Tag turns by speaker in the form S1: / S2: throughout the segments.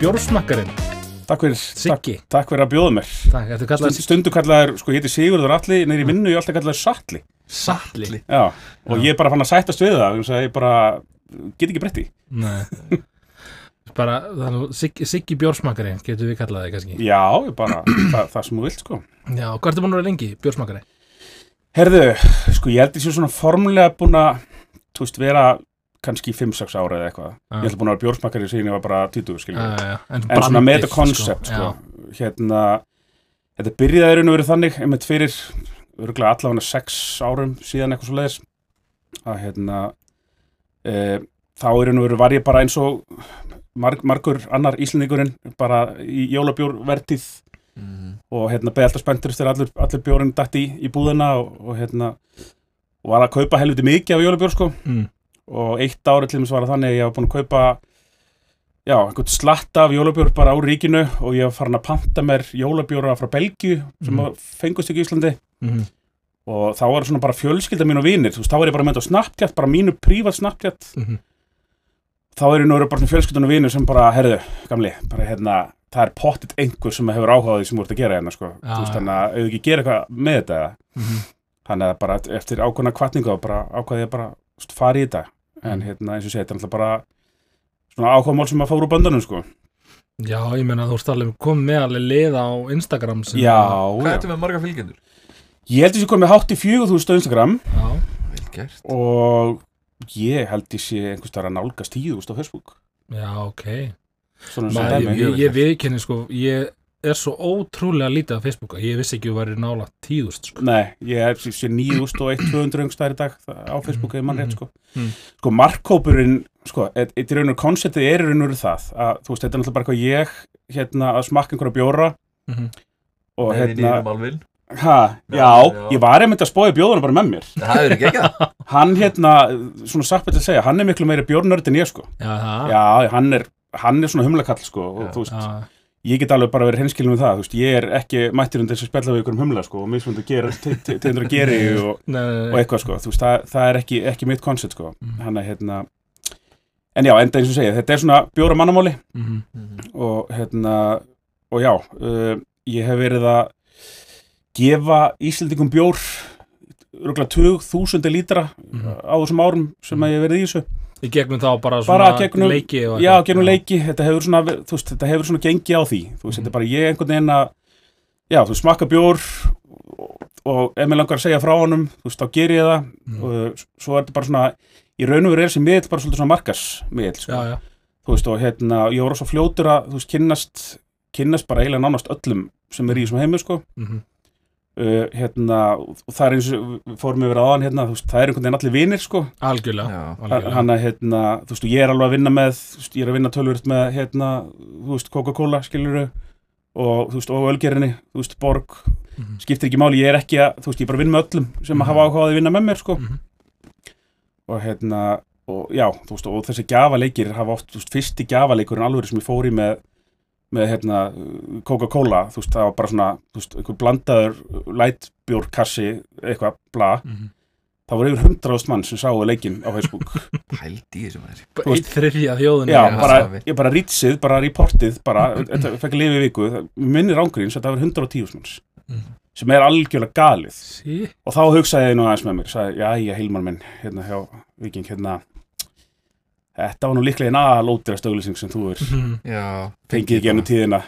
S1: bjórsmakkarinn
S2: Takk fyrir, takk,
S1: Siggi.
S2: takk fyrir að bjóða mér.
S1: Takk, þetta kallar
S2: Stund, Stundu kallaður, sko, ég heiti Sigurður Alli Neyri vinnu, ég er alltaf kallaður Salli
S1: Salli
S2: Já, og ég er bara fann að sættast við það þannig að Ég bara, get ekki breytti
S1: Nei. Bara, þannig, Siggi, Siggi bjórsmakkarinn getur við kallað þig kannski?
S2: Já, ég bara, það, það sem þú vilt, sko.
S1: Já, hvað ertu búin að vera lengi, bjórsmakkari?
S2: Herðu, sko, ég held ég sé svona formulega búin að, þú veist, vera kannski 5-6 ára eða eitthvað. Ég held að búin að vera bjórsmakkari síðan ég var bara 20, skiljum
S1: Já, já,
S2: En svona með þetta koncept, sko, hérna Þetta byrjaði raun og verið þannig einmitt fyrir, allavega 6 árum síðan eitthvað svo leiðis að hérna e, þá raun og verið var ég bara eins og marg, margur annar íslendingurinn bara í jólabjórvertíð. Og hérna beði alltaf spenntur þegar allur, allur bjórinn dætt í, í búðina og, og hérna og var að kaupa helviti mikið af jólabjór sko.
S1: Mm.
S2: Og eitt árið til þess það þannig að ég var búin að kaupa já, einhvern slatta af jólabjór bara á ríkinu og ég var farin að panta mér jólabjóra frá Belgíu sem mm. fengust ekki í Íslandi
S1: Mm.
S2: og þá var svona bara fjölskylda mín og vinir, þú veist, þá var ég bara með þetta Snapchat, bara mínu prívat Snapchat
S1: Mm.
S2: þá er ég nú bara svona fjölskyldan og vinir sem bara, herðu, gamli, bara hérna það er pottit einhver sem hefur áhugað því sem ert að gera hérna, sko, þú veist, þannig að þú ekki gera eitthvað með þetta,
S1: Mm.
S2: þannig að bara eftir ákveðna kvartningu þá bara ákvaði ég bara fara í þetta, en hérna eins og segja, þetta er alltaf bara svona ákvaðmál sem að fóru úr böndunum, sko
S1: Já, ég meina þú ert alveg komið með alveg lið á Instagram sem
S2: Já,
S3: Hvað
S2: já.
S3: ertu með marga fylgjendur?
S2: Ég held að ég komið hátt í fjögur þú veist á Instagram
S1: Já,
S3: Vel gert
S2: og ég held ég sé einhvers þar að nálgast tíu þú veist á Facebook
S1: já, ok
S2: Svona eins og
S1: Maður,
S2: dæmi.
S1: ég, ég viðkenni sko ég er svo ótrúlega lítið á Facebooka ég vissi ekki að þú væri nála tíðust sko.
S2: Nei, ég hef sé 9.200 öngstæðir í dag það- á Facebook ef mann
S1: Mhm.
S2: rétt sko
S1: Mhm.
S2: Sko markkópurinn, sko, eitt í raun og konceptið er í raun og það að þú veist, þetta er náttúrulega bara hvað ég hérna að smakka einhverja bjóra
S1: Mhm.
S2: og
S3: Með
S2: hérna, ha, já,
S3: Já, já.
S2: ég var einmitt að spója bjóðuna bara með mér
S3: Það hefur ekki ekki
S2: Hann hérna, svona satt betur að segja, hann er miklu meiri bjórnörd en ég sko
S1: Já, það
S2: Já, hann er, hann er svona humlakall sko og
S3: Já.
S2: þú veist, ég get alveg bara verið henskilin með það, þú veist, ég er ekki mættir undir þess að spjalla við ykkur um humla sko og mismundu gera, tegndur að geri og, og eitthvað sko, þú veist, það, það er ekki, ekki mitt koncept sko,
S1: Mhm.
S2: hann er hérna en já, enda eins og segja, þetta er svona bjóra mannamáli
S1: Mhm.
S2: og hérna og já, uh, ég hef verið að gefa Íslandingum bjór rúglega 20.000 lítra
S1: Mhm.
S2: á þessum árum sem að ég hef verið í þessu
S1: Í gegnum þá bara
S2: Bara
S1: svona
S2: gegnum-
S1: leiki
S2: Já,
S1: eitthvað.
S2: genum leiki, þetta hefur svona þú veist, þetta hefur svona gengið á því þú veist,
S1: Mhm.
S2: þetta er bara ég einhvern veginn að já, þú smakka bjór og, og ef mér langar að segja frá honum þú veist, þá ger ég það
S1: Mhm.
S2: og svo er þetta bara svona í raun og veru er þessi miðl bara svolítið svona markas miðl, sko.
S1: Já, já,
S2: þú veist, og hérna, ég voru svo fljótur að þú veist, kynnast, kynnast bara eiginlega nánast öllum sem er í þessum heimi, sko
S1: Mhm.
S2: Uh, hérna, og það er eins og við fórum yfir aðan, hérna, þú veist, það er einhvern veginn allir vinir, sko
S1: algjörlega, algjörlega.
S2: hann að hérna, þú veist, ég er alveg að vinna með þú veist, ég er að vinna tölvöld með hérna, þú veist, Coca-Cola, skiluru og þú veist, og Ölgerinni, þú veist, Borg
S1: Mhm.
S2: skiptir ekki máli, ég er ekki að, þú veist, ég er bara að vinna með öllum sem
S1: Mhm.
S2: að hafa áhugaði að vinna með mér, sko
S1: Mhm.
S2: og hérna, og já, þú veist, og þessi gjafaleikir hafa oft, þú veist, fyrsti gjafaleikurinn alveg sem ég fór í með með hérna Coca-Cola, þú veist, það var bara svona þú veist, einhver blandaður lightbjórkassi, eitthvað, bla
S1: Mhm.
S2: það voru yfir hundraðust mann sem sáu leikinn á Facebook
S3: í þessu maður
S1: Bara Eitt þriðja þjóðin
S2: Já, bara,
S3: það
S2: ég bara rýtsið, bara reportið, bara, þetta fekk að lifa í viku, það- minnir ángríns, þetta var 110 manns,
S1: Mhm.
S2: sem er algjörlega galið.
S1: Sí,
S2: Og þá hugsaði ég nú aðeins með mér, sagði, já, ég heilmar minn, hérna hjá Viking, hérna, þetta var nú líklega einn aðalótira stöðlýsing sem þú er
S1: Mhm.
S3: Já
S2: fengið ekki ennum tíðina,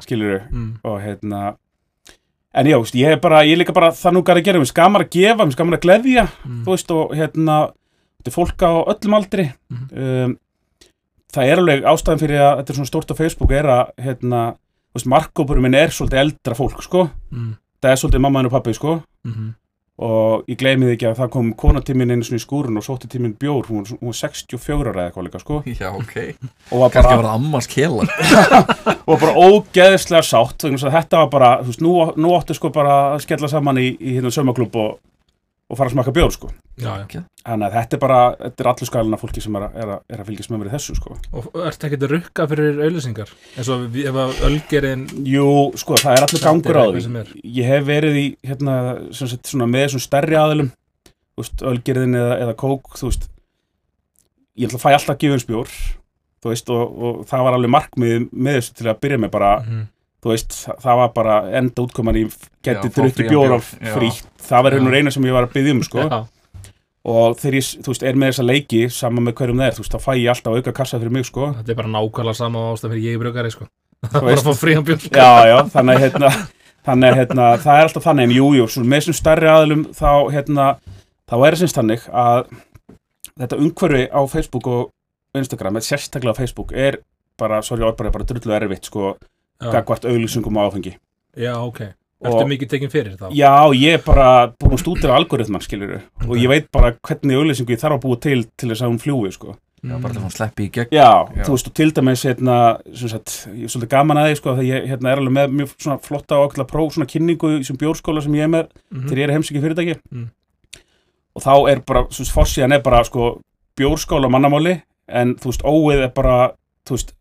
S2: skilur
S1: Mm.
S2: og hérna, en já, ég hef bara, ég líka bara það nú gar að gera, mér skamar að gefa, mér skamar að gleðja,
S1: Mm.
S2: þú veist, og hérna, þetta er fólk á öllum aldri,
S1: Mhm.
S2: um, það er alveg ástæðan fyrir að þetta er svona stórt á Facebook er að, hérna, þú veist, markkópurum minn er svolítið eldra fólk, sko,
S1: Mm.
S2: það er svolítið mamma og pappi, sko,
S1: Mhm.
S2: Og ég gleymi því ekki að það kom konatíminn einu svona í skúrun og sótti tíminn bjór, hún, hún var 64 ára eða eitthvað líka, sko,
S3: Já, ok. Kannski var það ammans kela
S2: og bara ógeðslega sátt, þetta var bara, þú veist, nú, nú áttu sko bara að skella saman í, í hérna saumaklúb og, og fara að smaka bjór, sko,
S1: Já, já
S2: þannig að þetta er bara, þetta er allur skalina fólki sem er að, er að, er að fylgjast með mér í þessu, sko.
S1: Og ertu ekkert að rukka fyrir auðlýsingar eins og ef að Ölgerinn
S2: Jú, sko, það er allur gangur á því.
S1: er.
S2: Ég hef verið í, hérna, sem sagt, svona með þessum stærri veist, Ölgerðin eða, eða Kók, þú veist, ég ætla að fæ alltaf gefins bjór þú veist, og, og það var alveg markmið með þessu til að byrja með bara,
S1: Mhm.
S2: Þú veist, það, var bara enda útkoman í geti
S3: Já, fá
S2: drukki bjóra frítt, það var einhvern reyna sem ég var að byggja um, sko, og þegar ég, þú veist, er með þessa leiki saman með hverjum það er, þú veist, þá fæ ég alltaf auka kassa fyrir mig, sko,
S1: þetta er bara nákvæmlega sama ástæð fyrir ég í brugari sko. Það var að fá frían björn
S2: já, já, þannig hérna, þannig hérna, það er alltaf þannig, en jú, jú, svo með þessum stærri aðlum, þá, hérna, þá er semst þannig að þetta umhverfi á Facebook og Instagram, sérstaklega á Facebook, er bara, sorry, orðbæri, bara drullu erfitt, sko, gagvart auglýsingum á áfengi.
S1: já ok
S2: Og-
S1: Ertu mikið tekinn fyrir þá?
S2: Já, ég er bara búin að stúdira algoritman, skilur og
S1: Ok.
S2: ég veit bara hvernig auglýsingu ég þarf að búa til til þess að hún fljúi, sko.
S3: Já, bara til að hún sleppi í gegn
S2: Já,
S3: Já.
S2: þú veist, og til dæmis, hérna, sem sagt, ég er svolítið gaman að því, sko, þegar ég hérna, er alveg með mjög svona flotta og okkur próf, svona kynningu í þessum bjórskóla sem ég er með
S1: Mhm.
S2: þegar ég er heimsækja fyrirtæki.
S1: Mm.
S2: Og þá er bara, svo fórsíðan er bara, sko, bjórskóla mannamáli, en þú veist, óið er bara, þú veist,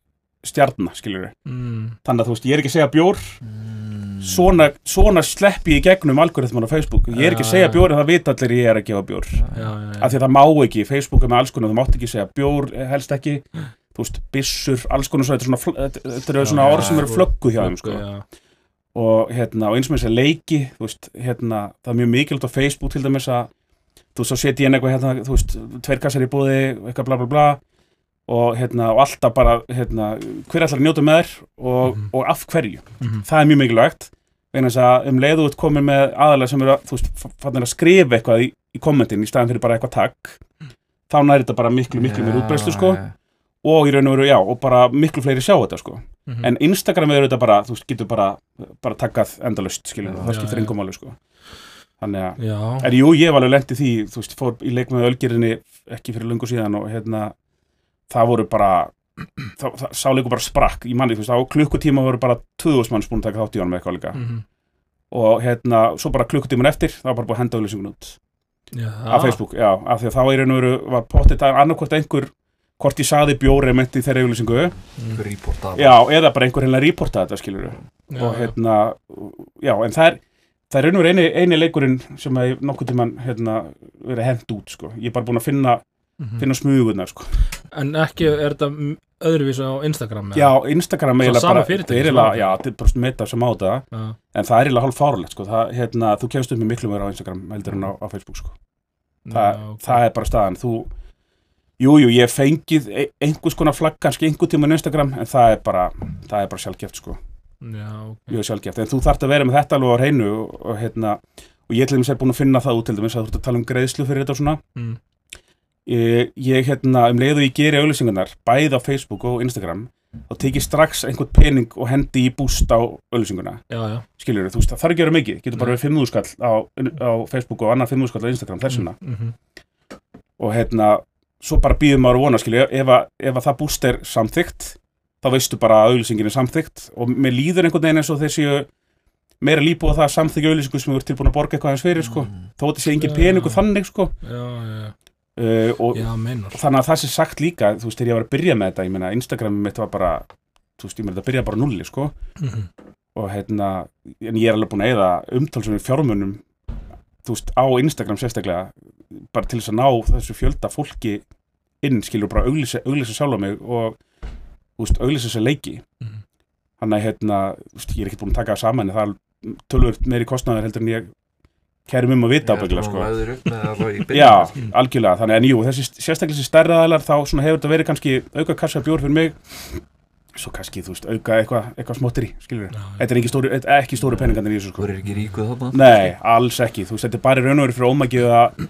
S2: stjarnar, skilur
S1: Mm.
S2: Þannig að, þú veist, ég er ekki að segja bjór,
S3: Mm.
S2: svona, svona sleppi ég í gegnum algoritman á Facebook. Ég er ekki að segja bjór en það vita allir ég er að gefa bjór.
S1: Já, já, já
S2: af því að það má ekki, Facebook er með alls konar þú mátt ekki segja bjór, eh, helst ekki þú veist, byssur, alls konar svo, þetta er eru svona orð sem eru flöggu hjá þeim sko. og hérna, og eins með þess að leiki þú veist, hérna, það er mjög mikilvægt á Facebook til dæmis að, þú veist, svo setja ég inn eitthvað hérna, þú veist, tveir kassar í búði eitthvað bla bla bla og hérna, og alltaf bara, hérna hver að njóta með þér og,
S1: Mhm.
S2: og af hverju,
S1: Mhm.
S2: það er mjög mikilvægt. Vegna þess að um leiðu út komin með aðalega sem eru að, að skrifa eitthvað í, í kommentin í staðan fyrir bara eitthvað takk þá næri þetta bara miklu, miklu mér útbreyslu sko.
S3: Já,
S2: og í raun og veru, já, og bara miklu fleiri sjá þetta sko.
S1: Mhm.
S2: en Instagram er þetta bara, þú veist, getur bara bara takkað endalaust, skiljum,
S3: Já,
S2: það skiptir engum máli sko. Þannig að, en jú, ég var alveg lent í því þú veist, fór í leik með ölgerinni ekki fyrir lungu síðan og hérna það voru bara það, það sá leikur bara sprakk í manni, þú veist, á klukkutíma voru bara 2000 manns búin að taka þátt í honum eitthvað líka.
S1: Mhm.
S2: og hérna, svo bara klukkutíman eftir það var bara búin að henda auðlýsingun út.
S1: Já.
S2: af Facebook, já, af því að þá í raun og veru var pottið það annarkvort einhver hvort ég saði bjóri menti þeirra auðlýsingu
S1: Mm.
S2: Já, eða bara einhver hérna reporta þetta skilur
S1: Já,
S2: og hérna, já, en það er það er og veru eini, eini leikurinn sem að ég nokkuð tíman hérna verið hent út, sko, er búin að finna smugurnar, sko
S1: En ekki, er þetta öðruvísu á Instagram? eða?
S2: já, Instagram
S1: Svo
S2: eiginlega bara það er eiginlega, já, þetta er bara meta sem á þetta
S1: Já.
S2: en það er eiginlega hálf fáralegt, sko það, hérna, þú kemst upp með miklu meira á Instagram heldur en á, á Facebook, sko það,
S1: Já, ok.
S2: það er bara staðan þú, jú, jú, ég fengið e- einhvers konar flagg kannski einhver tíma á Instagram en það er bara, það er bara sjálfgeft sko,
S1: Já, ok.
S2: mjög sjálfgeft en þú þarft að vera með þetta alveg á hreinu og, og hérna, og ég til dæmis er búin að finna það út til dæmis að þú ert að tala um greiðslu fyrir þetta og svona
S1: Mm.
S2: Ég, ég hérna, um leiðu ég geri auðlýsingarnar bæði á Facebook og Instagram þá tek ég strax einhvern pening og hendi í búst á auðlýsinguna skilur þú veist, það þarf ekki að vera mikið getur bara
S1: Nei.
S2: verið 5.000 skall á, á Facebook og annar 5.000 skall á Instagram þessuna
S1: Mhm.
S2: og hérna, svo bara býðum maður að vona skilju, ef, ef að það búst er samþygt, þá veistu bara að auðlýsingin er samþygt og mér líður einhvern veginn eins og þessi meira lípu á það að samþykja auðlýsingu sem við erum tilbúin að borga eitthvað hans fyrir sko,
S3: Mm.
S2: þó þetta sé engin
S1: Já.
S2: peningu þannig sko
S1: Já, já,
S2: uh, og,
S1: já,
S2: þannig að það sé sagt líka þú veist, þegar ég var að byrja með þetta, ég meina Instagram mitt var bara, þú veist, ég meina þetta byrja bara nulli sko,
S1: Mhm.
S2: og hérna en ég er alveg búin að eða umtalsum fjármunum, þú veist, á Instagram sérstaklega, bara til þess að ná þessu fjölda fólki inn, skilur bara auglýsa, auglýsa sjálf á mig og, þú veist, auglýsa þessi leiki
S1: Mhm.
S2: þannig að, hérna, þú veist, ég er ekki búin að taka það saman en það er tölvöld meiri kostnaður heldur en ég kærum um að vita ábygglega, sko.
S3: Þú upp með það bara í byrjun
S2: Já, algjörlega, þannig en jú, þessi sérstaklega þessi stærra aðlar þá svona hefur þetta verið kannski auka kassa bjór fyrir mig. Svo kannski, þú veist, auka eitthvað eitthva smotteri, skilur
S1: Já, já.
S2: Þetta er ekki stóru, þetta ekki stóru peningarnir í þessu
S3: Þú
S2: sko
S3: er ekki ríkuð þarna?
S2: Nei, alls ekki, þú veist, þetta er bara í raun og veru fyrir ómækið að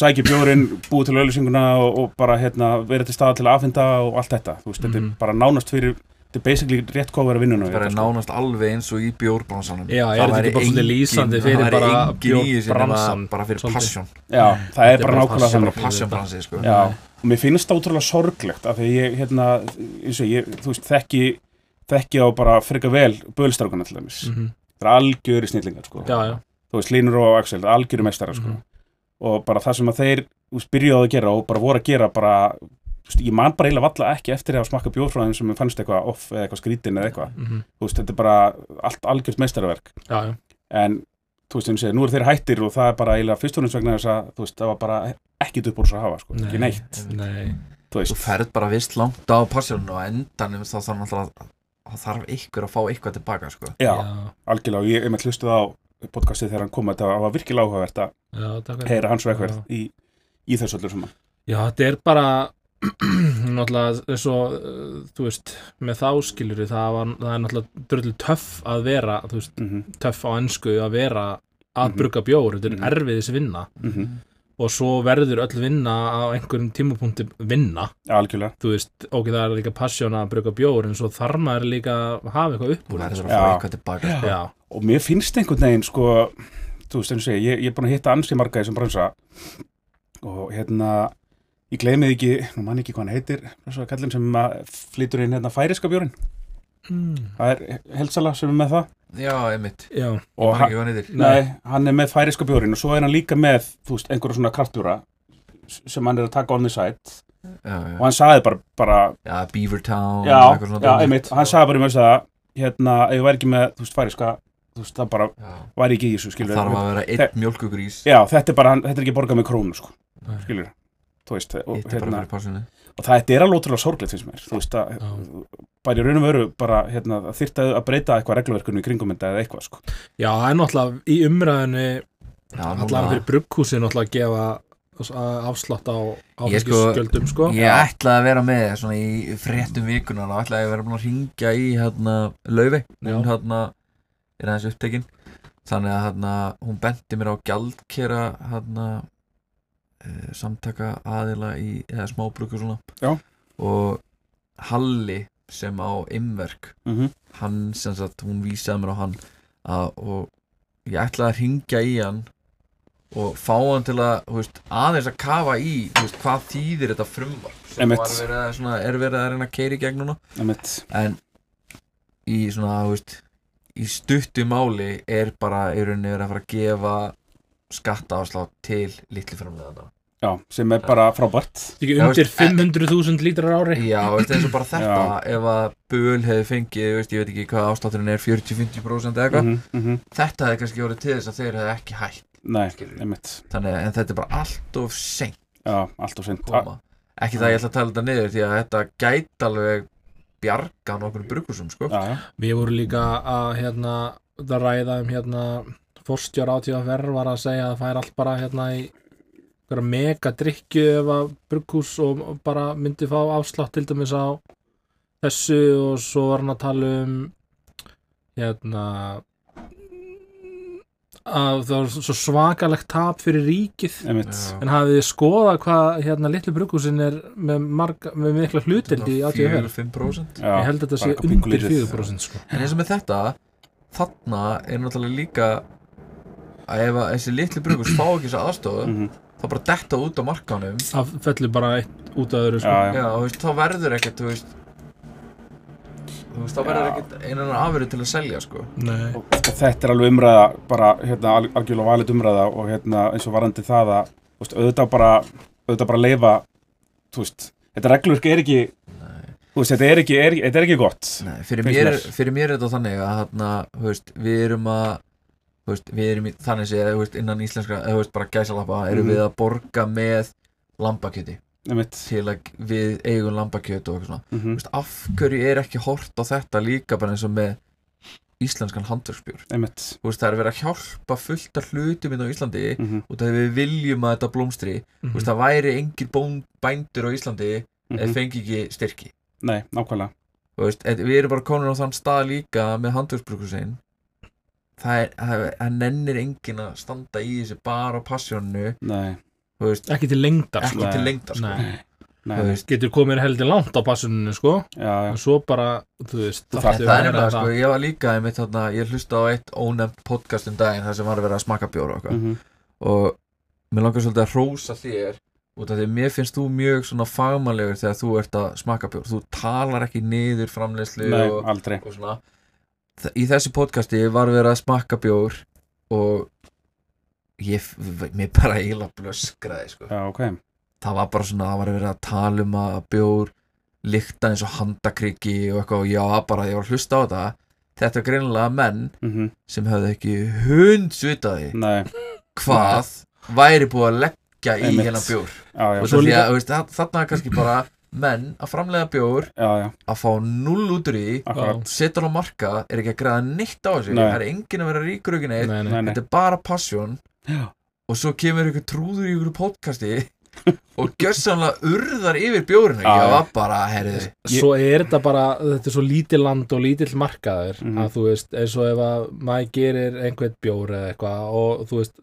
S2: sækja bjórinn, búið til auðlýsinguna og, og bara hérna, vera til staða til að afhenda og allt þetta, þú veist, þetta
S1: Mhm.
S2: er bara nánast fyrir, þetta er basically rétt kofar að vinnuna
S3: Það er nánast alveg eins og í bjórbransanum
S1: Já, er
S3: Það
S1: þetta
S3: væri
S1: ekki bara lýsandi fyrir
S3: það
S1: bara bjórbransann
S3: bara fyrir passion
S2: Já, það er
S1: Þetta er
S2: bara nákvæmlega
S1: passion.
S2: þannig
S3: bara passion bransi sko
S2: og mér finnst það útrúlega sorglegt af því ég, hérna, eins og ég, þú veist, þekki þekki á bara frika vel bölstrákuna til dæmis.
S1: Mhm.
S2: Það er algjöri snillingar, sko. Þú veist, Línur og Axel, algjöri mestara, sko.
S1: Mhm.
S2: Og bara það sem að þeir, byrjuðu að gera og bara voru að gera bara, veist, ég man bara eiginlega valla ekki eftir að smakka bjór frá þeim sem fannst eitthvað off eða eitthvað skrítin eða eitthvað.
S1: Mhm.
S2: Þú veist, þetta er bara allt algjört mestaraverk.
S1: Já, já.
S2: En, þú veist, eins og segja, nú eru þeir hættir og það er bara eiginlega fyrst og næst vegna þess að, þú veist, það var bara ekkit upp úr þess að hafa, sko. Ekki neitt.
S1: Nei.
S2: þú veist
S3: Þú ferð bara vist langt á passjónu og á endanum þá þarf náttúrulega að það þarf ykkur að fá eitthvað tilbaka sko.
S2: já, algjörlega, og ég hef með hlustuð á podcastið þegar hann kom, þetta var virkilega áhugavert að
S1: já, takk fyrir.
S2: heyra hans vegverð
S1: Já.
S2: í, í þessu öllu saman
S1: Já, þetta er bara náttúrulega eins og uh, þú veist, með þá skilur það, var, það er náttúrulega dröldið töff að vera, þú veist,
S2: mm
S1: töff á ennsku að vera að
S2: Mhm.
S1: brugga bjór, þetta er
S2: Mhm.
S1: erfiðis vinna
S2: -hmm.
S1: og svo verður öll vinna á einhverjum tímapunkti vinna,
S2: algjörlega,
S1: þú veist, ok, það er líka passjón að brugga bjór en svo þarf maður líka að hafa eitthvað upp úr
S3: tilbaka sko.
S2: Og mér finnst einhvern veginn sko, þú veist, eins og segja, ég, ég er búin að hitta ansi marga í þessum bransa og hérna ég gleymi því ekki, nú mann ekki hvað hann heitir þessu kallinn sem að flytur inn hérna færiska bjórin,
S1: mm.
S2: það er helsala sem er með það.
S3: Já, einmitt.
S1: Já,
S3: Ég
S2: og hann,
S3: ekki hvað hann
S2: nei, hann er með færiska bjórin og svo er hann líka með, þú veist, einhverja svona kraftbjóra sem hann er að taka on the side.
S3: Já,
S2: og
S3: já,
S2: hann sagði bara, bara
S3: já Beavertown
S2: já,
S3: og eitthvað svona
S2: já,
S3: dót,
S2: einmitt,
S3: sko.
S2: hann sagði bara um þess að hérna, ef ég væri ekki með, þú veist, færiska þú veist, það bara
S3: Já.
S2: væri ekki í þessu, skilur
S3: Þarf að vera einn mjölkugrís
S2: Já, þetta er bara, þetta er ekki borgað með krónu, sko, skilur veist, og, hérna, og það er alveg ótrúlega sorglegt finnst mér, þú veist að
S1: Já.
S2: bara í raun og veru, bara, hérna, þyrfti að breyta eitthvað regluverkunu í kringum þetta eða eitthvað, sko.
S1: Já, það er náttúrulega í umræðinu
S3: Já,
S1: allavega fyrir brugghúsi náttúrulega að gefa afslátt á
S3: sko-
S1: áfengisgjöldum sko,
S3: Ég ætlaði að vera með svona í fréttum vikunar og ætlaði að vera búin að ringja í hérna Laufi, hún hérna er aðeins upptekinn þannig að hérna hún benti mér á gjaldkera hérna samtaka aðila í eða smábruku svona.
S2: Já.
S3: og Halli sem á Imverk
S2: mm
S3: hann sem sagt, hún vísaði mér á hann að, og ég ætlaði að ringja í hann og fá hann til að veist, aðeins að kafa í veist, hvað þýðir þetta frumvarp sem verið að, svona, er verið að reyna að keiri gegn núna.
S2: Einmitt,
S3: en í svona veist, í stuttu máli er bara í rauninni verið að fara að gefa skattaafslátt til litli framlega
S2: já, sem er bara frábært.
S3: Já,
S1: undir
S3: veist,
S1: 500.000 lítrar ári.
S3: Já, veist, eins og bara þetta
S2: Já.
S3: ef að Böl hefði fengið, veist, ég veit ekki hvað áslátturinn er 40-50% eða eitthvað.
S2: Mm -hmm.
S3: þetta hefði kannski orðið til þess að þeir hefði ekki hætt.
S2: Nei, einmitt,
S3: þannig en þetta er bara allt of seint
S2: já, allt og sent
S3: koma. Ekki það ég ætla að tala þetta niður því að þetta gæti alveg bjarga nokkur brukusum sko.
S1: Við vorum líka að hérna að ræða um hérna fórstjór átíðaferð var að segja að það fær allt bara hérna í einhverja mega drikju ef að brugghús og bara myndi fá afslátt til dæmis á þessu og svo var hann að tala um hérna að það var svo svakalegt tap fyrir ríkið. En hafið þið skoðað hvað hérna litlu brugghúsin er með, marga, með mikla hlutild í átíðaferð
S3: 4-5%
S2: Já,
S1: ég held að þetta sé undir
S2: lítið.
S1: 4% sko.
S3: en eins og með þetta þarna er náttúrulega líka að ef að þessi litli brukus fá ekki þessu aðstofu
S2: Mhm.
S3: þá bara detta út á markanum
S1: það fellur bara eitt út af öðru sko.
S2: Já, já.
S3: já, veist, þá verður ekkert þú veist, þú veist þá verður ekkert einan afurði til að selja sko
S1: Nei.
S2: og þetta er alveg umræða bara, hérna, al- algjörlega valið umræða og hérna, eins og varandi það að auðvitað bara, auðvitað bara leifa þú veist, þetta reglurk er ekki veist, þetta er ekki, er, þetta er ekki gott
S3: Nei, fyrir, mér, fyrir mér er þetta þannig að hérna, þú veist, við erum að veist, við erum í, þannig þú veist, innan íslenska, eða, bara gæsalappa erum
S2: Mhm.
S3: við að borga með lambakjöti. Til að við eigum lambakjöt og eitthvað svona.
S2: Mm
S3: Þú veist, af hverju er ekki hort á þetta líka bara eins og með íslenskan veist, það er verið að hjálpa fullt af hlutum inn á Íslandi
S2: mm
S3: og það við viljum að þetta blómstri.
S1: Mhm.
S3: Þú veist, það væri engir bón, bændur á Íslandi eða
S2: -hmm.
S3: fengi ekki styrki.
S2: Nei, nákvæmlega.
S3: Veist, við erum bara komin á þann stað líka með handverksbrukusinn það er, það, það nennir enginn að standa í þessu bara á passjónu
S2: Nei,
S3: þú veist,
S1: ekki til lengdar
S3: ekki
S1: sko.
S2: Nei.
S3: til lengdar sko.
S1: Nei.
S2: nei,
S3: Þú veist,
S1: getur komið heldur langt á passuninu sko. og svo bara þú veist
S3: það
S1: að
S3: er nefnilega, sko,
S1: það.
S3: ég var líka einmitt þarna, ég hlusta á eitt ónefnt podcast um daginn þar sem var að vera að smakka bjóra og,
S2: mm
S3: og mér langar svolítið að hrósa þér út af því að mér finnst þú mjög svona fagmannlegur þegar þú ert að smakka bjór þú talar ekki niður framleiðslu
S2: Nei,
S3: og,
S2: aldrei
S3: og svona í þessu podcasti var verið að smakka bjór og ég, mér bara eiginlega blöskraði sko.
S2: Já, ok.
S3: Það var bara svona, það var verið að tala um að bjór lykta eins og handakriki og eitthvað og já, bara ég var að hlusta á þetta. Þetta er greinilega menn
S2: mm
S3: sem hefðu ekki hund svitaði
S2: Nei,
S3: hvað væri búið að leggja í hérna bjór?
S2: Já, já.
S1: Svo líka-
S3: að þú veist, þa- þarna er kannski bara menn að framlega bjór
S2: já, já,
S3: að fá null út úr því
S2: akkurat
S3: setja hann á marka, er ekki að græða neitt á þessu
S2: Nei.
S3: það er enginn að vera ríkur ekki neitt
S1: nei, nei.
S2: Nei,
S3: þetta er bara passion
S2: Já.
S3: og svo kemur ykkur trúður í ykkur podcasti og gjörsamlega urðar yfir bjórinu
S2: já.
S3: var bara, herriði
S1: Svo er þetta bara, þetta er svo lítill land og lítill markaður
S2: Mhm.
S1: að þú veist, eins og ef að maður gerir einhvern bjór eða eitthvað og þú veist,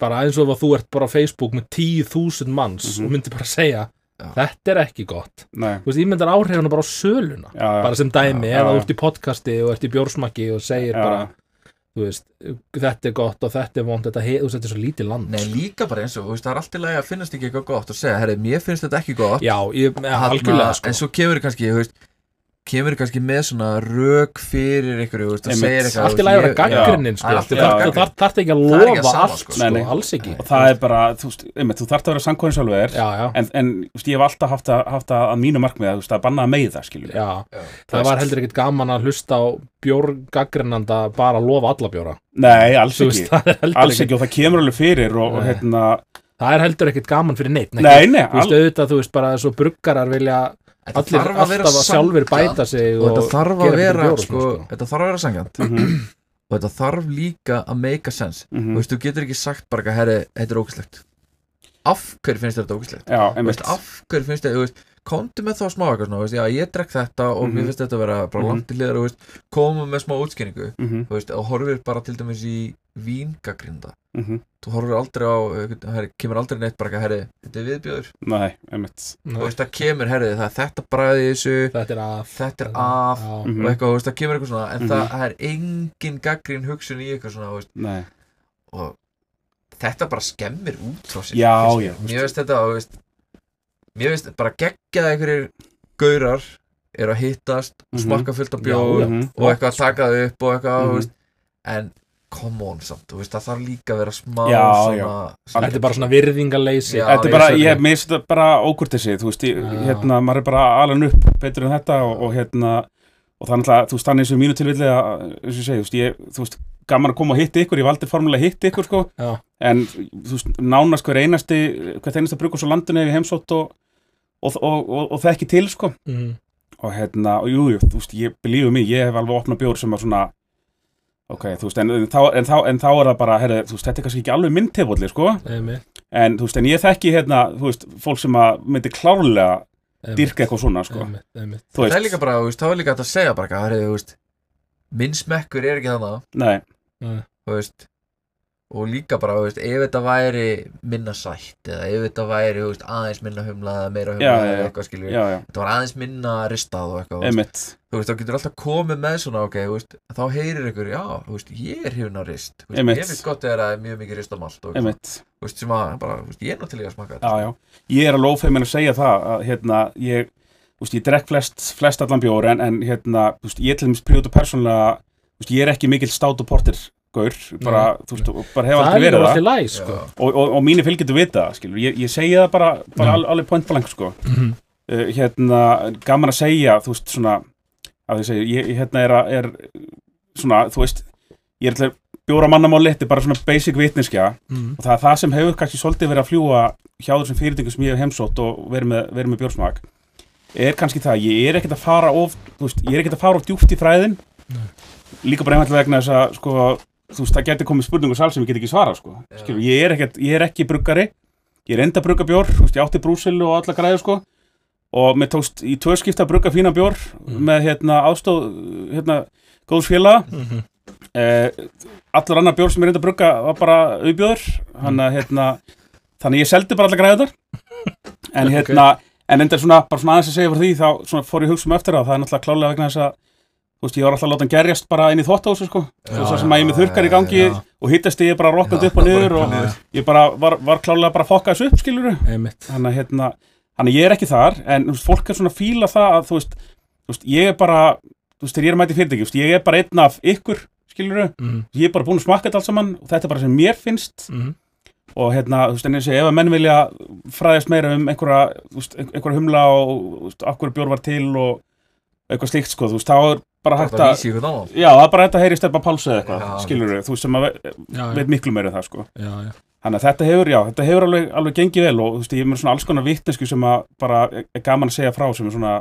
S1: bara eins og ef að þú ert bara á Facebook með 10.000 manns
S2: Mhm.
S1: og myndir bara segja
S3: Já.
S1: þetta er ekki gott.
S2: Nei,
S1: Þú veist, ég myndar áhrifuna bara á söluna.
S2: Já, já,
S1: bara sem dæmi, eða þú ert í podcasti og ert í bjórsmakki og segir bara þú veist, þetta er gott og þetta er vond þetta, he- þú veist, þetta er svo lítið land.
S3: Nei, líka bara eins og, þú veist, það er allt í lagi að finnast ekki eitthvað gott og segja, herri, mér finnst þetta ekki gott.
S1: Já, ég, algjörlega sko.
S3: En svo kemur kannski, þú veist kemur kannski með svona rök fyrir ykkur, þú veist, og
S2: Einmitt.
S3: segir eitthvað
S1: allt í
S3: þú
S1: lagi að gaggrinnin sko.
S3: það er að
S1: þarf þarf- ekki að
S3: Það er
S1: lofa allt
S3: sko.
S1: sko, alls ekki.
S2: Og það er bara, þú veist, þú þarft að vera
S1: já,
S2: en, ég hef alltaf haft að, haft að, að mínu markmið að, þú veist, að banna að meiða, skilur
S1: það var heldur ekkert gaman að hlusta á bjórgaggrinnanda bara að lofa alla bjóra.
S2: Nei, alls ekki,
S1: það er
S2: alls ekki og það kemur alveg fyrir og, hérna,
S1: það er heldur ekkert gaman fyrir neitt neitt.
S2: nei, nei,
S1: þú veist auðvitað,
S3: Þetta
S1: allir
S3: þarf að vera
S1: að bæta sig
S3: og þetta
S1: og
S3: þarf að vera
S1: bjór og
S3: sko,
S1: sko.
S3: þetta þarf að vera sangjant
S2: Mhm,
S3: og þetta þarf líka að make a sense
S2: mhm.
S3: þú veist, þú getur ekki sagt bara herri, þetta er ógæslegt af hverju finnst þetta ógæslegt
S2: já,
S3: Þú
S2: einmitt.
S3: veist, af hverju finnst veist komdu með þá smá eitthvað ég drekk þetta og
S2: Mhm.
S3: mér finnst þetta að vera bara
S2: Mhm.
S3: langt í liðar, veist, komum með smá útskynningu
S2: Mhm,
S3: og horfir bara til dæmis í víngagrinda
S2: mhm.
S3: þú horfir aldrei á, einhvern- herri, kemur aldrei neitt bara eitthvað, herri, þetta er viðbjöður
S2: Nei, einmitt
S3: þú veist, það kemur, herri, það er þetta bræði í þessu
S1: þetta er af
S3: Þetta er af.
S1: já,
S2: Mhm.
S3: og eitthvað, þú veist, það kemur eitthvað svona en
S2: Mhm.
S3: það, það er engin gaggrín hugsun í eitthvað svona, þú veist,
S2: Nei,
S3: og þetta bara skemmir út frá sér
S2: Já, já,
S3: mér.
S2: veist.
S3: þetta, þú veist mér finnst bara geggjað einhverjir gaurar eru að hittast og
S2: Mhm.
S3: smakka fullt af
S2: mhm.
S3: og eitthvað að taka það upp og eitthvað,
S2: Mhm.
S3: þú veist en come on samt, þú veist, það þarf líka að vera smá
S2: Já,
S3: svona
S1: þetta er bara svona virðingaleysi
S3: Já,
S2: Þetta er bara, ég
S3: það.
S2: minnst þetta bara ókurtið þú veist, ég,
S1: Já.
S2: hérna, maður er bara alveg upp betur en þetta og, og hérna og þannig að, þú veist, þannig í mínu tilvilli að, eins og ég segi, þú veist, gaman að koma og hitta ykkur, ég valdi formulega hitta ykkur sko,
S1: Já.
S2: en þú veist, nánast hver einasti, hvert einasta brukus á landinu ef ég heimsótt og, og, og, og, og þekki til, sko
S1: Mhm.
S2: og hérna, og jú, jú, þú veist, ég belífu mig, ég hef alveg opnað bjór sem er svona ok, þú veist, en, en, þá, en, þá, en þá er það bara, herri, þú veist, þetta er kannski ekki alveg minn tefalli, sko,
S1: Einmitt,
S2: en þú veist, en ég þekki hérna, þú veist, fólk sem að myndi klárlega
S1: einmitt,
S2: dyrka eitthvað svona, sko.
S1: Einmitt.
S2: þú
S3: það er líka bara, þú veist, þá er líka hægt að segja bara, herri, þú veist minn smekkur er ekki þannig
S2: nei,
S1: Nei.
S3: þú veist og líka bara, veist, ef þetta væri minna sætt eða ef þetta væri, veist, aðeins minna humlað eða meira humlað eða eitthvað skilur
S2: já, já,
S3: þetta var aðeins minna ristað og eitthvað þú veist. þá getur alltaf komið með svona, ok, veist, þá heyrir ykkur, já, ég er á rist. Ég finnst gott þegar það er mjög mikið rist á malt og eitthvað,
S2: einmitt,
S3: þú veist, sem að, bara, ég er náttúrulega að smaka þetta
S2: já ég er alveg ófeimin að segja það að, hérna, ég, ég drekk flest, flest allan bjór, en, en hérna, ég til dæmis prjóta persónulega, ég er ekki mikill stát og portir gaur, bara, þú veist, bara hef
S1: það
S2: aldrei
S1: er
S2: verið
S1: líka
S2: það
S1: alltaf læg sko.
S2: Og, og, og mínir fylgjendur vita það, skilur, ég, ég segi það bara, bara
S1: Já.
S2: al, alveg point blank, sko
S1: Mhm.
S2: uh, hérna, gaman að segja þú veist, svona að ég, segi, ég, hérna er, að, er svona, þú veist, ég er að bjóra mannamáli, þetta er bara svona basic vitneskja
S1: Mhm.
S2: og það er það sem hefur kannski svolítið verið að fljúa hjá þessum fyrirtingum sem ég hef heimsótt og verið með, verið með bjórsmak er kannski það, ég er ekkert að fara of, þú veist, ég er ekkert að fara of djúpt í fræðin
S1: Nei.
S2: líka bara einhvern vegna þess að, sko, þú veist, það getur komið spurningu sál sem ég get ekki svara, sko, skilur, ég er ekkert, ég er ekki bruggari, ég er enda brugga bjór, þú veist, ég átti brúsil og alla græðu, sko, og mér tókst í tvö skipta að brugga fína bjór
S1: Mm.
S2: með, hérna, aðstóð, hérna, góðs félaga,
S1: Mhm.
S2: eh, allur annar bjór sem ég reyndi að brugga var bara auðbjóður. Að hérna þannig ég seldi bara allar græðar en hérna, en enda svona bara svona aðeins að segja fyrir því, þá svona fór ég hugsa um eftir það. Það er náttúrulega klálega vegna þess að þú veist, ég var alltaf að láta hann gerjast bara inn í þvóttahúsi sko, þess að sem að ég með þurrkar í gangi
S1: já.
S2: og hittast ég bara rokkandi upp og niður og ég bara var, var klálega bara að fokka þessu upp skiluru, þannig að hérna þannig að ég er ekki þar, en veist, fólk er svona að fíla það að þú veist, þú veist, ég er bara þú veist, þegar ég er að mæti fyrirtæki, ég er bara einn af ykkur, skiluru,
S1: Mhm.
S2: ég er bara búin að smakka þetta allt saman og þetta er bara sem mér finnst
S1: Mhm.
S2: og hérna, þú veist, en eins og ef að menn vilja fræðast meira um einhverja þú veist, ein- einhverja humla og þú veist, af hverju bjór var til og eitthvað slíkt, sko, þú veist, þá er bara hægt að
S3: vísi ykkur annað
S2: Já, það er bara hægt að heyri stefna pálsu eða eitthvað, skilur þú, þú sem að veit miklu meira um það, sko.
S1: já, já.
S2: Þannig að þetta hefur, já, þetta hefur alveg, alveg gengið vel og þú veist, ég er með svona alls konar vittnesku sem að bara er gaman að segja frá sem er svona,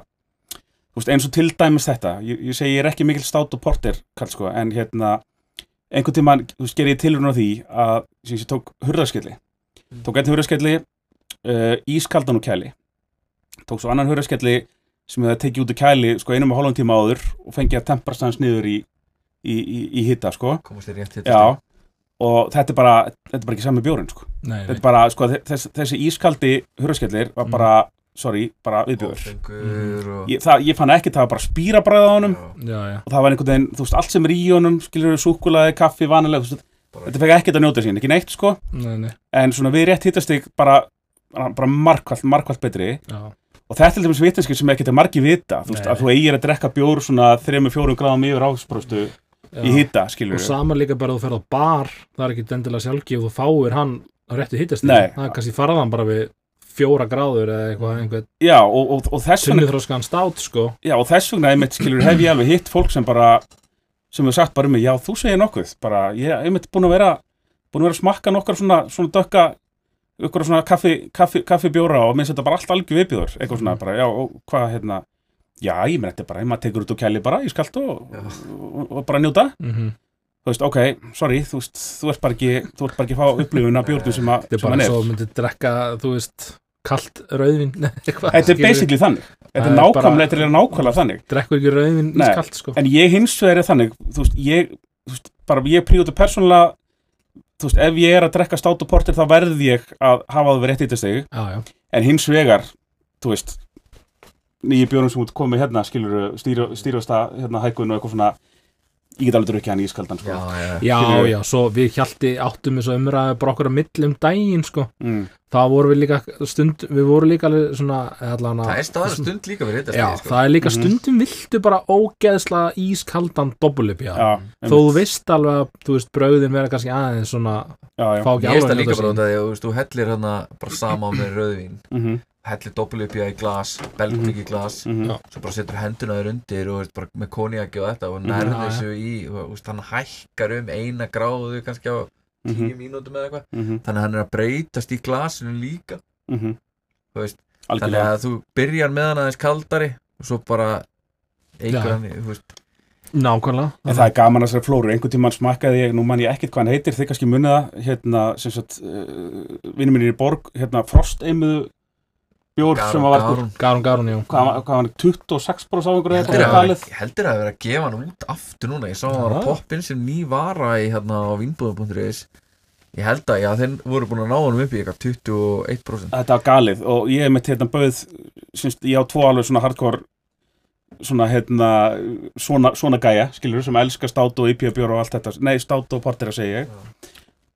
S2: þú veist, eins og til dæmis þetta, ég, ég segi ég er ekki mikil stát og porter, kall sko, en hérna, einhvern tímann, þú veist, ger ég tilurinn á því að, sem ég tók hurðaskelli, tók einn hurðaskelli, uh, ískaldan og kæli, tók svo annan hurðaskelli sem hefði tekið út úr kæli, sko, einum og hálfum tíma áður og fengið að tempra stans niður í, í, í, í hitta, sko,
S3: Komast þér rétt hitt
S2: og þetta er bara, þetta er bara ekki sami bjórinn, sko.
S1: Nei,
S2: Þetta er bara, sko, þess, þessi ískaldi hurðaskellir var bara, sorry, bara viðbjóður.
S3: Ófengur og
S2: Ég, það, ég fann ekki, það var bara spýrabræða á honum.
S3: Já,
S1: Já, já,
S2: og það var einhvern veginn, þú veist, allt sem er í honum, skilur súkulaði, kaffi, vanilega, þú veist,
S3: bara-
S2: þetta fekk ekkert að njóta sín, ekki neitt, sko,
S1: nei, nei,
S2: en svona við rétt hittastig bara, bara markvallt, markvallt betri.
S1: Já,
S2: og þetta er til dæmis vitneskið sem ekki þetta margi vita, þú veist, að þú eigir að drekka bjór svona 3-4 gráðum yfir áspróstu í hitta, skilur
S1: Og sama líka bara að þú ferð á bar Það er ekki endilega sjálfgef þú fáir hann á réttu hittast
S2: Nei.
S1: Það er kannski farðan bara við fjóra gráður eða eitthvað einhvern
S2: Já, og, og, og þess vegna
S1: stát sko.
S2: Já, og þess vegna, einmitt, skilur, hef ég alveg hitt fólk sem bara, sem hefur sagt bara um mig, já, þú segir nokkuð, bara, ég hef einmitt búin að vera, búin að vera að smakka nokkar svona, svona dökka, ykkur svona kaffi, kaffi, kaffi bjóra og minnst þetta bara allt algjör viðbjóður, eitthvað svona, bara, já, og hvað, hérna, já, ég menn þetta bara, maður tekur út og kæli bara í skalt og, og, og bara njóta,
S1: mm
S2: þú veist, ok, sorry, þú veist, þú ert bara ekki, þú ert bara ekki að fá upplifun af bjórnum sem, að,
S1: Þetta er bara svo myndir drekka, þú veist kalt rauðvin
S2: Þetta er basically þannig, þetta er nákvæmlega, þetta er nákvæmlega þannig.
S1: Drekkur ekki rauðvin
S2: Nei.
S1: ískalt sko.
S2: En ég hins vegar er þannig, þú veist, ég, þú veist, bara ég príóta persónulega, þú veist, ef ég er að drekka stát og porter þá verð ég að hafa það við rétt ítastegi,
S1: Já, já,
S2: en hins vegar, þú veist, nýju björnum sem út komið hérna, skilur, stýrjasta, hérna, hækkun og eitthvað svona, ég get alveg drukkið hann í ískaldan, sko.
S3: já, já,
S1: já, svo við hjalti áttum þessu umræðu bara okkur að millum daginn sko.
S2: Mm.
S1: Það voru við líka stund, við vorum líka alveg svona allan
S3: Það er staður stund líka fyrir þetta
S1: Já,
S3: sko.
S1: það er líka
S2: Mhm.
S1: stundum viltu bara ógeðslega ískaldan dobbulipja Þó þú veist alveg að, þú veist, brauðin vera kannski aðeins svona,
S2: já, já.
S1: fá ekki
S3: Ég veist það
S1: alveg
S3: líka bara því að þú veist, þú hellir hérna bara sama með rauðvín
S2: Mm
S3: hellir doppelupja í glas, belgvík í glas
S2: -hmm.
S1: Já.
S3: svo bara setur henduna þér undir og veist, bara með koniaki og þetta og
S2: Mhm.
S1: já.
S3: þessu í og veist, hann hækkar um eina gráðu kannski á tíu mínútum eða eitthvað.
S2: Mm
S3: þannig að hann er að breytast í glasinu líka.
S2: -hmm.
S3: Þú veist, þannig að þú byrjar með hann aðeins kaldari og svo bara eigur hann, í, þú veist.
S1: Nákvæmlega.
S2: En það er gaman að þessari flóru, einhvern tímann smakkaði ég, nú man ég ekkert hvað hann heitir, þið kannski munið það, hérna, sem sagt, uh, vinnum minn í borg, hérna, frosteimuðu bjór sem var, sko,
S3: Garún.
S1: Garun, garun, jú
S2: hvað, var- var hann, 26 bróðs á einhverju
S3: Heldur að vera- heldur að vera að gefa hann út aftur núna. Ég sá hann var
S1: Já.
S3: að poppin sem ný vara í hérna á vínbúðum.is ég held að, já, þeir voru búin að ná hann upp í eitthvað 21%
S2: Þetta var galið og ég er með hérna bauð, syns, ég á tvo alveg svona hardcore, svona, hérna, svona, svona gæja, skilur sem elskar stát og IPA bjór og allt þetta, nei, stát og portera segi ég.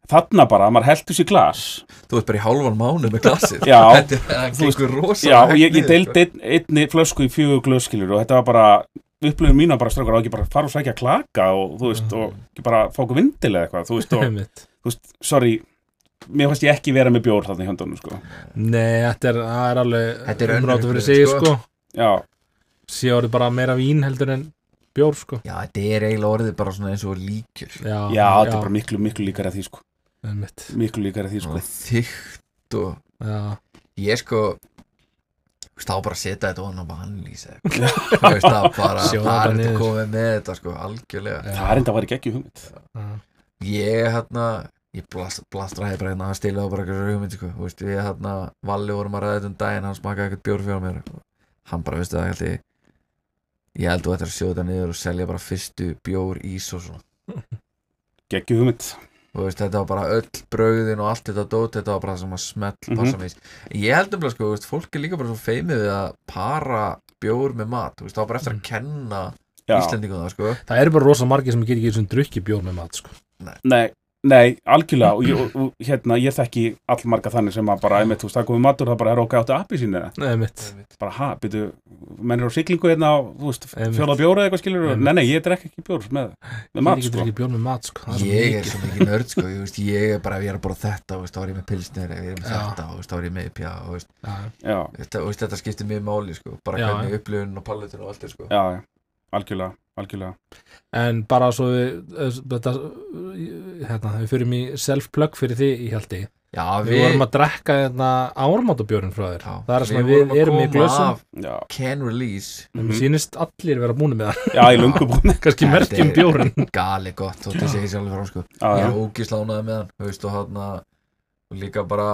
S2: Þarna bara, maður heldur sér glas,
S3: þú ert bara í hálfan mánu með glasið.
S2: Já, þú veist,
S3: gengur rosa
S2: Já, og ég, ég deildi ein, einni flösku í fjögur glöskilur og þetta var bara upplifin mín að bara strákar á ekki bara fara og sækja klaka og þú veist, og ekki bara fá okkur vindil eða eitthvað, þú veist, og þú veist, sorry mér fannst ég ekki vera með bjór þarna í höndunum, sko.
S1: Nei, þetta er, það er alveg
S3: er
S1: umrátu fyrir sig,
S3: sko.
S1: sko
S2: Já,
S1: Sé orðið bara meira vín heldur en bjór, sko.
S3: Já, þetta er eiginlega orðið bara svona eins og líkjur.
S1: Já,
S2: já, þetta er bara miklu, miklu líkar að því, sko. Miklu líkar að því, sko.
S3: Þykkt og
S1: Já,
S3: ég sko þá bara setja þetta ofan á veist, það bara
S1: Sjóða
S3: það
S1: bara
S3: er þetta komið með þetta sko, algjörlega.
S2: Það er enda að vera ekki hugmynd.
S3: Ég hérna ég blast, blastraði bara hérna að stila á bara eitthvað hugmynd sko, veist, við hérna Valli vorum að ræða þetta um daginn, hann smakaði eitthvað bjór fyrir mér. Hann bara, veistu það, ég ég ég held þú ættir að sjóða þetta niður og selja bara fyrstu bjór ís og svona.
S2: Gekki hugmynd
S3: og veist, þetta var bara öll brauðin og allt þetta dót, þetta var bara sem að smell
S2: Mhm.
S3: passa mig ég held um sko, þú veist, fólk er líka bara svo feimið við að para bjór með mat, þú veist, það var bara eftir að kenna
S2: Já,
S3: Íslendingum það, sko.
S1: Það eru bara rosa margir sem get ekki svona drukki bjór með mat, sko.
S2: Nei, nei, algjörlega og, ég, og, og hérna, ég þekki allmarga þannig sem að bara, einmitt, þú veist, það komið matur, það bara er okkar áttu appi sínu
S1: Nei, mitt.
S2: Bara, ha, byrju, menn er á siglingu hérna á, þú veist,
S1: Einmitt.
S2: fjóla bjóra eða eitthvað skilur
S1: Einmitt.
S2: nei, nei, ég drekk ekki bjór með, með mat,
S1: Ég get
S2: sko.
S1: ekki bjór með mat, sko.
S3: Ég er svo mikið nörd, sko ég, veist, ég er bara, ef ég er að borða þetta, þú veist, þá er ég með pilsnir ég er með
S1: Já.
S3: þetta, þú veist, þá er ég með IPA þú veist,
S1: Já,
S2: Já,
S3: þetta, skiptir mjög máli, sko bara hvernig upplifun og palletin og allt er, sko.
S2: Já, já, algjörlega, algjörlega.
S1: En bara svo við eh, þetta, hérna, við fyrir í self-plug fyrir því í haldi
S3: Já,
S1: við, vorum að drekka hérna ármátabjörn frá þér
S3: Já,
S1: það er svona
S3: við
S1: við, erum í glössum
S3: Can Release.
S1: Mm
S2: Mhm.
S1: sýnist allir vera búin með það.
S2: Já í lungu búin
S1: kannski
S3: Þetta
S1: merkjum
S3: er-
S1: bjórn
S3: gali gott og þessi ekki sjálfur frá sko.
S2: Já,
S3: ég er ógislánaði með hann þú veist, og hann og líka bara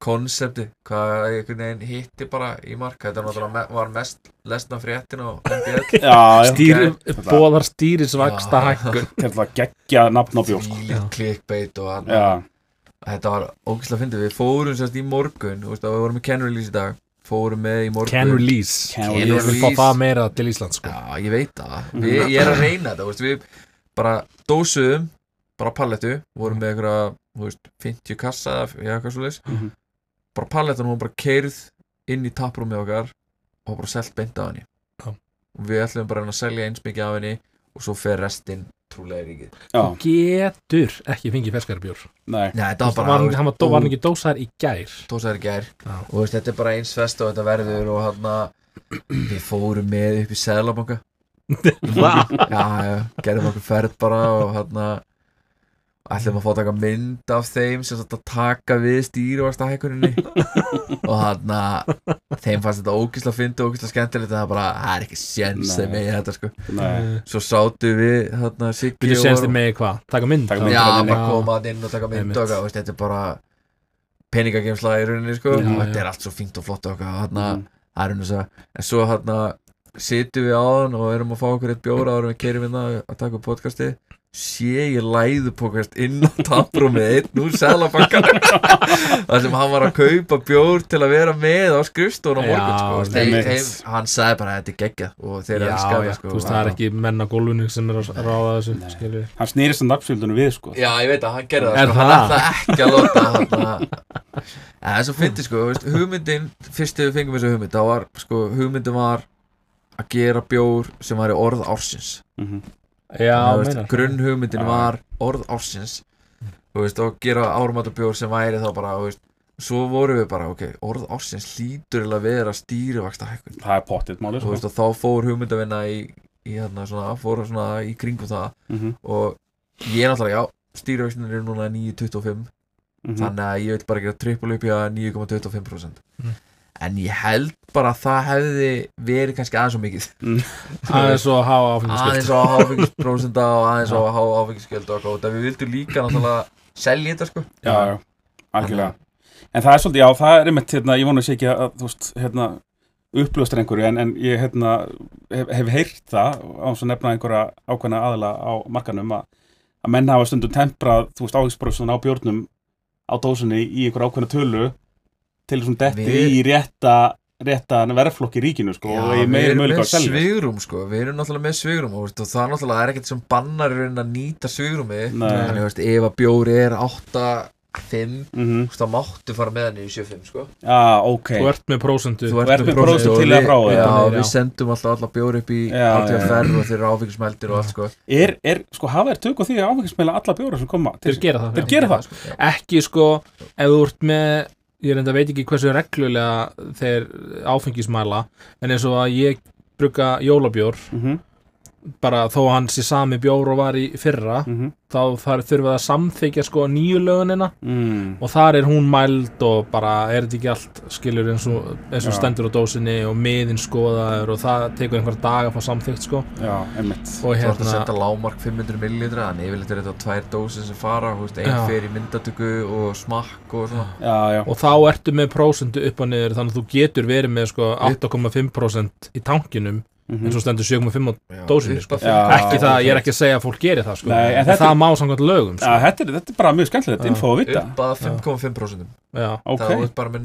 S3: konsepti hvað einhvern veginn hitti bara í mark þetta me var mest lesna fréttin
S2: Ok.
S1: bóðar stýrisvaksta
S3: Já.
S1: hækkun
S2: Þetta geggja nafn á bjór sko.
S3: Þvílíkt clickbait og hann þetta var ógislega fyndið við fórum sérst í morgun þú veist, og við vorum í Ken Release í dag fórum með í morgun
S1: can release
S2: Can
S1: ég vil
S3: release.
S1: fá það meira til Ísland sko.
S3: Já, ég veit það við, Ég er að reyna þetta, þú veist, við bara dósuðum, bara pallettu vorum með veist, 50 kassa eða eitthvað svo leys
S2: Mhm.
S3: Bara pallettan hún var bara keirð inn í taprúmið okkar og bara selt beint af henni.
S1: Já.
S3: og við ætlum bara að að selja eins mikið af henni og svo fer restinn trúlega í ríkið.
S2: Já,
S1: getur ekki fengið ferskari bjór.
S2: Nei.
S3: Nei, þetta var bara,
S1: var,
S3: þú
S1: hann, var, var hann ekki dósar í gær?
S3: dósaður í gær.
S1: Já.
S3: og þú veist, þetta er bara eins fest og þetta verður og hann við fórum með upp í Sælabanka
S1: það
S3: já, já, gerðum okkur ferð bara og hann ætlum að fá að taka mynd af þeim sem sagt að taka við stýruvasta hækurinni og hann þeim fannst þetta ógislega fyndi og ógislega skemmtilegt en það bara, það er ekki séns þeim með þetta sko
S2: Nei,
S3: svo sátu við hann Siggi
S1: Vilju
S3: og
S1: þið
S3: vorum-
S1: með hvað? Taka mynd?
S2: Taka mynd.
S3: já, bara koma inn og taka mynd og þetta er bara peningagemsla í rauninni sko
S1: Já,
S3: og þetta
S1: já.
S3: er allt svo fínt og flott og eitthvað hann
S2: Mhm.
S3: það er einu að en svo hann situm við á hann og erum að fá okkur eitt bjóra árum við kerum inn að taka podcasti sé ég læðupokast inn á taprúmið einn úr selabankan þar sem hann var að kaupa bjór til að vera með á skrifstón á morgun sko. þeim,
S2: einmitt.
S3: þeim, hann sagði bara að þetta er geggjað og þeir elska
S1: já,
S3: það sko.
S1: þú veist, það er ekki menn á gólfinu sem er að ráða þessu.
S2: Hann snýrist að nafnsfjöldunum við sko
S3: Já, ég veit að hann gerði
S1: Er
S3: það, sko, hann ætlaði ekki að hann En það er svo fyndi sko, hugmyndin fyrst þegar við fengum þessu hugmynd þá var, sko, hugmyndin var að gera bjór sem væri orð ársins
S2: Mhm.
S1: Já,
S3: grunn hugmyndin var orð ársins. Þú veist, og gera árumatabjór sem væri þá bara, þú veist svo vorum við bara, ok, orð ársins hlýtur að vera stýrivaksta hækkun
S2: Það er pottitt málið
S3: þú
S2: sko.
S3: veist, og þá fór hugmyndavinna í, í hérna svona, fór svona í kringum það.
S2: Mhm,
S3: og ég er náttúrulega, já, stýrivaktin er núna 9.25
S2: mhm.
S3: þannig að ég vil bara gera triple upp í að 9,25%
S1: Mm.
S3: En ég held bara að það hefði verið kannski aðeins svo mikið.
S1: Aðeins og hafa áfengiskilt
S3: aðeins á áfengisprósenda og aðeins á áfengiskjöld og eitthvað og það við vildum líka náttúrulega selja þetta sko.
S2: Já, já, algjörlega. En það er svolítið, já, það er einmitt, hérna, ég vona sér ekki að, þú veist, hérna, uppljóstra einhverju, en, en ég, hérna, hef, hef heyrt það, á þess að nefna einhverja ákveðna aðila á markanum, að, að menn hafa stundum temprað, þú veist, áhengsbróðsuna á bjórnum á dósunni í einhverja ákveðna tölu til þessum detti
S3: Við-
S2: í rétta, rétta verðflokki í ríkinu, sko, og ég
S3: við
S2: meiri
S3: erum
S2: möguleika
S3: með
S2: að selja.
S3: svigrum sko við erum náttúrulega með svigrum og, veist, og það er náttúrulega það er ekkert sem bannar í að nýta svigrumi veist, ef að bjóri er 8 5,
S2: Mm
S3: þá máttu fara með henni í 7-5 sko
S2: Já, ok.
S1: þú ert með prósentu
S3: Þú
S2: ert með prósentu
S3: og
S2: til að
S3: við-
S2: frá,
S3: Já,
S1: já.
S3: við sendum alltaf alla bjóri upp í
S2: Já,
S3: alltaf
S2: já.
S3: ferð og þeir eru áfengismeldir og allt sko
S2: Er, er, sko, hafa þér tök á því að áfengismæla alla bjóra sem koma til
S1: þeir gera það
S2: Þeir
S1: já.
S2: gera það?
S3: sko.
S1: ekki sko ef þú ert með ég reynda veit ekki hversu reglulega þeir áfengismæla en eins og að ég brugga jólabjór
S2: Mhm,
S1: bara þó að hann sé sami bjór og var í fyrra
S2: mhm,
S1: þá þar þurfum við að samþykja sko nýju lögunina.
S2: Mm.
S1: og þar er hún mæld og bara er þetta ekki allt skilur eins og, eins og stendur á dósinni og miðin skoðaður og það tekur einhver dag að fá samþykt sko.
S2: Já,
S1: og
S3: Þú ert að
S1: hérna
S3: senda lágmark 500 millilitra en yfirleitt er þetta tvær dósir sem fara þú veist, ein
S1: Já.
S3: fer í myndatöku og smakk og svona.
S2: Já, já.
S1: og þá ertu með prósentu upp og niður þannig að þú getur verið með sko 8,5% í tankinum
S2: Mhm.
S1: eins og stendur 7,5
S3: Já,
S1: Dósinni, sko.
S3: að
S2: Já.
S3: 5,5.
S1: ekki það, ég er ekki að segja að fólk gerir það sko
S2: Nei, en
S1: en
S2: þetta-
S1: það má samkvæmt lögum
S2: Já,
S1: sko.
S2: þetta er, þetta er bara mjög skemmtilegt
S1: Já.
S2: info að vita.
S3: upp að 5,5%
S1: já,
S2: Ok,
S3: það þú ert bara með,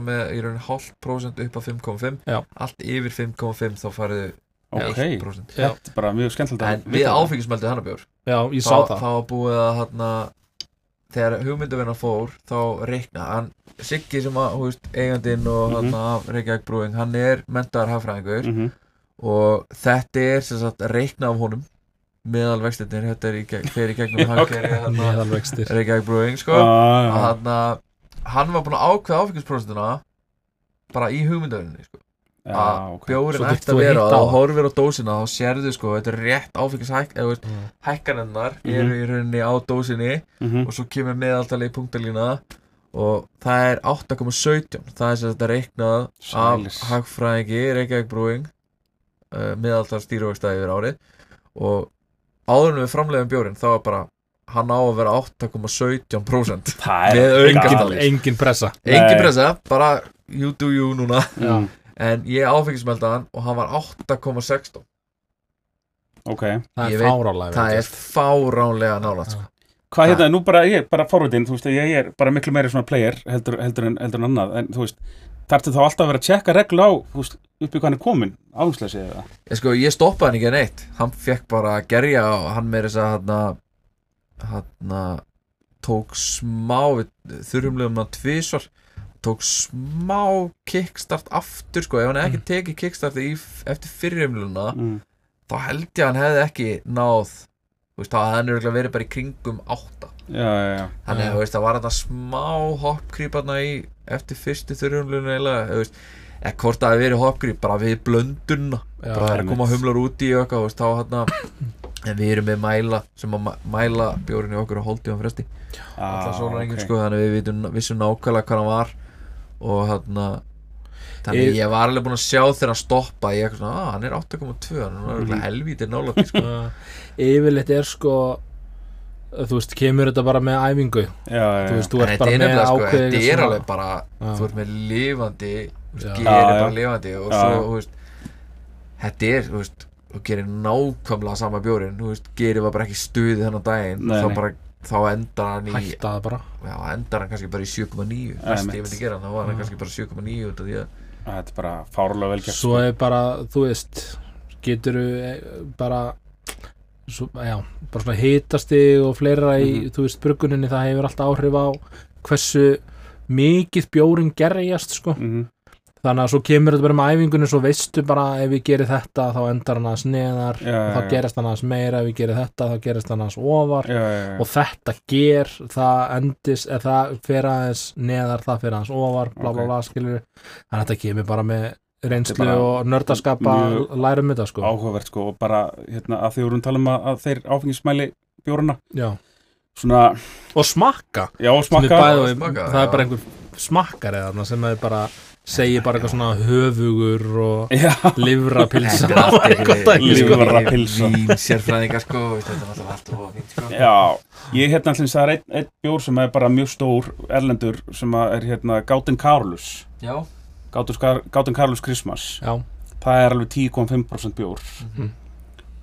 S3: með í raunin hálft prósent upp að 5,5
S1: Já.
S3: allt yfir 5,5 þá farið
S2: ok.
S3: 1%
S1: Já.
S2: Þetta er bara mjög skemmtilegt
S3: en
S2: að
S3: við áfengismeldið
S1: ég sá það
S3: þá var búið að hérna, þegar hugmyndavinna fór þá reikna hann Siggi sem að, hú veist, eigandinn og mm af Reykjavík Brewing, hann er mentaðar hagfræðingur
S2: Mhm.
S3: Og þetta er sem sagt reikna af honum meðalvextinir, þetta er í gegn, fer í gegnum hérna,
S1: meðalvextir
S3: Reykjavík Brewing sko
S2: Já,
S3: og hann, hann var búinn að ákveða áfengisprósentina bara í hugmyndavinninni sko.
S2: Já,
S3: að
S2: ok.
S3: bjórin ætti að vera þá horfir á dósina þá sérðu sko, þetta er rétt áfengishæk eða
S1: Mm.
S3: hækkanennar
S2: Mhm.
S3: eru í rauninni á dósinni
S2: Mhm.
S3: og svo kemur meðaltalegi punktalína og það er 8,17 það er sem þetta reiknað af hagfræðingi Reykjavík Brewing uh, meðaltal stýruvegstæði yfir árið. Og áður en við framleiðum bjórin þá er bara hann á að vera 8,17%
S2: Það
S3: Með
S2: er galið.
S1: engin pressa.
S3: Engin
S2: Nei.
S3: pressa, bara you do you núna.
S2: Mm,
S3: en ég áfengismelda hann og hann var 8,16
S2: Ok,
S1: það er fárálega
S3: það er fáránlega nálægt sko.
S2: hvað hérna, nú bara, ég er bara forvitin, þú veist, ég er bara miklu meiri svona player heldur, heldur, en, heldur en annað, en þú veist, þarftu þá alltaf að vera að tjekka reglu á, hvað hann er komin, áherslega eða?
S3: ég, sko, ég stoppaði hann ekki að neitt hann fekk bara að gerja og hann með þess að hann hann tók smá við þurfumlegum hann tvísvar tók smá kickstart aftur sko, ef hann ekki tekið kickstart í, eftir fyrirumluna
S2: Mm.
S3: þá held ég að hann hefði ekki náð þú veist, þá hefði hann verið bara í kringum átta þannig að það var þetta smá hoppgríparna í eftir fyrstu þurrumlunu eiginlega, þú veist, eða hvort það hefði verið hoppgríp bara við blöndunna bara það er að koma humlar út í veist, þá hérna en við erum með mæla sem að mæ- mæla bjórin í okkur og holdi á fresti
S2: ah,
S3: svona
S2: ok.
S3: sko, þannig að við vitum, vissum nákvæmlega hvað hann var og hérna þannig
S1: Ég-
S3: ég, var alveg búinn að sjá þegar hann stoppa ég eitthvað svona, að hann er 8.2 hann er
S2: Mhm.
S3: mm. helvítið nálægt sko.
S1: Yfirleitt er sko þú veist, kemur þetta bara með æfingu
S2: Já, já,
S1: þú veist, þú ert bara með
S3: sko,
S1: ákveðið
S3: þetta er
S1: svona-
S3: alveg bara
S1: Já.
S3: þú ert með lifandi gerir bara lifandi og
S2: Já,
S3: svo, þú veist þetta er, þú veist þú gerir nákvæmlega sama bjórin þú veist, gerir það bara ekki stuði þennan daginn
S2: Nei,
S3: þá
S2: nei.
S3: bara, þá endar hann í
S1: hætta það bara
S3: já, endar hann kannski bara í 7,9
S2: Ja,
S3: best
S2: einmitt.
S3: ég myndi gera hann, þá var hann kannski bara 7,9 út af því að
S2: þetta er bara fárlega vel gert sko.
S1: svo er bara, þú veist getur bara svo, já, bara svona hitasti og fleira í,
S2: Mhm.
S1: þú veist, bruguninni það hefur alltaf áhrif á hversu mikið bjórin gerjast sko.
S2: Mhm.
S1: þannig að svo kemur þetta bara með æfingunni svo veistu bara ef ég gerir þetta þá endar hann aðeins neðar
S2: Já,
S1: og þá
S2: já,
S1: gerist hann aðeins meira ef ég gerir þetta þá gerist hann aðeins ofar og þetta ger það endis, eða það fer aðeins neðar, það fer aðeins ofar bla bla
S2: Ok.
S1: bla skilur þannig að þetta kemur bara með reynslu
S2: er
S1: og nördaskap að
S2: mjög
S1: læra um þetta sko
S2: áhugavert sko og bara, hérna, að því vorum tala um að, að þeir áfengismæli bjóruna
S1: já.
S2: svona,
S1: og smakka,
S2: já,
S1: er
S2: smakka
S1: bæði,
S3: smakka,
S1: það er
S3: já.
S1: bara einhver smakkari þarna sem er bara segir bara eitthvað svona höfugur og livrapilsa
S3: er
S1: og sko.
S3: Vín sérfræðingar sko er og sko
S2: já Ég hérna allins það er einn ein bjór sem er bara mjög stór erlendur sem að er hérna Gáten Carlus
S3: já,
S2: Gáten Carlus Christmas
S1: já,
S2: það er alveg 10,5% bjór
S1: Mhm.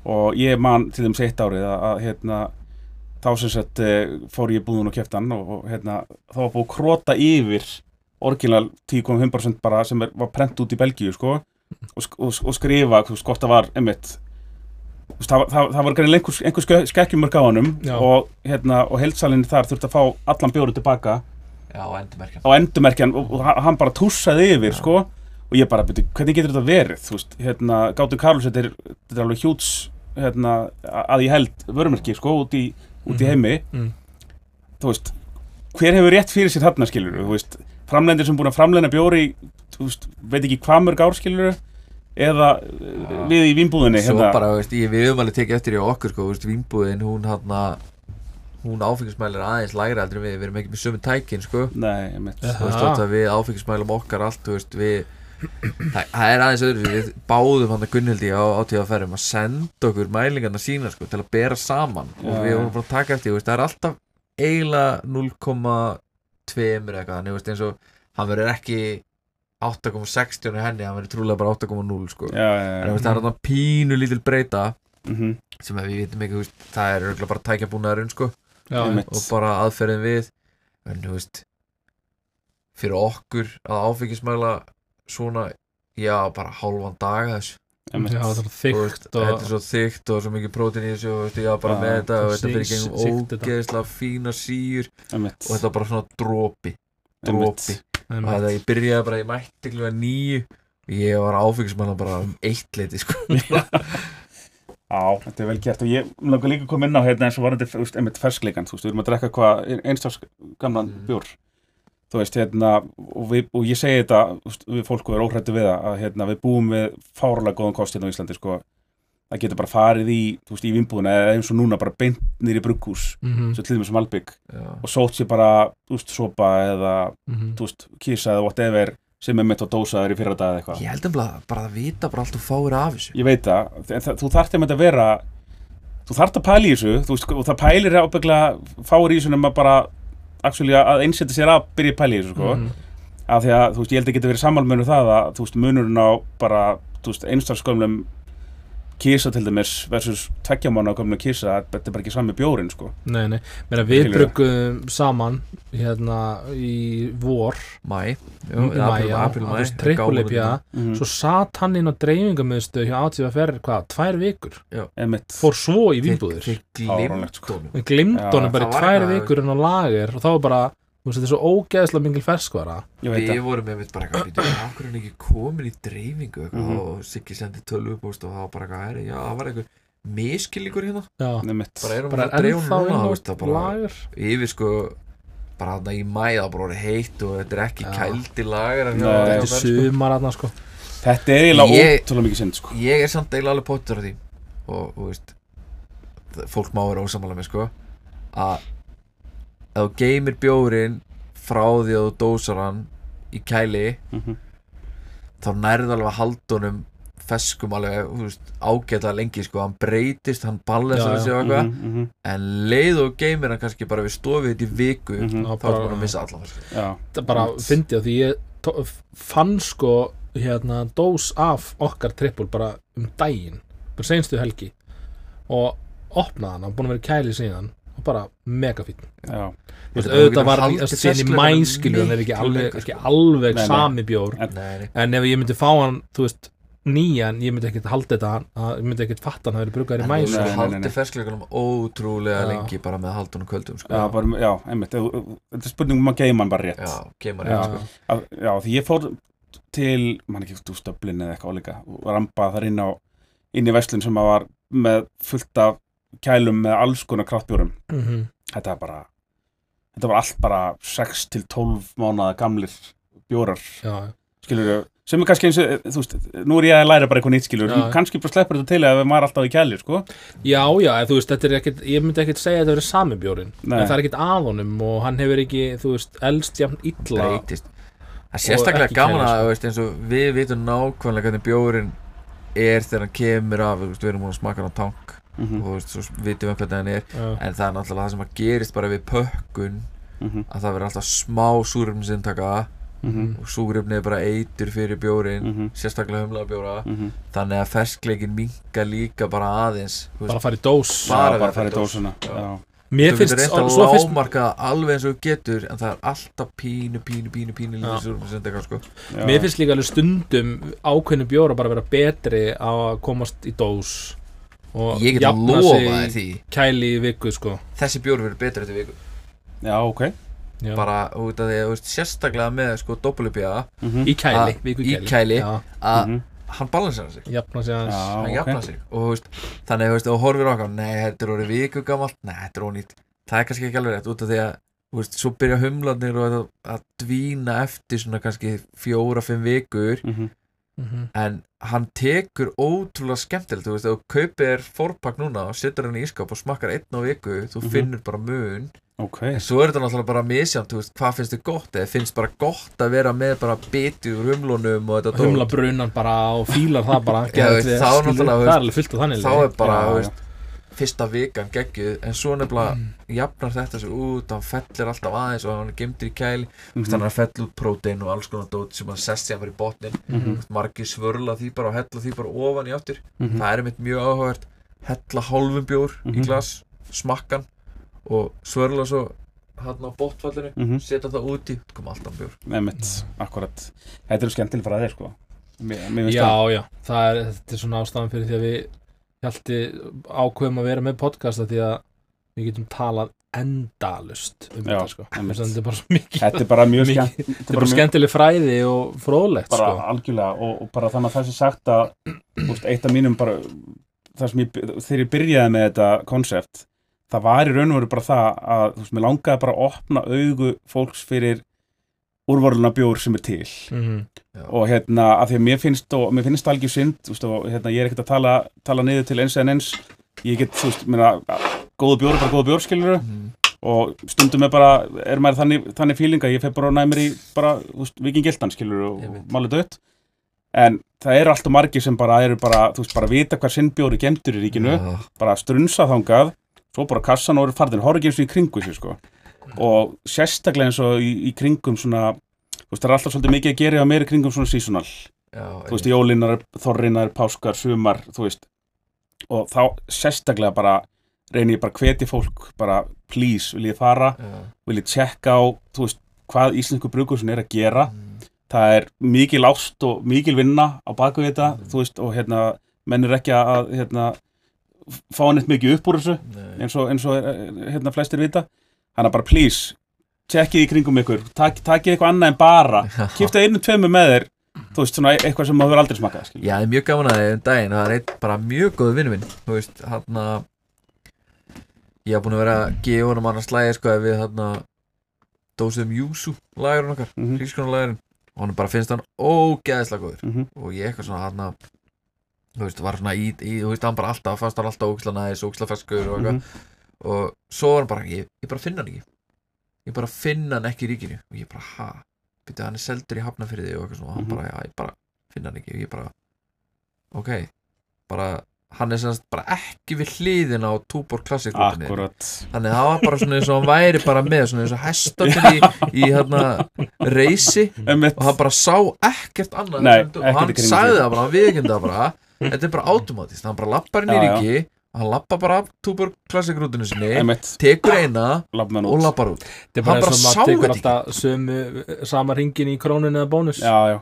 S2: og ég man til þeim seitt árið að, að hérna þá sem sagt eh, fór ég búðun og keftan og, og hérna þá var búið að króta yfir orginal 10,5% bara sem er, var prent út í Belgíu sko og, og, og skrifa hvort það var veist, það, það, það var einhver, einhver ske- skekkjumörk á
S1: Já.
S2: og, hérna, og heldsalinni þar þurfti að fá allan bjóru tilbaka
S3: já, endurmerkjan
S2: á endurmerkjan og, og hann bara tússaði yfir sko. Og ég bara, byrju, hvernig getur þetta verið? Þú veist, hérna, Gátur Karlus þetta er, þetta er alveg hjúts hérna, að ég held vörumerki sko út í, út í
S1: Mhm.
S2: heimi.
S1: Mm.
S2: þú veist, hver hefur rétt fyrir sér þarna skilur, þú veist, framlendir sem búin að framleina bjóri, þú veist, veit ekki hvað mörg ár skilur eða
S3: Já.
S2: við í vínbúðinni
S3: svo
S2: hérna,
S3: bara, veist, ég, við höfum alveg tekið eftir í okkur sko, veist, vínbúðin, hún hann hún áfengismælir aðeins lægra heldur en við, við erum ekki með sömu tækin sko.
S2: Nei,
S3: veist, að við áfengismælum okkar allt, þú veist, við það, það er aðeins öðru, við báðum hann að Gunnhildi á átíðaferðum að senda okkur mælingarna sína, sko, til að bera saman. Og
S2: Já,
S3: við
S2: já.
S3: vorum bara að taka eftir, þú veist, það er alltaf eiginlega 0,2 eða eitthvað, eins og hann verður ekki 8,60 í henni, hann verður trúlega bara 8,0 sko,
S2: já, já,
S3: en það er þarna pínu lítil breyta
S2: mhm,
S3: sem að við vitum ekki, það er bara tækjabúnaðurinn, sko
S1: já,
S3: og bara aðferðin við en þú veist fyrir okkur að áfengismæla svona, já, bara hálfan dag þessu,
S1: það er
S3: þetta er svo þykkt og svo mikið prótín í þessu og veist, já, bara með þetta og
S1: það
S3: þetta fyrir gengum ógeðslega fína síur. Og þetta er bara svona dropi
S2: einmitt.
S3: dropi. Og þetta ég byrjaði bara, ég mætti klukka nýju og ég var áfengismæla bara um eitt leiti, sko
S2: Já, þetta er vel gert og ég langar líka að koma inn á hérna eins og varandi, einmitt ferskleikan, þú veist, við erum að drekka hvað einstafs gamlan
S3: Mm.
S2: bjór. þú veist, hérna og, við, og ég segi þetta, veist, við fólku er óhrættu við það, að hérna, við búum við fárlega góðan kost hérna á Íslandi, sko það getur bara farið í, þú veist, í vinnbúðuna eða eins og núna bara beint nýri brugghús
S1: Mhm,
S2: svo til dæmis um Malbygg og sótt sér bara, þú veist, sopa eða,
S1: mhm.
S2: þú veist, kísa eða whatever sem er mitt á dósaður í fyrra dag eða eitthvað
S3: Ég held um bara að vita bara allt og fáir af þessu
S2: Ég veit það, en það, þú þarft einmitt að vera þú þarft að pæla í þessu þú veist, og það pælir ábygglega fáir í þessu nema bara actually, að einsetja sér að byrja að pæla í þessu sko.
S1: Mhm.
S2: af því að þú veist, ég held að geta verið sammálmunur það að þú veist, munurinn á bara þú veist, einstakskölum kísa til dæmis versus tveggjamána gömlu kísa, þetta er bara ekki sami bjórin sko.
S1: Nei, nei, meina við
S2: Skilurðu?
S1: bruggum saman hérna í vor.
S3: Mæ
S1: já, trippulipja
S2: mm.
S1: svo satt hann inn á dreifingamöðstu hjá ATFR, hvað, tvær vikur?
S2: Einmitt,
S1: fór svo í
S2: sko.
S3: honum.
S1: Við glimd
S2: Já.
S1: honum bara í tvær vikur inn á lager og þá var bara, veist, þetta er svo ógeðslega mingil ferskvara
S2: ég veit
S3: Við
S2: það
S3: vorum með mitt bara eitthvað býtum hverju er hann ekki komin í dreifingu eitthvað
S2: Mhm.
S3: og Siggi sendi tölvupóst og það var bara eitthvað "Herri, Já, það var eitthvað miskilningur hérna
S1: já,
S2: Einmitt,
S3: Bara erum
S1: bara
S3: við að dreifa
S1: ennþá
S3: núna þú
S1: á
S3: veist, það bara
S1: lager
S3: Yfir sko bara þarna í mæ það bara orðið heitt og þetta er ekki
S1: Já.
S3: kældi lager en
S2: Nei.
S3: hjá-
S1: þetta
S3: hjá
S1: er
S3: sko.
S1: sumar aðna sko
S2: þetta er eiginlega
S3: Ég-
S2: ótrúlega mikið synd sko.
S3: Ég er samt eiginlega alveg pottur af því og, og veist það- fólk má vera ósamála með sko að ef þú geymir bjórin frá því að þú dósar hann í kæli
S2: mm
S3: þá nærðu alveg að halda honum feskum alveg, þú veist, ágætlega lengi sko, hann breytist, hann ballensar og eitthvað,
S2: -hmm.
S3: en leið og geymir hann kannski bara við stofið þetta í viku
S2: Mhm.
S1: Já,
S3: þá er
S1: bara-
S3: hann að missa allan sko.
S2: Já,
S1: þetta er bara
S2: Einmitt.
S1: fyndi á því ég fann sko hérna dós af okkar trippul bara um daginn bara seinstu helgi og opnaði hann, hann búin að vera í kæli síðan bara mega fín Þú
S3: þú
S1: auðvitað var í
S3: ferskleikanum
S1: mæskilju hann er ekki alveg, ekki alveg
S2: Nei, nei.
S1: sami bjór
S3: Nei,
S1: en ef ég myndi fá hann, þú veist nýjan, ég myndi ekkert halda þetta að, ég myndi ekkert fatta hann að vera bruggar í
S3: En
S1: mæs
S3: þú
S2: Nei, nei, nei, nei.
S3: haldi ferskleikunum ótrúlega
S1: Já.
S3: lengi bara með að halda honum köldum sko.
S2: já, bara, já, einmitt ef- þetta er spurning um að geima hann bara rétt
S3: já, geymar
S1: Já.
S3: rétt sko.
S2: Að- Já, því ég fór til, mann ekki, þú stöflin eða eitthvað álíka og ramba þar inn á inn í veslun sem að var með fullt af kælum með alls konar kraftbjórum
S1: Mhm.
S2: þetta var bara þetta var allt bara 6 til 12 mánaða gamlir bjórar
S1: já,
S2: skilur sem er kannski eins og, þú veist, nú er ég að læra bara eitthvað nýtt skilur,
S1: Já.
S2: kannski bara sleppur þetta til ef maður er alltaf í kæli, sko
S1: já, já, þú veist, þetta er ekkert ég myndi ekkert segja að þetta verið sami bjórin
S2: Nei.
S1: en það er ekkert að honum og hann hefur ekki, þú veist, elst jafn illa
S3: það er sérstaklega gaman að
S1: sko.
S3: við vitum nákvæmlega hvernig bjórin er þegar hann kemur af við erum múin að smaka hann á tank
S2: mm
S3: og þú veist, svo vitum við hvernig hann er
S1: Já.
S3: en það er náttúrulega það sem að gerist bara við pökkun
S2: -hmm.
S3: að það verður alltaf smá súrefnisintaka
S2: Mm
S3: og súrefni er bara eitur fyrir bjórin
S2: -hmm.
S3: sérstaklega humlaða bjóra
S2: Mm -hmm.
S3: þannig að ferskleikin minka líka bara aðeins þú
S1: bara
S3: veist,
S1: að fara í dós
S3: Bara
S2: bara,
S3: dós.
S2: dósuna
S3: Já.
S1: mér
S3: þú
S1: finnst,
S3: reynt að lámarka það alveg eins og þú getur en það er alltaf pínu, pínu, pínu, pínu
S1: Já.
S3: lítið súrefnisintaka sko.
S2: Já.
S1: mér finnst líka alveg stundum ákveðinu bjóra bara vera betri að komast í dós og
S3: ég get að
S1: jafna
S3: lofa
S1: sig
S3: þér því
S1: kæli í viku, sko
S3: þessi bjór verður betur eftir viku
S2: já, ok
S1: já.
S3: bara út af því að þú veist, sérstaklega með sko doppelupja
S2: mm -hmm.
S1: í kæli,
S3: Að-
S1: viku
S3: í
S1: kæli,
S3: kæli.
S1: Já,
S3: að hann balansera sig
S1: jafna sig aðeins
S2: Já.
S3: hann
S2: ok.
S3: jafna sig og þú veist, þannig þú veist, og horfir okkar nei, þetta er orðið viku gamalt, nei, þetta er ónýtt það er kannski ekki alveg rétt út af því að þú veist, svo byrja humlarnir og að, að dvína eftir svona kannski fjóra-fimm vikur
S2: Mhm.
S1: Mhm.
S3: en hann tekur ótrúlega skemmtilegt, þú veist, þú kaupir þér forpakk núna og setur hann í ískap og smakkar einn á viku, þú
S2: Mhm.
S3: finnur bara mun.
S2: Ok,
S3: en svo er þetta náttúrulega bara misjant, þú veist, hvað finnst þið gott? Eða finnst bara gott að vera með bara biti úr humlunum og þetta
S1: humla brunan bara og fílar það bara vel,
S3: þá náttúrulega,
S1: það er alveg fullt af þannig
S3: þá er bara, þú veist fyrsta vikan geggjuð, en svo nefnilega jafnar þetta svo út, hann fellir alltaf aðeins og hann er gemdur í kæli
S2: Mhm.
S3: þannig að fell út prótein og alls konar dót sem hann sest sér bara í botnin
S2: Mhm.
S3: margir svörla því bara og hella því bara ofan í áttur
S2: Mhm.
S3: það er mitt mjög áhugavert hella hálfum bjór í
S2: Mhm.
S3: glas smakkan og svörla svo hann á botfallinu
S2: Mhm.
S3: setja það úti, kom alltaf bjór
S2: Einmitt, akkurat Þetta eru skemmtileg frá þér sko Mér, mér
S1: já,
S2: það
S1: já, það er, þetta er svona ástæðan fyrir því að við hjalti ákveðum að vera með podcasta því að við getum talað endalust um
S2: Já,
S1: þetta sko. þetta er bara svo mikið
S2: Þetta er bara mjög skemmt
S1: þetta er bara skemmtileg fræði og fróðlegt
S2: bara
S1: sko.
S2: algjörlega og, og bara þannig að það sé sagt að úst, eitt af mínum bara það sem ég, þegar ég byrjaði með þetta konsept, það var í raun og veru bara það að þú veist, mér langaði bara að opna augu fólks fyrir úrvarluna bjór sem er til.
S1: Mhm.
S2: og hérna, af því að mér finnst og mér finnst það algjör synd, þú veist, og hérna, ég er ekkert að tala, tala niður til eins en eins. Ég get, þú veist, að góða bjór er bara góða bjór, skilur
S3: Mhm.
S2: og stundum er bara, er maður þannig, þannig fíling að ég fer bara og næmir í bara, þú veist, vikingiltan, skilur og, máli dött en það eru alltaf margir sem bara eru bara, þú veist, bara vita hvað sinn bjór er gemdur í ríkinu,
S3: Já.
S2: bara strunsa þangað svo bara kassan og eru farðin, horf ekki eins og í kringu sér, sko og sérstaklega eins og í, í kringum svona þú veist, það er alltaf svolítið mikið að gera á meiri kringum svona seasonal.
S3: Já,
S2: þú veist, jólinar, þorrinar, páskar, sumar, þú veist. Og þá sérstaklega bara reyni ég bara að hvetja fólk, bara please, vil ég fara,
S3: Já.
S2: vil ég tjekka á þú veist, hvað íslensku brukursun er að gera?
S3: Mhm.
S2: það er mikil ást og mikil vinna á baku þetta,
S3: Mm.
S2: þú veist, og hérna menn er ekki að, hérna fá hann eitt mikið upp úr þessu eins og, eins og eh, hérna flestir vita þannig að bara please, tjekkið í kringum ykkur tak, takið eitthvað annað en bara
S3: Já.
S2: kipta einu tveimu með þér þú veist, svona eitthvað sem maður aldrei smakað skilur.
S3: Já, það er mjög gaman að þið um daginn það er einn bara mjög góð vinnu minn þú veist, hann að ég haf búin að vera að gefa honum annars slæði sko ef við hann að dósum Júsú lagurinn okkar,
S2: Mhm.
S3: hrískonulagurinn og hann bara finnst hann ógeðslega góður
S2: Mhm.
S3: og ég eitthvað svona hann að þú veist, var svona í, í þú veist, hann bara alltaf fannst hann alltaf ógisla næs, ógisla feskur og eitthvað
S2: Mhm.
S3: Og svo var hann bara, ég, ég bara finna hann ekki. Ég bara finna hann ekki í ríkinu. Og ég bara, ha, byrja hann er seldur í hafnafyrði og eitthvað svona, og hann
S2: Mhm.
S3: bara, já, ég bara finna hann ekki. Og ég bara, ok. Bara, hann er semast bara ekki við hliðina á Túbor Classic þannig að það var bara svona eins og hann væri bara með svona eins og hestarnir í, í hérna reysi. Og hann bara sá ekkert annað
S2: Nei,
S3: og hann sagði það bara, hann viðkynna það bara þetta er bara automatist, hann bara lappar inn í ríki hann lappar bara af Túbor Classic rútunni sinni tekur eina
S2: lafna
S3: og lappar út.
S1: Þetta er
S3: Hann
S1: bara
S3: sá þetta
S1: alltaf sömu, sama ringin í krónun eða bónus.
S2: Já, já.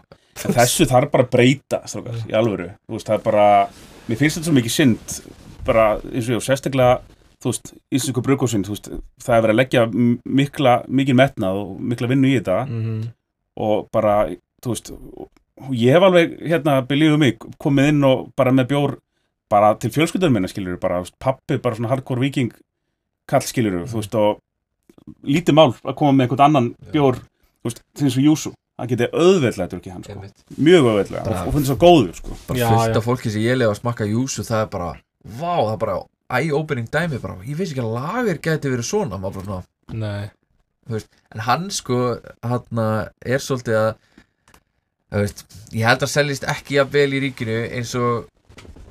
S2: En Þessu þarf bara að breyta, strákar, í alvöru. Veist, það er bara Mér finnst þetta svo mikið synd bara, eins og ég, og sérstaklega þú veist, íslensku veist það er verið að leggja mikla, mikið metnað og mikla vinnu í þetta.
S1: Mhm.
S2: og bara, þú veist ég hef alveg, hérna, believe mig komið inn og bara með bjór bara til fjölskyldar minna, skilur bara, veist, pappi, bara svona hardcore viking kall, skilur þú veist, og lítið mál að koma með einhvern annan
S3: Já.
S2: bjór þú veist, eins og Júsú hann geti auðveldlega að drukja hann, sko. Mjög auðveldlega,
S3: Bara-
S2: og, finnst það góður, sko.
S3: Bara fullt af fólki sem ég lega að smakka júsu það er bara, vá, það er bara eye-opening dæmi bara, ég veist ekki að lager geti verið svona, maður bara svona.
S1: Nei,
S3: en hann sko, hann er svolítið að veist, ég held að seljist ekki að vel í ríkinu eins og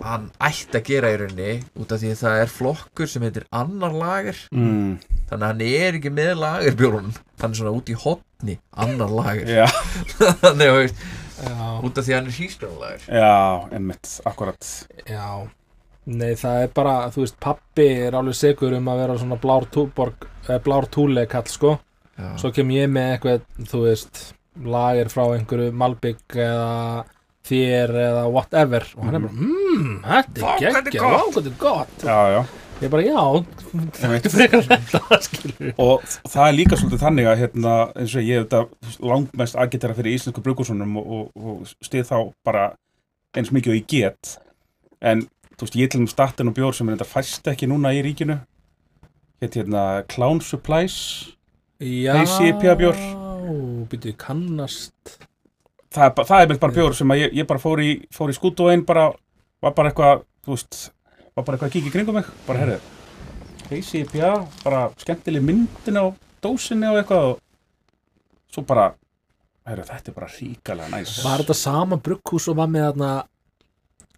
S3: hann ætti að gera í rauninni út af því að það er flokkur sem heitir annar lager.
S2: Mm,
S3: þannig að hann er ekki með lagerbjórunum. Hann er svona út í hotni annar lager.
S2: Já,
S3: þannig að
S1: já,
S3: út af því að hann er hýsgrálager
S2: já, emmitt, akkurat.
S1: Já. Nei, það er bara, þú veist, pappi er alveg segur um að vera svona blár, túborg, eh, blár túle kall, sko Svo kem ég með eitthvað, þú veist, lager frá einhverju Malbygg eða þér eða whatever. Og hann er bara, mmm, þetta er geggja,
S3: gott."
S1: vá, hvað þetta er gott.
S2: Já, já,
S1: Ég er bara, já,
S2: Einmitt.
S1: frekar þetta, skilur
S2: og það er líka svolítið þannig að hérna, eins og ég hef þetta langmest agitera fyrir íslensku brukursunum og, og, og stið þá bara eins mikið og ég get. En þú veist, ég til um startin og bjór sem er þetta fæst ekki núna í ríkinu. Heit hérna Clown Supplies.
S1: Já, býtu, kannast
S2: það er, það er bara bjór sem að ég, ég bara fór í, fór í skút og einn bara var bara eitthvað, þú veist var bara eitthvað að kíkja kringum mig, bara herrið ICP, bara skemmtileg myndin á dósinni og eitthvað og svo bara herrið, þetta er bara ríkalega næs.
S1: Var þetta sama brugghús og var með þarna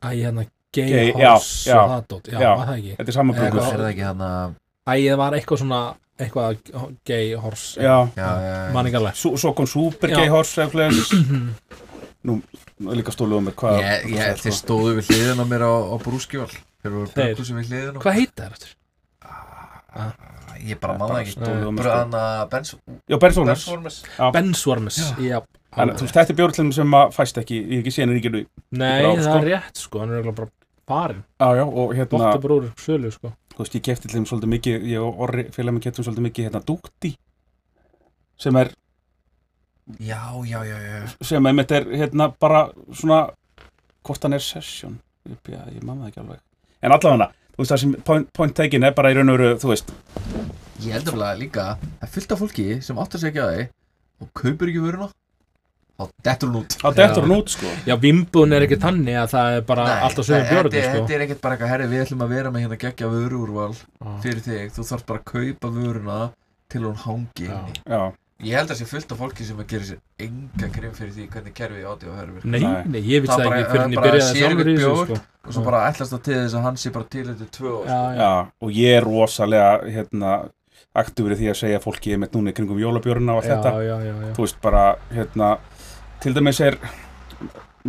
S1: Æ, hérna, Gay
S2: Gay, já,
S1: Horse
S2: já,
S1: og það dót, já,
S2: já.
S1: var það ekki?
S2: Þetta er sama brukur
S3: er það ekki hann að
S1: Æ, það var eitthvað svona, eitthvað Gay Horse
S2: Já,
S3: já, já, já.
S1: Man ekki alveg
S2: svo, svo kom Super. Gay Horse Nú, nú er líka stóluð um mér hvað
S3: Ég, ég,
S2: það
S3: þeir
S2: sko.
S3: stóðu við hliðina á mér á, á brúskjöval Þeir voru
S1: Þeir?
S3: brúkusum við hliðina
S1: Hvað heita það eftir?
S3: Ég bara manna ekki
S2: um sko.
S3: Bröðana Bensvormes
S1: Bensworms Já,
S2: þetta er bjórlum sem að fæst ekki, ég hef ekki séð henni ríkinu
S1: Nei, það
S2: sko.
S1: er rétt sko, hann er bara farin
S2: Já, já, og hérna,
S1: Dotti brúr sölu sko
S2: þú veist, ég kefti til þeim svolítið mikið, ég og Orri félag með keftum svolítið mikið, hérna, Dúkti sem er,
S3: Já, já, já, já.
S2: sem einmitt er, hérna, bara svona, hvort hann er session, ég, ég, manna það ekki alveg. En allavega, þú veist, það sem point, point taken er bara í raun og veru, þú veist
S3: Ég held að líka Það er fullt af fólki sem sig ekki að því og kaupir ekki vöruna þá dettur hún út
S2: þá dettur hún út sko
S1: Já, vimbun er ekki tannig að það er bara alltaf sögum
S3: er-
S1: sko.
S3: þetta er ekkert bara eitthvað herri við ætlum að vera með hérna geggja vöruúrval
S1: Já.
S3: fyrir þig, þú þarfst bara að kaupa vöruna til hún hangi
S1: Já.
S3: inni
S2: já,
S3: ég held að sé fullt af fólki sem að gera sér enga grein fyrir því hvernig kerfið átti og herri
S1: Nei,
S2: Nei.
S1: nei, ég vissi
S3: Það
S1: það ekki fyrir en
S3: það
S1: ég byrjaði
S3: sér
S1: sjálfur í þessu, sko.
S3: og svo bara ætlast það til þess að hann sé bara til þetta tvö ár
S1: Já, já.
S2: já, og ég er rosalega hérna, aktífur í því að segja fólki með núna í kringum jólabjörna og allt
S1: Já,
S2: þetta
S1: já, já, já.
S2: þú veist bara, hérna til dæmis er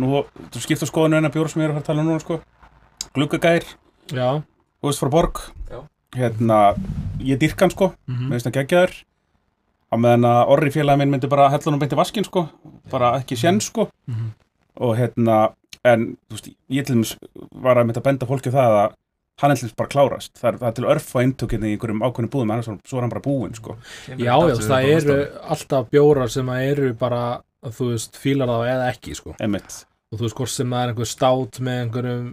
S2: nú, þú skipta skoðinu eina bjór sem ég er að fara að tala um núna sko. Gluggagær,
S1: Já,
S2: þú veist frá borg.
S3: Já.
S2: hérna, ég dyrka hann sko.
S1: Mhm.
S2: með þess að gegja þér á meðan að orri félagi minn myndi bara hella hann beint í vaskin sko, bara ekki sén sko.
S1: Mhm.
S2: og hérna en þú veist, ég til dæmis var að mynda að benda fólki það að hann er til dæmis bara klárast. Það er, það er til örf á eintökinni í einhverjum ákveðnum búðum annars svo er hann bara búinn sko.
S1: Já, já, það eru alltaf bjórar sem að eru bara, þú veist, fílar þá eða ekki, sko.
S2: emitt,
S1: Og þú veist, hvort sem það er einhver stát með einhverjum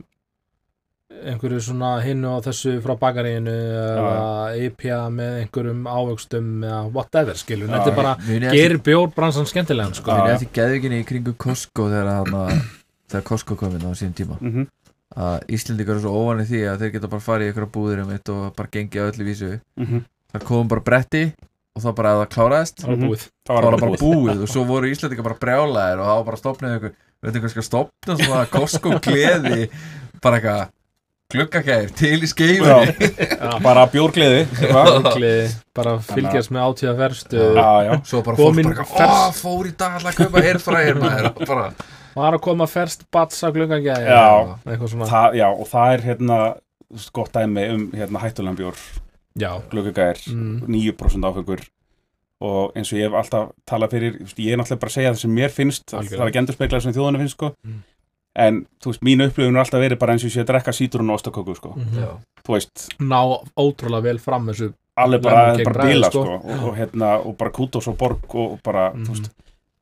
S1: einhverju svona hinnu á þessu frá bakaríinu eða IPA með einhverjum ávöxtum eða whatever, skilur.
S2: Já,
S1: Þetta er bara, gerir bjórbransan skemmtilegan, sko.
S2: Já, já.
S3: eftir geðvikinni í kringu Costco þegar hann þegar Costco kominn á síðan tíma
S2: mm
S3: að Íslendingar eru svo óvanni því að þeir geta bara farið í ykkur búðir um eitt og bara gengið á öllu vísu
S2: -hmm.
S3: það komum bara bretti og þá bara að það kláraðist
S1: Það var
S2: Mhm.
S1: búið.
S2: það
S3: þá
S2: var
S3: það
S2: bara
S3: bara
S2: búið.
S3: búið og svo voru Íslendingar bara brjálæðir og það var bara stopnið ykkur veit einhver skal stopna svona Costco gleði bara eitthvað gluggakæðir til í skeifunni.
S1: Já,
S2: bara bjórgleði
S1: bara fylgjast með átíða verstu
S3: svo bara fólk bara eitthvað, ó fór í dag alltaf að airfryer maður. Og bara
S1: var að koma ferst bats að glungagæði
S2: Já.
S1: eitthvað svona.
S2: Það, já, og það er hérna gott dæmi um hérna hættulegan bjór gluggagær,
S1: mm.
S2: 9% áfengur og eins og ég hef alltaf talað fyrir, ég er náttúrulega bara að segja það sem mér finnst,
S1: Algjörlega.
S2: það er ekki endur speklað sem þjóðinu finnst sko,
S1: Mm.
S2: en þú veist, mín upplifun er alltaf verið bara eins og ég sé að drekka sítrun og ostaköku sko,
S1: Mhm.
S2: þú veist,
S1: ná ótrúlega vel fram þessu
S2: alveg bara, bara bíla
S1: sko.
S2: sko, og, og hérna, og bara kútos og borg og bara,
S1: Mhm.
S2: veist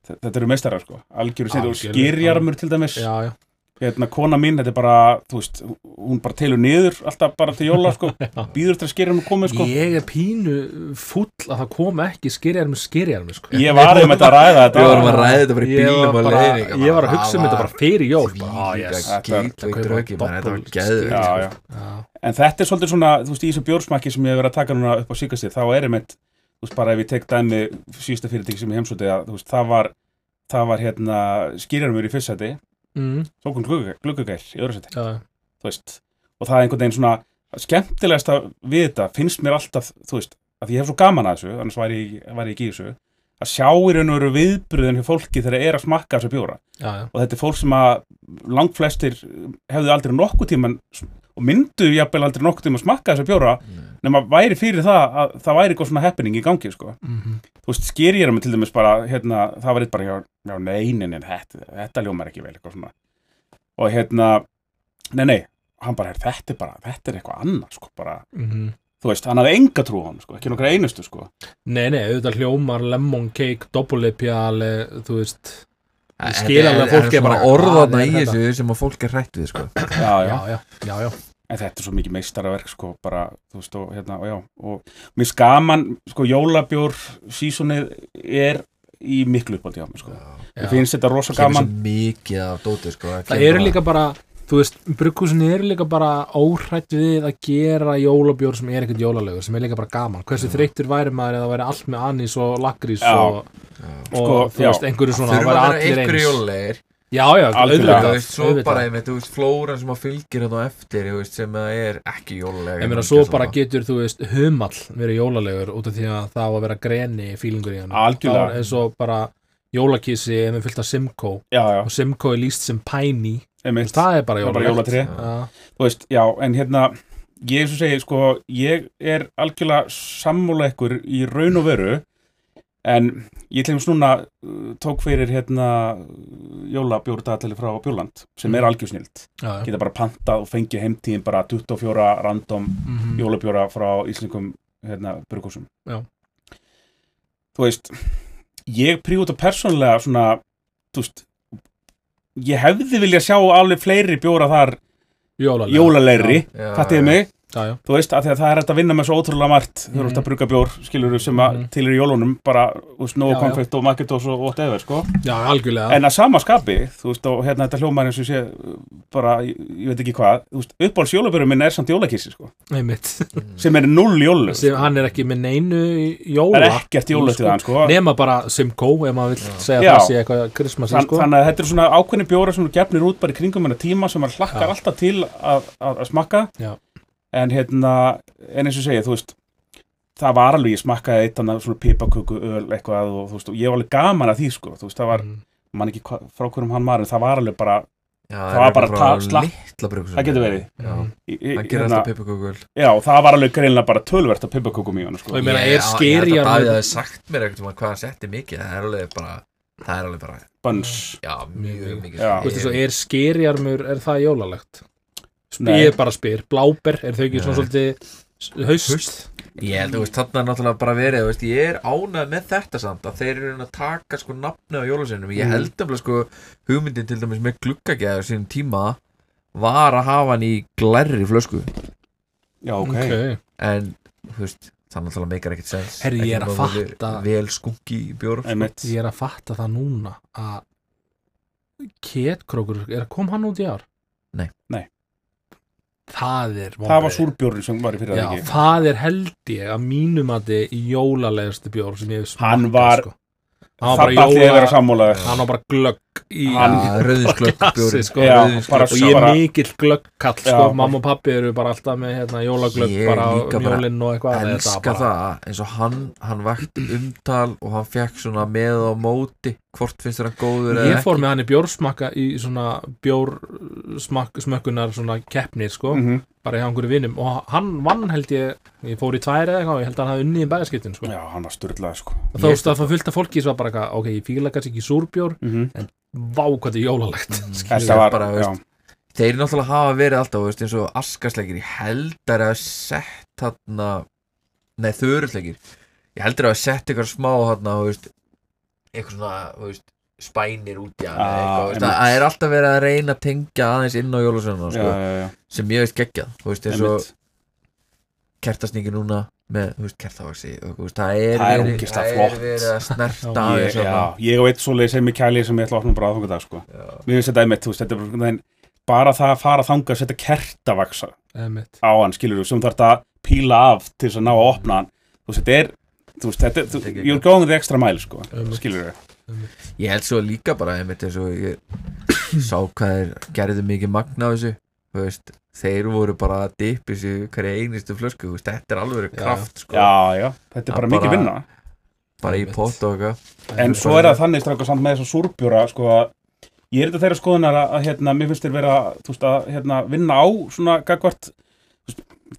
S2: þe- þetta eru meistarar sko, algjöru sér og
S1: Algjörlega.
S2: skýrjarmur til dæmis
S1: já, já,
S2: hérna, kona mín, þetta er bara, þú veist hún bara telur niður alltaf bara til jóla sko, býður til að skýrjarmur komið sko.
S1: Ég er pínu full að það kom ekki skýrjarmi skýrjarmi sko.
S2: ég var einmitt að ræða þetta.
S3: við vorum að ræða þetta bara í
S1: Ég
S3: bílum og leiðing
S1: ég var að hugsa um þetta bara fyrir jól.
S2: Þetta-
S1: þetta-
S3: þetta
S2: En þetta er svolítið svona, þú veist, í þessu bjórsmakki sem ég hef verið að taka núna upp á síkastið, þá er einmitt, þú veist, bara ef ég tek dæmi síðasta fyrirtæki sem ég heimsóti að, þú veist, það var, það var hérna skýrjarmur í fyrst seti,
S1: mm,
S2: kom gluggagær í öðru seti, veist, og það er einhvern veginn svona skemmtilegasta við þetta, finnst mér alltaf, þú veist, að ég hef svo gaman að þessu, annars væri ég, ekki í þessu, að sjá í raun og veru viðbröðin hjá fólki þegar það er að smakka þessu bjóra.
S1: Já, já,
S2: og þetta er fólk sem að langt flestir hefðu aldrei nokkuð tíman og myndu jafnvel aldrei nokkuð tíman smakka þessu bjóra nema væri fyrir það að það væri eitthvað svona happening í gangi sko.
S1: mhm,
S2: þú veist, sker ég með til dæmis bara hérna, það var eitt bara, já, já nei, nei, nei þetta, þetta ljómar ekki vel, eitthvað svona. Og hérna, nei, nei hann bara, "Heyrðu, þetta er bara, þetta er eitthvað annað sko, bara,
S1: mhm.
S2: þú veist, hann hafði enga trú á hann, sko, ekki nokkra einustu, sko.
S1: Nei, nei, auðvitað hljómar lemon cake, doppelipja alveg, þú veist
S3: Ég
S1: skil alveg að fólk er bara,
S3: orðaðna
S1: hvað er
S3: í þessu sem að fólk er hrætt við sko.
S2: já, já,
S1: já, já, já, já,
S2: en þetta er svo mikið meistaraverk, sko, bara, þú veist, og hérna, og já, og mér skaman, sko, jólabjór sísonið er í miklu uppáldi á mig, sko, ég finnst þetta rosa gaman
S3: svo mikið af dóti sko.
S1: Það eru líka bara, þú veist, brugghúsin eru líka bara óhrætt við að gera jólabjór sem er ekkert jólalögur, sem er líka bara gaman. Hversu þreyttur væri maður eða væri allt með annís og lakrís
S2: Já.
S1: og, og
S2: Sko,
S1: þú
S2: já.
S1: veist, einhverju svona,
S3: þurfa
S1: það væri
S3: að vera
S1: allir
S3: einhverju
S1: eins. Já, já, auðvitað,
S3: svo bara einmitt, þú veist, flóran sem að fylgir þetta á eftir, þú veist, sem það er ekki jólulega
S1: Ég meina, svo bara getur, þú veist, humall verið jólalegur út af því að það á að vera greni fílingur í hann.
S2: Algjörlega.
S1: Það er og bara jólakísi ef við fyllt að Simcoe.
S2: Já, já,
S1: og Simcoe er líst sem Piney. Veist, Það er bara
S2: það er
S1: Já,
S2: þú veist, já, en hérna ég eins og segi, sko, ég er algjörlega sammúla ykkur í raun og veru en ég til dæmis núna uh, tók fyrir hérna jólabjórudatali frá Bjóland sem er algjör snilt,
S1: já, já.
S2: geta bara pantað og fengið heimtíðin bara 24 random
S1: Mhm.
S2: jólabjóra frá íslenskum hérna, burgúsum
S1: Já.
S2: þú veist ég prífut að persónlega svona, þú veist ég hefði vilja sjá alveg fleiri bjóra þar jólalegri, fattiði mig
S1: já, já,
S2: þú veist, að, að það er hægt að vinna með svo ótrúlega margt þú veist
S1: Mhm.
S2: að brugga bjór, skilur sem að
S1: Mhm.
S2: til er í jólunum, bara, þú veist,
S1: já.
S2: Conflict og Magetos og whatever, sko.
S1: Já, algjörlega.
S2: En að sama skapi, þú veist, og hérna þetta hljómar eins og sé, bara, ég, ég veit ekki hvað þú veist, uppáhalds jólabjörnum minn er samt jólakissi, sko.
S1: Einmitt,
S2: sem er null jólu
S1: sem hann er ekki með neinu
S2: það
S1: jóla.
S2: Er ekkert jólu til hann, sko.
S1: Nema bara Simcoe ef maður vil segja
S2: Já.
S1: það sé eitthvað
S2: að að, að, að en hérna, en eins og segja, þú veist það var alveg, ég smakkaði eitt annað svona pipaköku öl eitthvað og þú veist, og ég var alveg gaman að því sko, þú veist, það var,
S1: Mm.
S2: man ekki hva, frá hverjum hann var, en það var alveg bara,
S3: Já,
S2: Það var bara
S3: frá
S2: ta- slapp- það getur verið.
S3: Já, gerir
S2: hérna, já, það var alveg greinlega bara tölvert af pipakökum í hann sko.
S1: Og ég meina, er skeri
S3: að Davíð hafi sagt mér um hvað hann setti mikið. Það er alveg bara Það er alveg bara
S2: Buns,
S3: Já, mjög mikið
S1: er skerjarmur, er það jólalegt? Ég bara spyr, bláber, er þau ekki svona svolítið haust?
S3: Haust? Ég held, þú veist, þarna er náttúrulega bara verið, veist, ég er ánægð með þetta samt að þeir eru að taka sko nafni á jólaseinum. Ég
S2: Mhm.
S3: held nefnilega sko hugmyndin til dæmis með gluggagæður sínum tíma var að hafa hann í glærri flösku
S2: já, ok,
S1: Ok,
S3: en, þú veist, það náttúrulega meikar ekkert sens.
S1: Herri, ég er að fatta-
S3: Vel skunki bjór. sko.
S1: ég er að fatta það núna að Ketkrókur, er, kom hann út í ár?
S3: Nei.
S2: Nei.
S1: Það er
S2: það var súrbjórn sem var í fyrir
S1: Já,
S2: það
S1: er held ég að mínum að þið jólalegasti bjór sem ég hef smakkað
S2: Hann var-
S1: sko. Hann var bara jóla Hann var bara glögg í
S3: Já, rauðinsglögg
S1: sko. Og ég er mikill glöggkall sko. Mamma og pappi eru bara alltaf með hérna, jólaglögg
S3: Ég
S1: bara njólinn og eitthvað Þetta
S3: elska það eins og hann, hann vakti umtal og hann fekk svona með og móti hvort finnst þér hann góður
S1: ég fór með hann í bjórsmakka í svona bjórsmökkunar svona keppnir sko,
S2: Mhm.
S1: bara í einhverju vinum og hann vann held ég, ég fór í tvær eða eitthvað ég held að hann hafi unnið í bæðaskiptin sko.
S2: já, hann var styrlað sko
S1: þá það fullt af fólki sem var bara ok, ég fíla kannski ekki súrbjór
S2: Mhm.
S1: vá hvað er jólalegt
S2: þetta var,
S3: bara,
S2: já,
S3: veist, þeir náttúrulega hafa verið alltaf veist, eins og askasleikir ég held að að sett þarna nei þörulleikir ég held að að sett eitthvað smá veist, eitthvað svona þú veist, spænir út í
S2: Ah, einmitt.
S3: það er alltaf verið að reyna að tengja aðeins inn á jólasönuna
S2: já,
S3: sko,
S2: já, já,
S3: sem ég veist geggjað þú veist, eins og kertasningi núna með, þú veist, veist, það er,
S2: er
S3: verið, er að snerta
S2: ég, já, ég veit svoleiðis sem ég kæli sem ég ætla að opna bara aðfangadag sko.
S3: Já.
S2: mér finnst þetta einmitt, þú veist, þetta er bara, en bara það að fara þangað að setja kertavaksa á hann, skilur þú, sem þarf að píla af til þess að ná að opna hann. Þú veist, þetta er, þú veist, þetta er
S3: Þetta er
S2: you're going the extra mile, sko, skilur þú
S3: Ég held svo líka bara einmitt eins og ég sá hvað þeir gerðu mikið magna á þessu þú veist, þeir voru bara að dippi sig hverja einustu flösku veist, þetta er alveg kraft sko,
S2: já, já, þetta er
S3: Það
S2: bara
S3: bara-
S2: mikið vinna.
S3: bara í pott og eitthvað.
S2: En svo er það þannig stráka samt með þess að súrbjóra sko að ég er þetta þeirra skoðunar að, að hérna, mér finnst þér vera veist að hérna, vinna á svona gagvart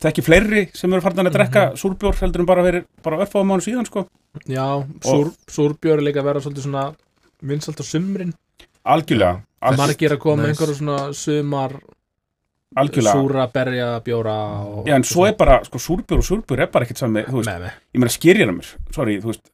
S2: þekki fleiri sem eru farin að drekka súrbjór heldur en bara verið bara örfáða mánu síðan sko.
S1: Já, súr, súrbjór er líka að vera svolítið svona vinsalt á sumrin.
S2: Algjörlega, al,
S1: margir að koma með
S3: nice.
S1: einhverju svona sumar
S2: algjörlega.
S1: Súra, berja, bjóra og,
S2: já en svo er bara, sko súrbjór og súrbjór er bara ekkert sami, þú veist,
S1: með mig
S2: ég meina skerjana mér sorry, þú veist,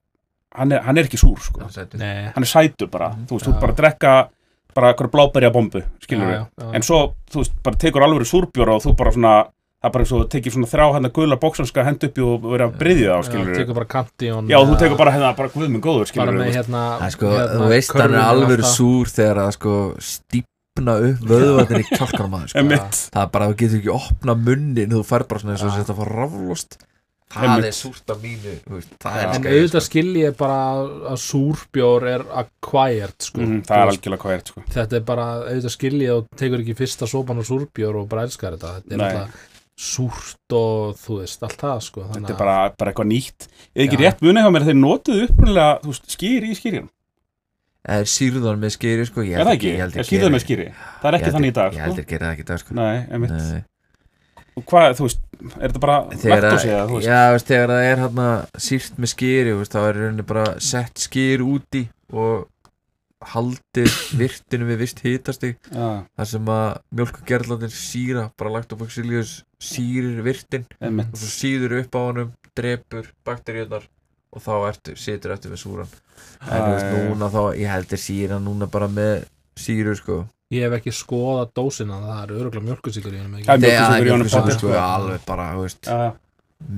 S2: hann er, hann er ekki súr sko,
S1: Nei.
S2: hann er sætur bara
S3: Mhm.
S2: þú veist, þú ert
S1: Já.
S2: bara að drekka bara eitthvað bláberja bombu, skilur
S1: Já, já, já.
S2: en svo, þú veist, bara tekur alveg súrbjór og þú bara svona, það er bara eins og þú tekir svona þrjá hann að gula bóksanska hend upp í og vera að bryðja á,
S1: Já,
S2: skilur
S1: tekur bara kanti og
S2: Já, þú tekur bara hérna, bara guðminn góður,
S1: bara
S2: skilur
S1: með hérna,
S3: Það er sko,
S1: hérna
S3: þú veist hann er alveg súr þegar að sko stípna upp vöðvarnir í kjálkanum aðeins sko. Það er bara, þú getur ekki opna munnin þú fær bara svona eins og þetta að fá raflost. Það
S2: Einmitt.
S3: er súrt af mínu þú veist, það er
S1: en
S3: sko
S1: auðvitað skil ég bara að súrbjór er acquired sko. Þú
S2: Það er algjörlega er, sko.
S1: Þetta er bara, auðvitað skil ég og tekur ekki fyrsta sopan og súrbjór og bara elskar þetta. Þetta er alltaf súrt og þú veist, allt það sko.
S2: Þetta er bara, bara eitthvað nýtt. Eða ekki rétt munið hjá mér að þeir notuðu upprunalega, skýri í skýrin
S3: er síruðan með skýri sko. Ég
S2: Er
S3: held
S2: ekki? Er
S3: geri-
S2: með skýri? Það er ekki þannig í dag,
S3: ég held
S2: sko
S3: ég gera það ekki í dag sko.
S2: Nei, einmitt.
S3: Nei.
S2: Og hvað, þú veist, er þetta bara
S3: þegar,
S2: laktósi eða, þú
S3: að,
S2: veist?
S3: Já, veist, þegar það er hérna sírt með skýri veist, þá er rauninni bara sett skýri úti og haldið virtinu við vist hitastig.
S2: Já,
S3: þar sem að mjölkugerðlandir síra bara lagt upp auxilius sírir virtin
S2: einmitt.
S3: og svo síður upp á honum drepur bakteríunar og þá ertu, situr eftir með súran en þú veist núna þá, ég heldur síra núna bara með síru sko
S1: ég hef ekki skoðað dósina það er öruglega mjölkusíkur í
S2: er mjólkursykur í
S3: það er
S2: honum pottet,
S3: sko,
S2: sko.
S3: alveg bara,
S2: já.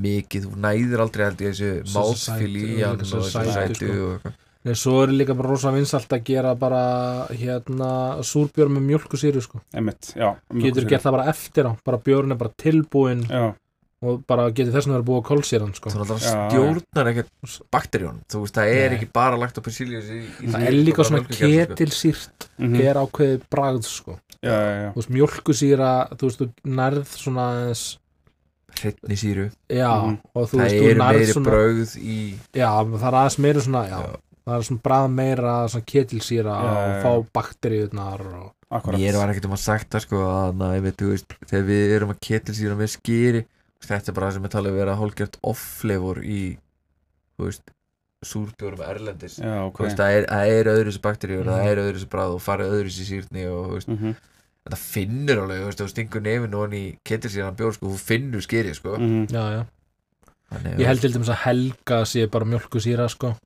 S3: mikið, þú næðir aldrei held ég þessu málsfíl í hann og
S1: svo
S3: þessu sætu
S1: sko.
S3: og
S1: Nei, svo er líka bara rosa vinsalt að gera bara hérna súrbjörn með mjölkusýru sko.
S2: Einmitt, já
S1: getur gert það bara eftir á bara björn er bara tilbúin
S2: Já,
S1: og bara getur þess að vera búið að kólsýran sko.
S3: þú náttúrulega
S2: Já,
S3: stjórnar ekkert bakterjón þú veist, það er
S1: Nei.
S3: ekki bara lagt á í
S1: það er líka svona
S3: sko.
S1: ketilsýrt
S2: mhm.
S1: er ákveðið bragð sko.
S2: já, já, já.
S1: þú veist, mjölkusýra þú veist, þú nærð svona og þú
S3: það
S1: veist, nærð
S3: meiri
S1: svona
S3: brauð í
S1: já, það er aðeins meira svona já,
S3: Já.
S1: það er svona bragð meira svona ketilsýra og
S2: já.
S1: fá bakteríunar og
S2: Akkurat
S3: mér var ekkert um að sagt það sko að na, ég veit, þú veist, þegar við erum að ketilsýra með skýri þetta er bara það sem er talið að vera hálfgjört off-flavor í þú veist, súrbjórum erlendis
S2: Já, ok
S3: Þú veist, það er, það er öðru þessi bakteríur
S1: Mhm.
S3: það er öðru þessi bræð og farið öðru þessi sýrni og veist,
S2: Mhm,
S3: þetta finnur alveg þú veist, þú stingur nefn og hann í ketilsýran bjór sko, þú finnur skýri sko
S2: mhm.
S1: já.
S3: Þannig,
S1: ég held til dæmis að Helga sé bara mjölkusýra sko.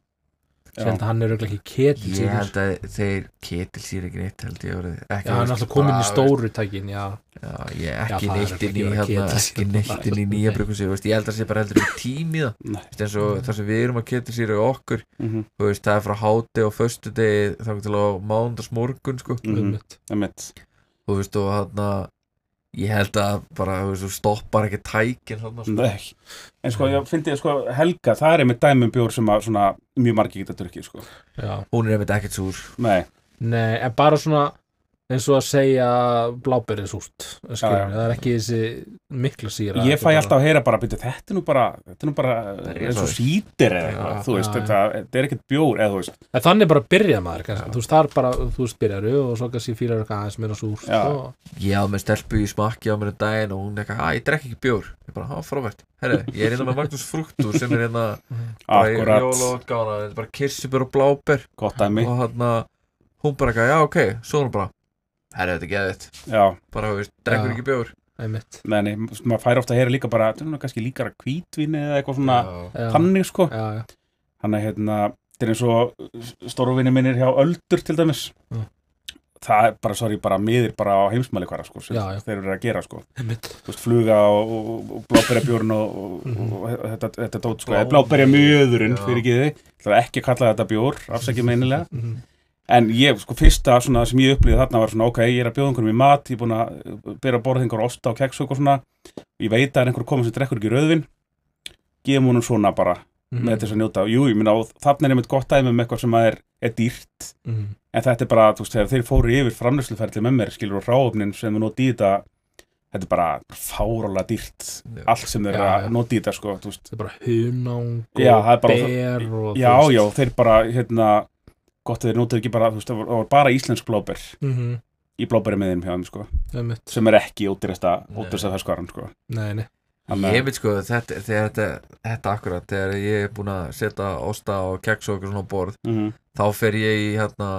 S1: Ég held að hann er auðvitað ekki
S3: ég
S1: ketilsýra
S3: held að þeir ketilsýra ekki neitt held ég orðið ekki,
S1: já, hann er alltaf komin í stóru tækin já,
S3: Já, ég ekki
S1: það er
S3: neitt
S1: ekki
S3: inn í hérna, ekki neitt inn í nýja veist, ég held að það sé bara heldur í tími það.
S2: Nei.
S3: Veist, eins og það sem við erum að ketilsýra okkur
S2: Mhm,
S3: þú veist, það er frá háti og föstudegi þá til á mándags morgun sko.
S2: mhm.
S1: einmitt.
S2: Einmitt
S3: þú veist, og hann ég held að bara, stoppar ekki tækin sko.
S2: Nei. En sko, ég fyndi, sko, Helga, það er einmitt dæmum bjór sem að svona mjög margir geta drukkið, sko.
S1: Já.
S3: Hún er einmitt ekkert súr.
S2: Nei,
S1: Nei, en bara svona eins og að segja bláberið súrt það er ekki þessi mikla síra
S2: ég fæ
S1: er
S2: alltaf að heyra bara, byrju, þetta er nú bara, þetta er nú bara
S3: er
S2: eins og sítir eða eitthvað, þú veist, þetta, þetta er ekkert bjór, eða þú veist,
S1: En þannig bara byrja maður kannski, þú veist, það er bara, þú veist, byrjaru og svo kannski fílar eitthvað aðeins meira súrt og,
S3: ég hafði með stelpu í smakki á mér um daginn og hún eitthvað, að ég drekk ekki bjór. Ég bara, há, frábært, herri, ég er hérna með Magnús Frúktur sem er hérna bara í er bara herri, þetta geðið, bara, þú veist, drekkur
S1: Já.
S3: ekki bjór.
S1: Einmitt.
S2: Nei, nei, maður fær ofta að heyra líka bara, er kannski líkara hvítvíni eða eitthvað svona, þannig, sko,
S1: já, já,
S2: hann að, hérna, þetta er eins og stórvinni minnir hjá Öldur, til dæmis,
S1: Já.
S2: það er bara, sorry, bara miðir bara á heimsmæli hverja, sko, sem
S1: Já, já.
S2: þeir eru að gera, sko,
S1: einmitt.
S2: Þú veist, fluga og, og, og bláberjabjórn og, og,
S1: Mhm.
S2: og, og þetta, þetta dót, sko,
S3: Blá-
S2: bláberjamjöðurinn
S3: Já.
S2: fyrir giði, það er ekki að kalla þetta bjór, afsækja meinilega,
S1: Mhm.
S2: En ég, sko, fyrsta svona sem ég upplýði þarna var svona, ok, ég er að bjóða einhverjum í mat, ég er búin að byrja að borða einhver osta og keks og svona, ég veit að er einhver komið sem drekkur ekki rauðvin, gefum honum svona bara,
S1: Mhm.
S2: með þess að njóta, jú, ég minna, þarna er einmitt gott dæmi með eitthvað sem er, er dýrt,
S1: Mhm.
S2: en þetta er bara, þú veist, þegar þeir fóru yfir framlösluferðli með mér, skilur, og ráöfnin sem við noti í þetta, þetta er bara fárálega dýrt,
S3: Já.
S2: allt sem þeir að noti í þetta, sko, þú veist,
S1: það er bara hunang og
S2: er
S1: ber og
S2: já, já, þeir bara, hérna, gott að þeir notið ekki bara, þú veist, það var bara íslensk blóber
S1: já
S2: í blóberi með þeim hjá þeim, sko, sem er ekki ódýrasta, ódýrasta ferskaran, sko.
S1: nei, nei
S2: Þannig
S3: Ég veit sko, þetta, þetta, þetta akkurat, þegar ég er búin að setja osta og keks og eitthvað svona á borð,
S2: Mhm,
S3: þá fer ég í hérna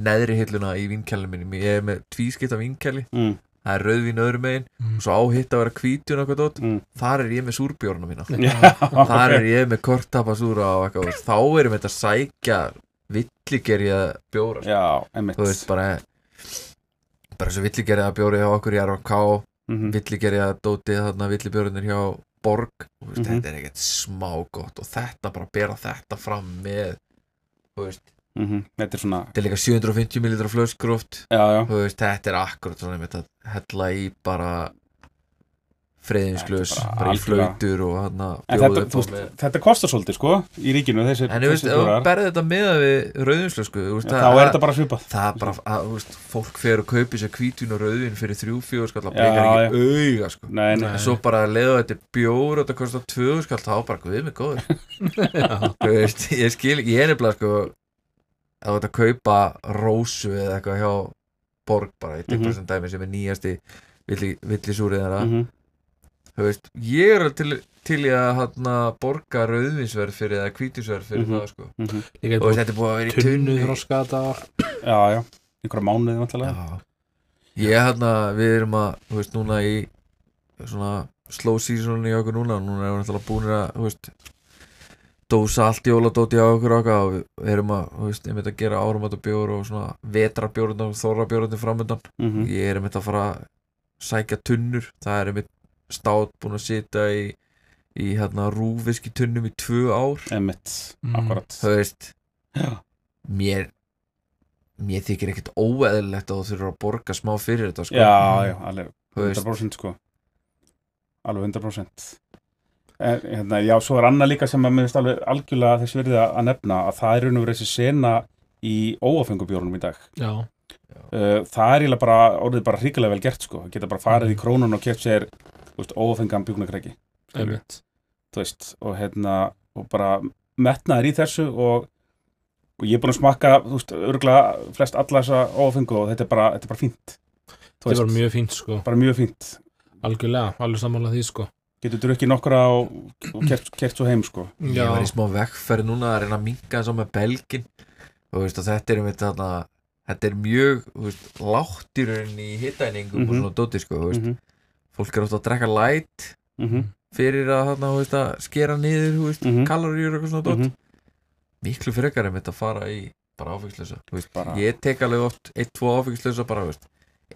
S3: neðri hilluna í vinkælinu mínum. Ég er með tvískipta vinkæli,
S2: mm,
S3: það er rauðvín öðru megin,
S1: Mhm.
S3: og svo á hitt að vera hvítjun og eitthvað dót,
S2: mm.
S3: þar er ég með súrbjórna mína.
S2: Já,
S3: Þar
S2: ok.
S3: er ég með kortapasúra og eitthvað, þá erum við að sækja villigerja bjóra. sko.
S2: Já, einmitt.
S3: Þú veist, bara, bara svo villigerja bjóri hjá okkur í RFK,
S2: Mhm,
S3: villigerja dótið þarna villibjörnir hjá Borg veist,
S2: Mhm.
S3: þetta er ekkert smá gott og þetta bara bera þetta fram með þú veist,
S2: mhm, Þetta er svona,
S3: þetta er líka 750 ml flöskróft þetta er akkurat svona að hella í bara freyðinsklaus, í flautur og hann að
S2: þetta,
S3: upp á með
S2: þetta kostar svolítið, sko, í ríkinu, þessi,
S3: en þú veist, ef þú berði þetta með við þú veist,
S2: þá er þetta bara svipað.
S3: það er bara, að, þú veist, fólk fer og kaupi sér hvítvín og rauðvín fyrir þrjú, fjóður skall að pekar ekki auga, sko.
S2: Nei, nei,
S3: En svo bara að leiða þetta bjór og þetta kostar tvö skall þá bara guð mig góður. Ég skil, ég er nefnilega sko að þetta kaupa rósu eða eitthvað hjá borg bara, ég tek bara
S2: Mhm.
S3: sem veist, ég er til, til í að hana, borga rauðvinsverð fyrir eða hvítinsverð fyrir
S2: Mhm.
S3: það sko
S2: mhm.
S1: líka
S3: og þetta er búið að vera í
S1: tunnu þetta var
S2: Já, já, einhverja mánuði vantilega.
S3: Já. ég hérna, við erum að þú veist, núna í svona slow seasoni í okkur núna núna erum við náttúrulega búinir að þú veist, dósa allt jóladóti á okkur okkar og við erum að, að gera árumat og svona vetrabjórnum og þorrabjórnum framöndan
S2: Mhm.
S3: ég er einmitt að fara að sækja tunnur það er einmitt stát búin að sitja í, í hérna rúfiski tunnum í tvö ár.
S2: Einmitt,
S1: Mm.
S2: akkurat.
S3: Þú veist,
S2: Já,
S3: mér mér þykir ekkert óeðlilegt að þú þurfur að borga smá fyrir þetta sko.
S2: já, já, alveg
S3: Þú veist.
S2: 100% sko. Alveg 100% en, hérna, Já, svo er annað líka sem að mér finnst alveg algjörlega þess verið að nefna að það er raun og verið þessi sena í óafengubjórnum í dag.
S1: Já,
S2: uh, Það er eiginlega bara orðið bara hríkilega vel gert sko. Geta bara farið í krónun og keft sér þú veist, og hérna og bara metnaður í þessu og, og ég er búin að smakka þú veist, örgulega flest alla þessa óafengu og þetta er bara, þetta er bara fínt.
S1: Þetta var mjög fínt sko,
S2: bara mjög fínt.
S1: Algjörlega, alveg sammála því sko.
S2: Getur drukkið nokkra og, og kert, kert svo heim sko.
S3: Ég var í smá vekkferð núna að reyna að minka eins og með belgin og veist, og þetta er einmitt þarna þetta er mjög veist, látt í rauninni í hittæningum og svona dóti sko, veist.
S2: -hmm.
S3: Fólk er ofta að drekka light
S2: Mm -hmm.
S3: fyrir að, þarna, þú veist, að skera niður þú veist,
S2: Mhm.
S3: kaloríur og eitthvað svona dót
S2: Mhm.
S3: miklu frekar einmitt að fara í bara áfengslösa
S2: Bara-
S3: ég tek alveg oft eitt, tvo áfengslösa bara, þú veist,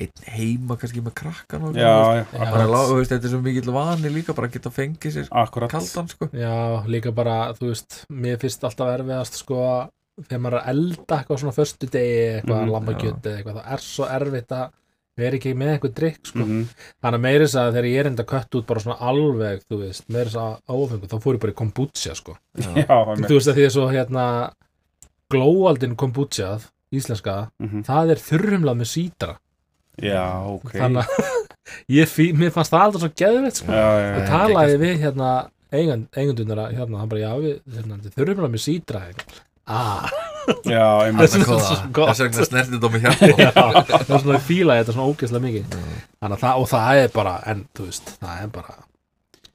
S3: einn heima kannski með krakkan og
S2: já,
S3: bara,
S2: akkurat,
S3: lá, þú veist, þetta er svo mikill vani líka bara að geta fengið sér
S2: akkurat.
S3: kaldan sko.
S1: Já, líka bara, þú veist, mér finnst alltaf erfiðast sko þegar maður er að elda eitthvað svona förstu degi, eitthvað
S2: Mhm,
S1: mm, lambakjöti eitthvað, það er svo erfitt að vera ekki með eitthvað drikk sko.
S2: Mhm.
S1: Þannig að meiri þess að þegar ég er enda kött út bara svona alveg, þú veist, meiri þess að áfengu, þá fór ég bara í kombucha sko.
S3: Já.
S1: Þú veist að því að svo hérna glóaldin kombuchað, íslenska,
S2: Mhm.
S1: það er þurrumlað með sítra.
S2: já, ok
S1: Þannig að ég, fí- mér fannst það aldrei svo geðveitt sko. og talaði við hérna eigand, eigandunar hérna, hann bara, já, við hérna, bara með sítra eitthvað. ah,
S2: já, einmitt.
S1: Þessi-
S3: Þess
S1: þetta er svo gott.
S3: vegna snertið á mig
S1: já,
S3: hjálpa
S1: það er svona að fíla þetta svona ógeðslega mikið. Þannig að það, og það er bara, en þú veist það er bara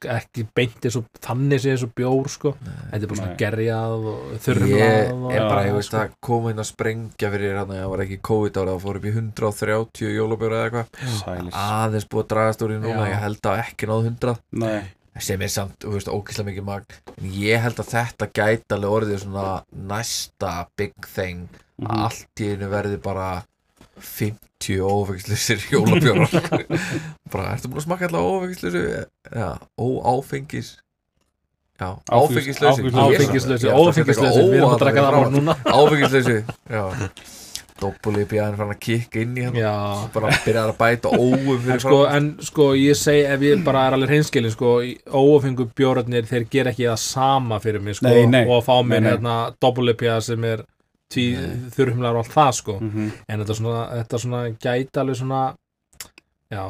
S1: ekki beint eins og þannig sé eins og bjór sko, þetta er bara svona gerjað og
S3: ég
S1: þurrumlað og,
S3: er bara, ég veist að koma inn að sprengja fyrir hérna, það var ekki COVID árið, það fór upp í 130 jólabjóra eða eitthvað. Aðeins búið að dragast úr í núna, ég held að ekki náð 100
S2: nei,
S3: sem er samt, þú veist, ókýrslega mikið magn. En ég held að þetta gæti alveg orðið svona næsta big thing. Að
S2: Mhm.
S3: allt í einu verði bara 50 ófengislusir jólabjórar. Bara, ertu búin að smakka alltaf ófengislusu já, óáfengis já,
S2: Áfengis-
S3: áfengislausu
S1: áfengislausi, ófengislausi við erum að draka það bara núna.
S3: Áfengislausu já doppuli bjæðin fann að kikka inn í hann
S1: já,
S3: bara byrjar að bæta óum
S1: en
S3: fyrir
S1: sko, en sko ég segi ef ég bara er alveg hreinskilin sko, óafengu bjórarnir, þeir gera ekki það sama fyrir mig sko,
S2: Nei, nei.
S1: og að fá mér hérna doppelipja sem er þurrumlar og allt það sko.
S2: Mhm.
S1: en þetta svona, þetta svona gæti alveg svona já,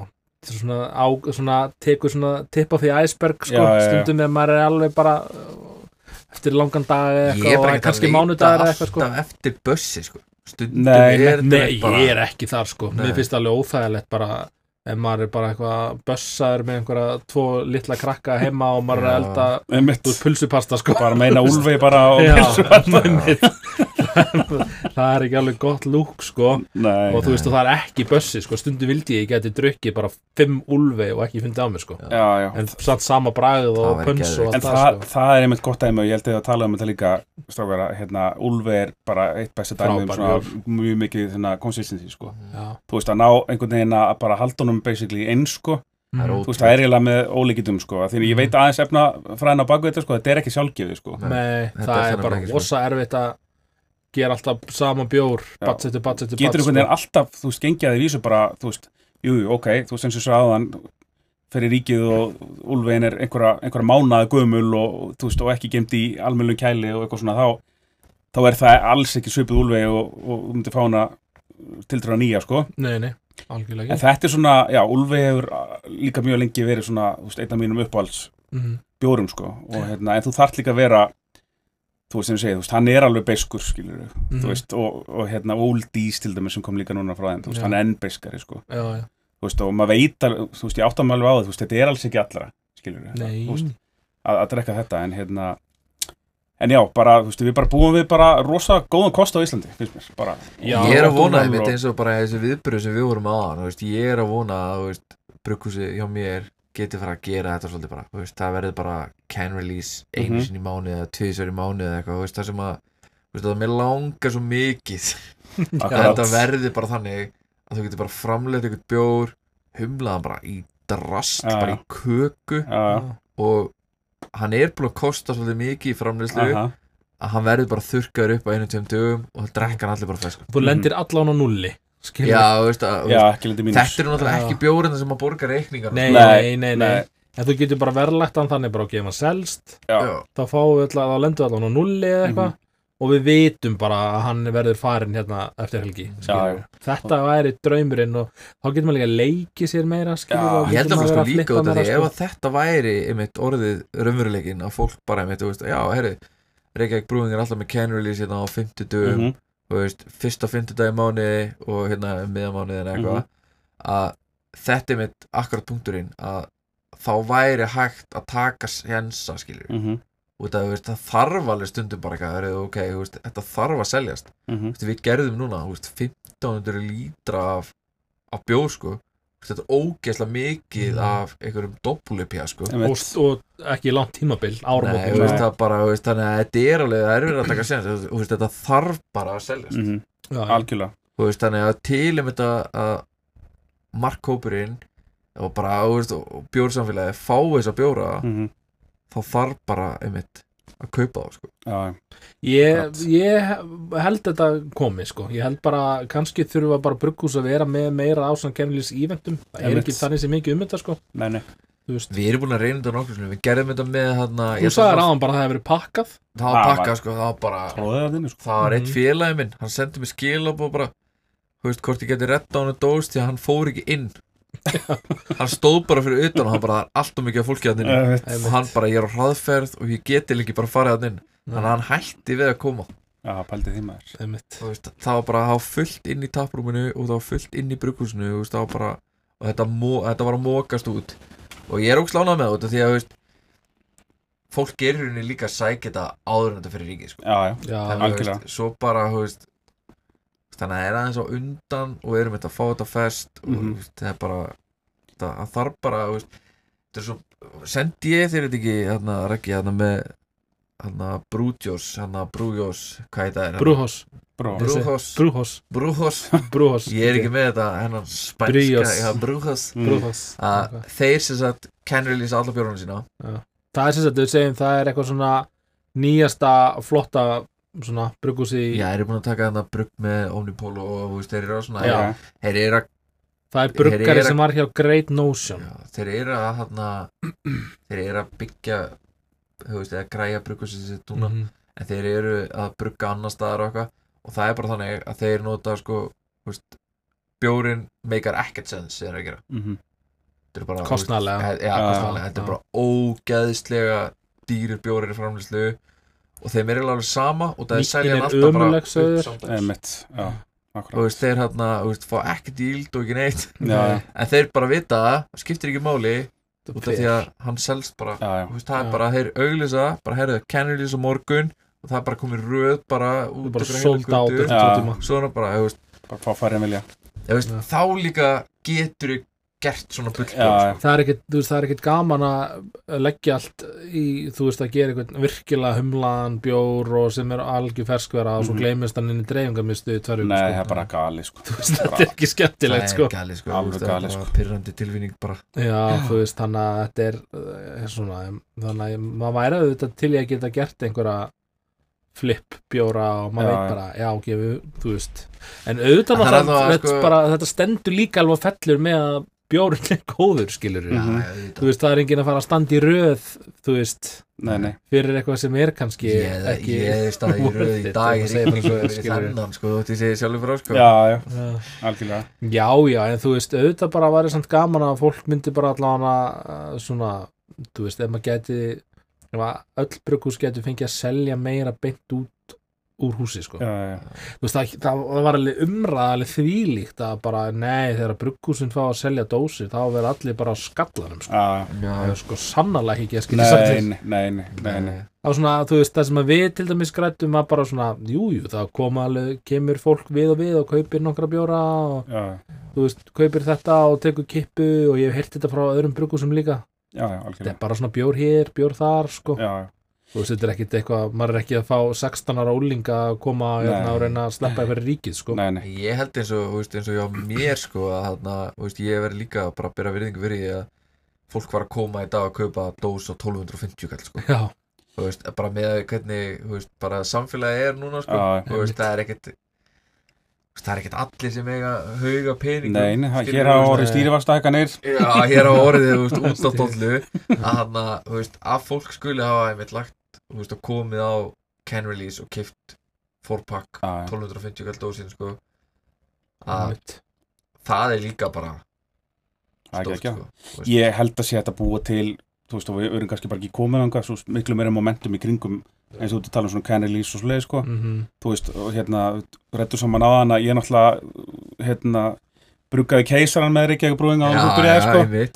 S1: þetta er svona, á, svona tekur svona tipp á því iceberg sko,
S2: Já,
S1: stundum ef maður er alveg bara uh, eftir langan dag eða
S3: ég er
S1: eitthvað
S3: bara
S1: og
S3: ekki
S1: kannski
S3: að leita
S1: mánudagur eða eitthvað sko.
S3: alltaf eftir bussi sko. Stundum
S2: Nei,
S3: er
S2: nei,
S3: þetta
S1: Nei,
S3: bara
S1: ég er ekki þar sko.
S3: Nei.
S1: Mér finnst alveg óþægilegt bara ef maður er bara eitthvað bössaður með einhverja tvo litla krakka heima og maður er elda pulsupasta sko.
S2: Bara meina úlfi bara og
S1: einmitt. það er ekki alveg gott lúk sko
S2: nei,
S1: og þú veist og það er ekki bössi sko stundum vildi ég geti drukkið bara fimm úlfi og ekki fundið á mig sko
S2: já, já
S1: en samt sama bragð
S3: Það
S1: og pöns og
S2: En
S1: allt
S2: það,
S1: það sko
S2: það er einmitt gott dæmi og ég held að það tala um þetta líka strákar að hérna, Úlfi er bara eitt besta dæmi um svona mjög mikið svona, consistency sko.
S1: Já,
S2: þú veist að ná einhvern veginn að bara halda honum basically eins sko.
S1: Mhm.
S2: þú veist það er eiginlega með ólíkitum sko. því að ég veit aðeins efna fræðina á baku þetta sko. þetta er ekki sjálfgefið sko.
S3: Nei,
S1: Nei, það
S3: er
S1: bara
S3: ekki, sko.
S1: rosa erfitt að gera alltaf sama bjór bats eftir bats eftir
S2: getur
S1: bats
S2: einhvern veginn alltaf, þú veist, gengjaði vísu bara, þú veist, jú, jú, ok þú veist eins og svo áðan fyrir ríkið og Úlfvegin er einhverja, einhverja mánaða gömul og, þú veist, og ekki gemt í almennlum kæli og eitthvað svona þá, þá er það alls ekki svipið Úlfvegi og, og þú myndir fá hana tildra nýja, sko.
S1: Nei, nei, algjörlega
S2: en þetta er svona, já, Úlfvegi hefur líka mjög lengi verið svona, þú veist, einn af mínum uppáhalds
S1: Mhm.
S2: bjórum, sko, og hérna, en þú þarft líka að vera þú veist, sem ég segi, þú veist, hann er alveg beiskur, skilur
S1: Mhm.
S2: þú veist, og, og hérna Oldies til dæmis sem kom líka núna frá þeim, þú veist,
S1: Já.
S2: hann er enn beiskari, sko.
S1: Já, já,
S2: þú veist, og maður veit þú veist, ég áttam alveg á það, þú veist, þetta er alls ekki allra, skilur þú veist, að, að drekka þetta, en hérna en já, bara, þú veist, við bara búum við bara rosa góðan kost á Íslandi, finnst mér, bara.
S1: Já,
S3: ég er að vona einmitt
S2: og-
S3: eins og bara þessi viðbröð sem við vorum aðan veist, ég er að vona að brugghúsi hjá mér geti fara að gera þetta svolítið bara, þú veist, það verður bara can release einu
S2: Mhm.
S3: sinni í mánuði eða tvisar í mánuði eða eitthvað, þú veist, það sem að þú veist, það mér langar svo mikið að þetta verði bara þannig að þú getur bara framleitt eitthvað bjór humlaðan bara í drast
S2: Já,
S3: bara í köku
S2: já.
S3: og hann er búin að kosta svolítið mikið í framleiðslu
S2: Aha.
S3: að hann verður bara þurrkaður upp á einu tveim dögum og það drekka hann allir bara fesk
S1: þú lendir allan á nulli skilur
S3: Já, veist, að,
S2: Já,
S3: þetta eru náttúrulega ekki bjórinn sem að borga reikningar.
S1: Nei,
S2: Nei,
S1: nei, nei, en þú getur bara verðlagt hann þannig bara ef hann selst
S2: Já,
S1: þá fáum við alltaf, þá lendur við allan á nulli eða eitthvað.
S2: Mhm.
S1: og við vitum bara að hann verður farin hérna eftir helgi
S2: Já,
S1: þetta væri draumurinn og þá getur maður líka að leiki sér meira skilur
S3: Ég held að
S1: maður
S3: sko líka út af því ef
S1: sko.
S3: að þetta væri einmitt orðið raunveruleikin að fólk bara einmitt, þú veist, já, herri Reykjavík Brewing er alltaf með can release hérna á 50 dögum, veist, fyrsta 50 dag í mánuði og hérna miðamánuði en eitthvað
S2: Mhm.
S3: að þetta er mitt akkurat punkturinn að þá væri hægt að taka sjensa, skilur
S2: Mhm.
S3: út af, þú veist, það þarf alveg stundum bara eitthvað, herri, ok, þú veist, þetta þarf að seljast. Þú veist, við gerðum núna, þú veist, 1500 lítra af, af bjór, sko þetta er ógeðslega mikið
S1: Mm.
S3: af einhverjum doppulupja, sko
S1: og, og ekki langt tímabil
S3: Nei,
S1: áramótum
S3: þú veist, þannig að þetta er alveg, er verið að taka Þú veist, þetta þarf bara að seljast.
S1: Já, já.
S2: Algjörlega
S3: Þú veist, þannig að til um þetta að markkópurinn og bara, og bjórsamfélagi fá þessa bjóra,
S2: Mhm.
S3: þá þarf bara, einmitt, að kaupa það, sko.
S2: Já,
S1: Ég, ég held þetta komi sko, ég held bara kannski þurfa bara brugghús að vera með meira ásand kemnilis íventum, það er ekki þannig sem mikið um þetta sko,
S2: nei, nei.
S3: Við erum búin að reyna þetta nokkur sinni, við gerðum þetta með hérna,
S1: Þú sagðir áðan bara að það hefur verið pakkað.
S3: Það var
S2: Það
S3: pakkað, sko, það var bara
S2: það sko.
S3: Það var eitt
S1: Mhm.
S3: félagi minn. Hann sendi mér skilabóð bara þú veist hvort ég geti retta á hann dós því að hann fór ekki inn hann stóð bara fyrir utan og hann bara allt og mikið af fólki að inn
S2: Einmitt.
S3: og hann bara ég er á hraðferð og ég geti ekki bara farið að inn þannig að hann hætti við að koma
S2: Já, pældi því maður
S1: Einmitt.
S3: Þú veist, það var bara það var fullt inn í taprúminu og það var fullt inn í brugghúsinu þú veist, það var bara og þetta, mo, þetta var að mókast út og ég er ógslánað með þetta því að þú veist, fólk gerir henni líka að sækja þetta áður en þetta fyrir ríkið sko.
S2: Já, já,
S1: Já,
S2: algjörlega.
S3: veist, svo bara þú veist, þannig að það er aðeins á undan og við erum þetta að fá þetta fest og
S2: Mhm.
S3: þú veist, það er bara það, það þarf bara sendi ég þér þetta ekki hérna, með Brúdjós, hérna Brújós hvað er?
S1: Þessi-
S3: Brúhós
S1: Brúhós
S3: Brúhós Ég er ekki með þetta hennan spænska Brúhós
S2: Mm.
S3: Þeir sem sagt can release alla bjórnum sína.
S1: Það er sem sagt, við segjum, það er eitthvað svona nýjasta flotta svona brugghúsi í
S3: Já, þeir eru búin að taka þarna brugg með Omnipol og þeir eru að svona
S1: Já.
S3: þeir eru að
S1: Það er bruggari sem var hjá Great Notion.
S3: Já, þeir eru að hana, þeir eru að byggja þú veist, eða græja brugghúsi sitt núna,
S1: Mhm.
S3: en þeir eru að brugga annar staðar og eitthvað. Og það er bara þannig að þeir nota sko, þú veist, bjórin meikar ekkert sens þeir eru að gera.
S2: Mhm.
S3: Þetta er bara, he- já, kostnaðarlega, þetta er bara ógeðslega dýrir bjórir í framlýslu og þeim er alveg sama og það er
S1: Nýttin
S3: selja hann alltaf bara.
S2: Einmitt, já,
S3: og veist, þeir hérna, þú veist, fá ekki díld og ekki neitt.
S2: Já,
S3: en þeir bara vita það, það skiptir ekki máli
S1: Það
S3: út af því að hann selst bara.
S2: Já, já.
S3: Þú veist, það
S1: Já.
S3: er bara, þeir auglýsa bara, heyrðu, Kennelys á morgun? Og það er bara komið röð bara
S1: Það
S3: út
S1: bara
S3: heila
S1: sold out eftir tvo tíma.
S3: Svo er það bara, þú veist,
S2: Bara færri en vilja
S3: þú veist þá líka getur þú gert svona bull
S2: já,
S1: það er það er ekkit gaman að leggja allt í, þú veist, að gera eitthvað virkilega humlaðan bjór og sem er algjör ferskvera og svo
S2: Mhm.
S1: gleymist hann inn í dreifingamistu
S2: nei,
S1: sko.
S2: það er bara gali, sko.
S1: Þú veist, þetta er ekki skemmtilegt, sko.
S3: það er gali, sko,
S2: Alveg
S3: það
S2: gali,
S3: er
S2: sko.
S3: bara pyrrandi tilfinning bara.
S1: Já, þú veist, þannig að þetta er uh, svona, þannig að maður væri auðvitað til ég að geta gert einhverja flip bjóra og maður veit bara, já, ok, við, þú veist. En auðvitað
S3: Það er alveg,
S1: þetta,
S3: sko-
S1: bara, þetta stendur líka alveg fellur með að bjórinn er góður, skilur
S2: Mhm.
S3: Já,
S1: þú veist, það er enginn að fara að standa í röð þú veist,
S2: Nei, nei,
S1: fyrir eitthvað sem er kannski
S3: Ég
S1: ekki
S3: ég er staðið í röð í dag
S1: ef
S3: Ég
S1: maður
S3: er
S1: bara svo,
S3: í
S1: skilurðu.
S3: þennan sko, þótt ég segi sjálfur frá sko.
S2: Já, já, algjörlega.
S1: Já, já, en þú veist, auðvitað bara væri samt gaman að fólk myndi bara allavega uh, svona, þú veist, ef maður geti ef að öll brugghús geti fengið að selja meira beint út úr húsi, sko.
S2: Já, já,
S1: veist, það, það, það var alveg umræðaleg þvílíkt að bara, nei, þegar brugghúsin fá að selja dósir, þá verður allir bara á skallanum, sko.
S2: já, já.
S1: Það er sko sannarlega ekki að skilja
S2: Nei,
S1: sagt
S2: nei, nei, nei, nei, nei.
S1: á svona, þú veist, það sem við til dæmis grættum að bara svona, jújú, jú, það koma alveg, kemur fólk við og við og kaupir nokkra bjóra og
S2: Já,
S1: þú veist, kaupir þetta og tekur kippu og ég hef heyrt þetta frá öðrum brukusum líka
S2: já, já,
S1: þetta er bara svona bjór hér, bjór þar sko.
S2: já, já.
S1: Þú veist, þetta er ekkit eitthvað maður er ekki að fá 16 ára ólinga að koma hérna,
S2: Nei.
S1: og reyna að sleppa yfir ríkið sko.
S2: Nei, nei,
S3: Ég held eins og, þú veist, eins og hjá mér sko að þarna, þú veist, ég verði líka bara að byrja virðingu fyrir því að fólk var að koma í dag að kaupa dós á 1250 kall sko,
S1: já,
S3: þú veist, bara með hvernig, þú veist, bara samfélagi er núna sko,
S2: Já,
S3: þú veist, það er veist, það er ekkert allir sem eiga hauga peningum
S2: nei, nei, það-
S3: skilurðu,
S2: hér orðið
S3: veist,
S2: stýrivastahækanir
S3: Já, hér á orðið, þú veist, út á dollu að hann að, þú veist, að fólk skuli hafa einmitt lagt, þú veist, og komið á can release og kift 4-pack,
S2: Já, já.
S3: 1250 kall dósin, sko að það er líka bara
S2: er
S3: stórt, sko, veist.
S2: Ég held að sé þetta búa til þú veist, og við erum kannski bara ekki komin ánga svo miklu meira momentum í kringum eins og þú tala um svona canelís og svoleið sko
S1: Mhm.
S2: þú veist, og hérna, rættu saman á hana ég náttúrulega, hérna bruggaði keisaran með Reykjavík brúðing á hann byrjaði sko,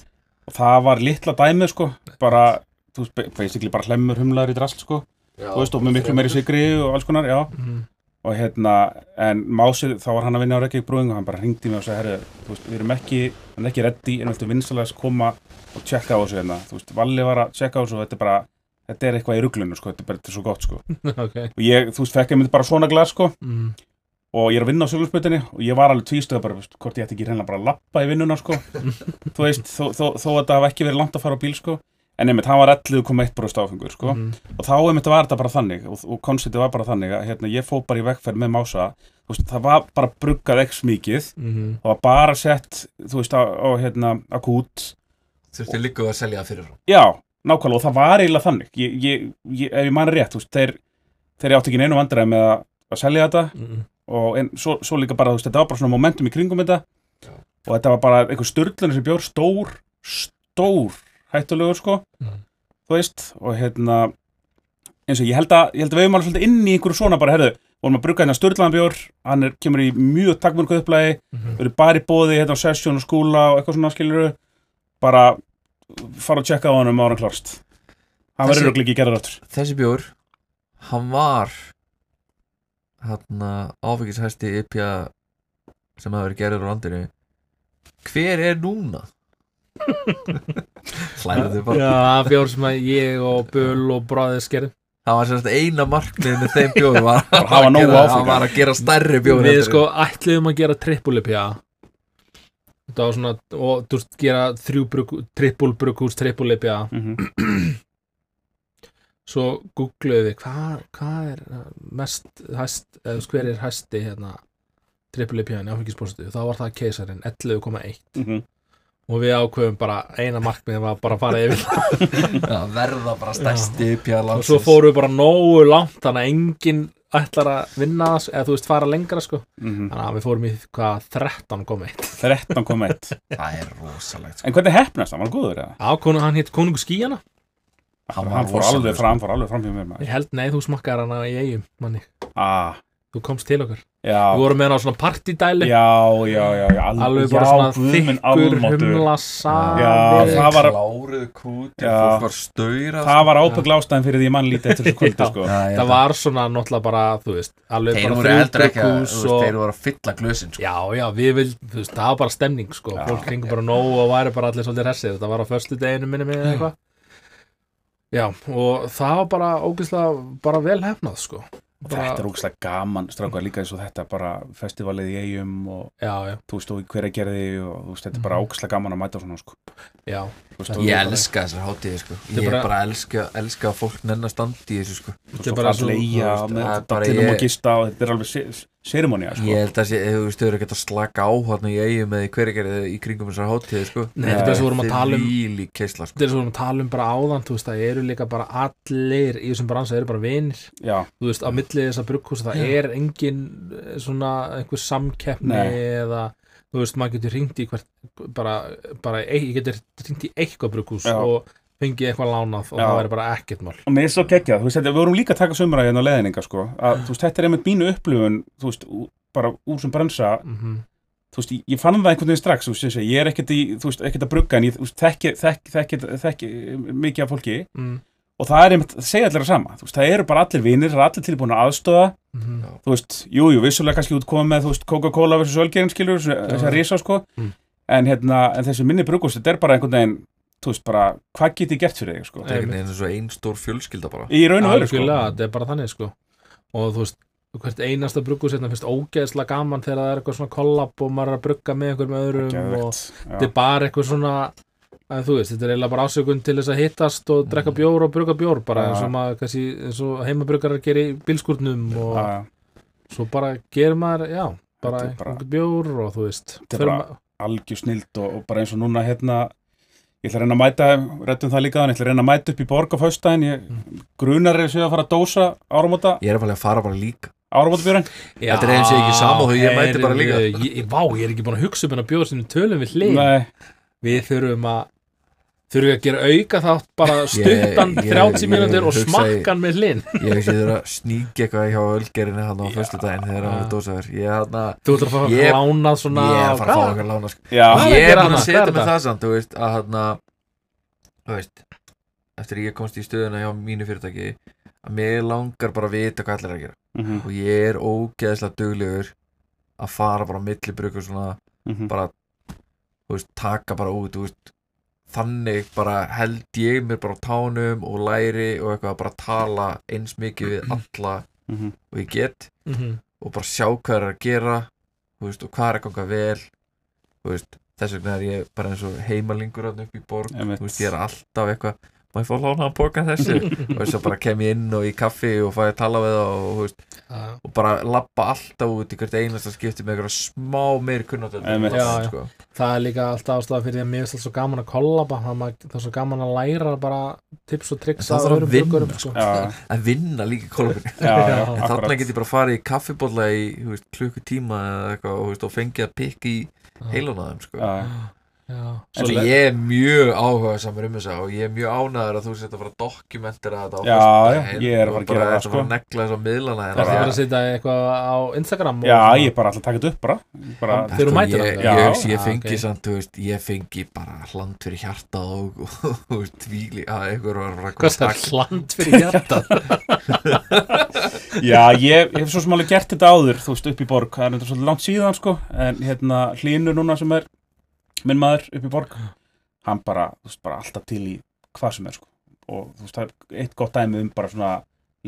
S2: og það var litla dæmið sko, bara þú veist, ba- basically bara hlemmur humlaður í drast sko,
S3: Já,
S2: þú veist, og með miklu meiri sigri og alls konar, já,
S1: Mhm.
S2: og hérna en Másið, þá var hann að vinna á Reykjavík brúðing og hann bara hringdi mig og sagði, herru, þú veist, við erum ekki hann er ekki reddi, en viltu vinsalega koma og tjekka á þessu hérna, þú veist, Valli var að tjekka á þessu og þetta er bara, þetta er eitthvað í ruglunu sko, þetta er bara, þetta er svo gott sko,
S1: ok.
S2: Og ég, þú veist, fekk ég myndi bara svona glas sko,
S1: Mhm.
S2: og ég er að vinna á sögulspötinni og ég var alveg tvístöð bara, veist, hvort ég ætti ekki reyna bara að lappa í vinnuna sko. Þú veist, þó, þó, þó að það hafa ekki verið langt að fara á bíl sko en einmitt, hann var 11,1 bróst áfengur sko
S1: Mhm.
S2: og þá einmitt var þetta bara þannig og, og konceptið var bara þannig að hérna, ég fó bara í vegferð með mása þú veist, það var bara bruggað x mikið
S1: Mhm.
S2: það var bara sett, þú veist, á, á hérna, á kút
S3: þurfti líka að selja það fyrir
S2: já, nákvæmlega og það var eiginlega þannig ég, ég, ég, ef ég man rétt, þú veist, þeir þeir átti ekki neinu vandræði með að, að selja þetta
S1: Mhm.
S2: og en, svo, svo líka bara, þú veist, þetta var bara svona momentum í kringum þetta
S3: Já.
S2: og þetta var bara einhver störlun sem bjór stór, stór hættulegur sko,
S1: Mhm.
S2: þú veist og hérna eins og ég held að, ég held að við höfum alveg svolítið inn í einhverju svona bara, herðu, vorum að brugga hérna störlan bjór hann er, kemur í mjög takmörku upplægi
S1: Mhm.
S2: við erum bara í bóði hérna á sesjón og skúla og eitthvað svona skiluru bara fara að tjekka á hann um ára klárst hann verður örugglega ekki gerður áttur
S3: þessi bjór hann var hann áfengishæsti IPA sem hafa verið gerður á landinu hver er núna? Hlæðu bara
S1: Já, bjór sem að ég og Bull og bráðið skerðum
S3: það var sérst eina markmið með þeim bjór var að,
S2: hafa nógu
S3: gera,
S2: áfengan.
S3: hann var að gera stærri bjór
S1: Við sko ætliðum að gera trippulipja Þetta var svona og þú veist gera þrjú brugg, trippul brugghús trippulipja
S2: mm -hmm.
S1: svo googluðu við hvað hva er mest hæst, eða hver er hæsti hérna trippulipjan í áfengispóstu þá var það keisarinn 11,1
S2: mhm.
S1: Og við ákveðum bara eina markmið var bara að fara yfir. Það.
S3: Já, verða bara stærsti
S1: og svo fórum við bara nógu langt þannig að enginn ætlar að vinna það eða þú veist fara lengra sko.
S2: Mm
S1: þannig að við fórum í hvað 13,1
S2: 13,1
S3: það er rosalegt sko.
S2: En hvernig hefnast hann? Var hann góður eða?
S1: á konu, hann hétt konungu skíjana
S3: Hann
S2: Hann, fór alveg
S3: sko.
S2: fram, fór alveg fram fyrir mér
S1: ég held, nei þú smakkaði hana í eigum manni,
S2: Ah,
S1: þú komst til okkur
S2: já,
S1: við vorum með hana á svona partydæli
S2: já, já, já, já,
S1: alveg bara svona þykkur
S2: almáttugur.
S1: humla
S2: Já,
S1: safi
S2: það var-
S3: kláruð kút
S2: Já.
S3: fólk var stöyra
S2: Það var ábyggla ástæðin fyrir því mann lítið eftir þessu kvöldi
S1: Já.
S2: sko.
S1: það var svona náttúrulega bara þú veist, alveg
S3: þeir
S1: bara
S3: veist,
S1: og...
S3: þeir voru að fylla glösin sko.
S1: já, já, við vil, þú veist, það var bara stemning sko,
S2: Já.
S1: fólk kringur bara nóg og væri bara allir svolítið hressið, þetta var á förstu deginu minni með eitthvað já, og það var bara ógeðslega bara vel hefnað sko bara,
S2: Þetta er ógæslega gaman, strákar líka eins og þetta bara festivalið í eigum og
S1: já, já,
S2: þú veist, og í hverja gerði og þú veist, þetta er bara
S1: Mhm.
S2: ógæslega gaman að mæta svona sko.
S1: já
S3: Ég elska þessar hátíði sko.
S1: Þetta er
S3: ég
S1: bara-
S3: bara elska, elska að fólk nenn að standa í þessu sko.
S1: þetta er
S2: og
S1: bara svo-
S2: leia með
S3: það ég-
S2: og gista og þetta er alveg sérimónia sko.
S3: ég held að þú veist, þau eru ekki að slaka á hann í eigum eða í hverja gerði í kringum þessar hátíði sko.
S1: Nei, þetta er svo vorum að tala um-
S3: sko.
S1: þetta er svo við tala um bara áðan þú veist, það eru líka bara allir í þessum bransa eru bara vinir
S2: Já,
S1: þú veist, á milli þessa brugghúsa það er engin eh, svona einhver samkeppni eða þú veist, maður getur hringt í hvert bara, bara ég getur hringt í eitthvað brugghús
S2: Já.
S1: og fengið eitthvað lánað og
S2: Já.
S1: það væri bara ekkert mál.
S2: Og mér er svo geggjað, þú veist, við vorum líka að taka sömra hérna á leðninga, sko, að, þú veist, þetta er einmitt mínu upplifun, þú veist, bara úr sem bransa,
S1: mm
S2: þú veist, ég- ég fann það einhvern veginn strax, þú veist, ég er ekkert í, þú veist, ekkert að brugga, en ég, þú veist, þekki, þekki, þekki, þekki mikið af fólki,
S1: mm
S2: og það er einmitt, það segja allir það sama, þú veist, það eru bara allir vinir, það er allir tilbúin að aðstöða,
S1: -hmm.
S2: þú veist, jú, jú, vissulega kannski út komið með, þú veist, Coca-Cola versus Ölgerinn skilur, þessar risa sko.
S1: Mm.
S2: en hérna, en þessi minni brugghús, þetta er bara einhvern veginn, þú veist, bara hvað get ég gert fyrir þig, sko?
S3: Það er einhvern veginn eins og ein stór fjölskylda bara.
S2: Í raun og veru, sko.
S1: Þetta er bara þannig sko. Og þú veist, hvert einasta brugghús hérna finnst ógeðslega gaman þegar það er eitthvað svona kollab og maður er að brugga með einhverjum öðrum og
S2: Geðveikt,
S1: þetta er bara eitthvað svona að þú veist, þetta er eiginlega bara ásökun til þess að hittast og drekka bjór og brugga bjór bara
S2: Mm. Já.
S1: eins og maður, kannski, eins og heimabruggarar gerir í bílskúrnum og
S2: já.
S1: svo bara gerir maður, já bara
S2: bara-
S1: einhver bjór og þú veist
S2: Þetta er bara- algjör snild og, og bara eins og núna hérna ég ætla að reyna að mæta, rettum það líka þannig, ég ætla að reyna að mæta upp í borg á föstudaginn, ég grunar er sér að fara að dósa áramóta,
S3: Ég er að fara bara líka
S2: áramótabjörn
S3: Þetta er eins og ekki sama og ég mæti bara líka.
S1: ég, Vá, ég er ekki búin að hugsa um hennar bjór sem við tölum við hlið
S2: Nei,
S1: Við þurfum að þurfum við að gera auka þátt bara stuttan
S3: ég-
S1: 30
S3: ég
S1: mínútur og smakkan með hlinn
S3: Ég veist ég þurfa að sníkja eitthvað hjá Ölgerinni hann á
S1: Já.
S3: föstudaginn þegar hann er dósaður er að
S1: Þú ætlar að fá
S3: Ég-
S1: lánað svona
S3: Ég er að fara að fá
S1: hvað?
S3: eitthvað lána
S1: að
S3: Ég er að setja með það samt Þú veist að hann að Þú veist Eftir að ég komst í stöðuna hjá mínu fyrirtæki að mér langar bara að vita hvað allir er að gera.
S2: Mhm,
S3: og ég er ógeðslega duglegur að fara bara á milli brugur svona
S2: mhm,
S3: bara þú veist, taka bara út þú veist, þannig bara held ég mér bara á tánum og læri og eitthvað að bara tala eins mikið við alla
S2: mhm.
S3: og ég get
S1: Mhm.
S3: og bara sjá hvað er að gera veist, og hvað er að ganga vel veist, þess vegna er ég bara eins og heimalingur upp í borg veist, ég er alltaf eitthvað ég fá að lána að borga þessu og svo bara kem ég inn og í kaffi og fæ að tala við það og, veist, og bara lappa alltaf út í hvert einasta skipti með eitthvað smá.
S1: Já, já.
S3: sko.
S1: Það er líka alltaf ástæða fyrir því að mér finnst alltaf svo gaman að kollaba það er maður- það er svo gaman að læra bara tips og tricks
S3: að
S1: öðrum
S3: vinna,
S1: bruggurum, sko.
S2: já,
S3: að vinna líka
S2: Já.
S3: en þarna get ég bara farið í kaffibólla í þú veist, klukkutíma eða eitthvað og, og fengið að pikka í heilan að þeim sko. Svo
S1: le-
S3: ég er mjög áhuga samar um þess og ég er mjög ánæður að þú sett að fara að dokumentera þetta á
S2: Já, já, ég er að fara að gera
S3: bara
S2: það,
S3: þetta
S2: sko.
S3: fara að negla þess á miðlana
S1: Það er bara að setja eitthvað á Instagram og
S2: já,
S1: svona.
S2: ég er bara alltaf að taka þetta upp bara, bara
S1: Þegar þú
S3: Sko,
S1: mætir
S3: ég,
S1: þangað?
S3: ég, ég, ég fengi
S1: ok.
S3: samt, þú veist, ég fengi bara hland fyrir hjarta og, og, og tvíli að einhver var að
S1: Hvað það er hland fyrir hjarta
S2: Já, ég, ég hef svo sem alveg gert þetta áður, þú veist, upp í borg, það er þetta svolítið langt síðan, sko, en hérna hlínur núna sem er minn maður upp í borg, hann bara, veist, bara alltaf til í hvað sem er, sko, og þú veist, það er eitt gott dæmi um bara svona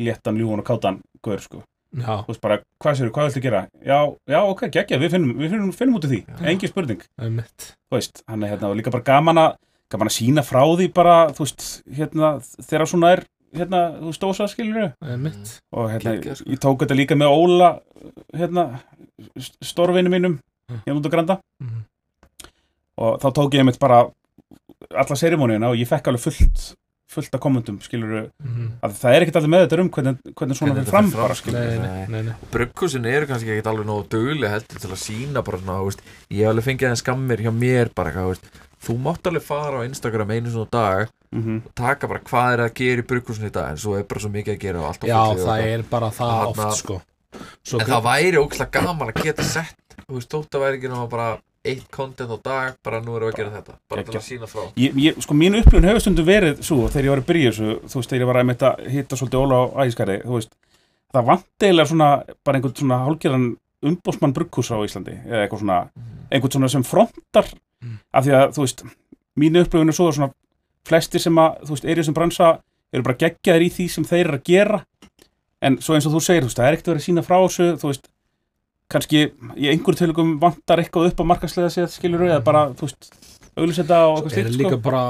S2: léttan, ljúan og kátan gaur, sko, þú veist, bara, hvað séu, hvað viltu gera? Já, já, ok, geggja, við finnum, við finnum, finnum út af því,
S3: Já.
S2: engin spurning, þú veist, hann er hérna, líka bara gaman að, gaman að sína frá því bara, þú veist, hérna, þegar svona er, hérna, þú skilur
S1: einmitt
S2: og hérna,
S3: Geggjað, sko.
S2: ég tók þetta líka með Óla hérna, stórvinu mínum
S1: Mm.
S2: hérna út á Granda
S1: Mhm.
S2: Og þá tók ég mitt bara alla serimóniuna og ég fekk alveg fullt fullt af kommentum, skilur
S1: Mhm.
S2: að það er ekkert allir með þetta um hvernig, hvernig svona
S3: Hvernig
S2: fram
S3: fram,
S2: bara,
S3: sko.
S2: skilur
S1: Nei,
S3: Nei.
S1: nei, nei, nei.
S3: Brugghúsin eru kannski ekkert alveg nógu dugli heldur til að sína bara svona, þú veist, ég hef alveg fengið aðeins skammir hjá mér bara, þú veist, þú mátt alveg fara á Instagram einu svona dag
S2: mm -hmm.
S3: og taka bara hvað er að gera í brugghúsin í dag en svo er bara svo mikið að gera og allt
S1: Já,
S3: og
S1: það er bara það
S3: Þarna-
S1: oft sko Svo
S3: En það væri ógslag gaman að geta sett Þú veist, þótt að væri ekki náma bara eitt content á dag, bara nú erum við að gera þetta. Bara til að sína frá.
S2: Ég, ég, sko mín upplifun hefur stundum verið svo þegar ég var að byrja þessu, þú veist, þegar ég var að einmitt að hitta svolítið Óla á ægiskari, þú veist það vant eiginlega svona, bara einhvern svona hálfgerðan umbósmann brugghús á Íslandi eða eitthvað svona, einhvern svona sem frontar.
S1: Mm.
S2: af því að, þú veist, mínu upplifun er svo að svona flesti sem að, þú veist, er í þessum bransa eru bara geggjaðir í því sem þeir eru að gera. En svo eins og þú segir, þú veist, kannski í einhver tilugum vantar eitthvað upp á markaslega séð, skilur eða bara, þú veist, auðlisetta og eitthvað
S1: er
S2: slíkt,
S1: líka
S2: sko.
S1: bara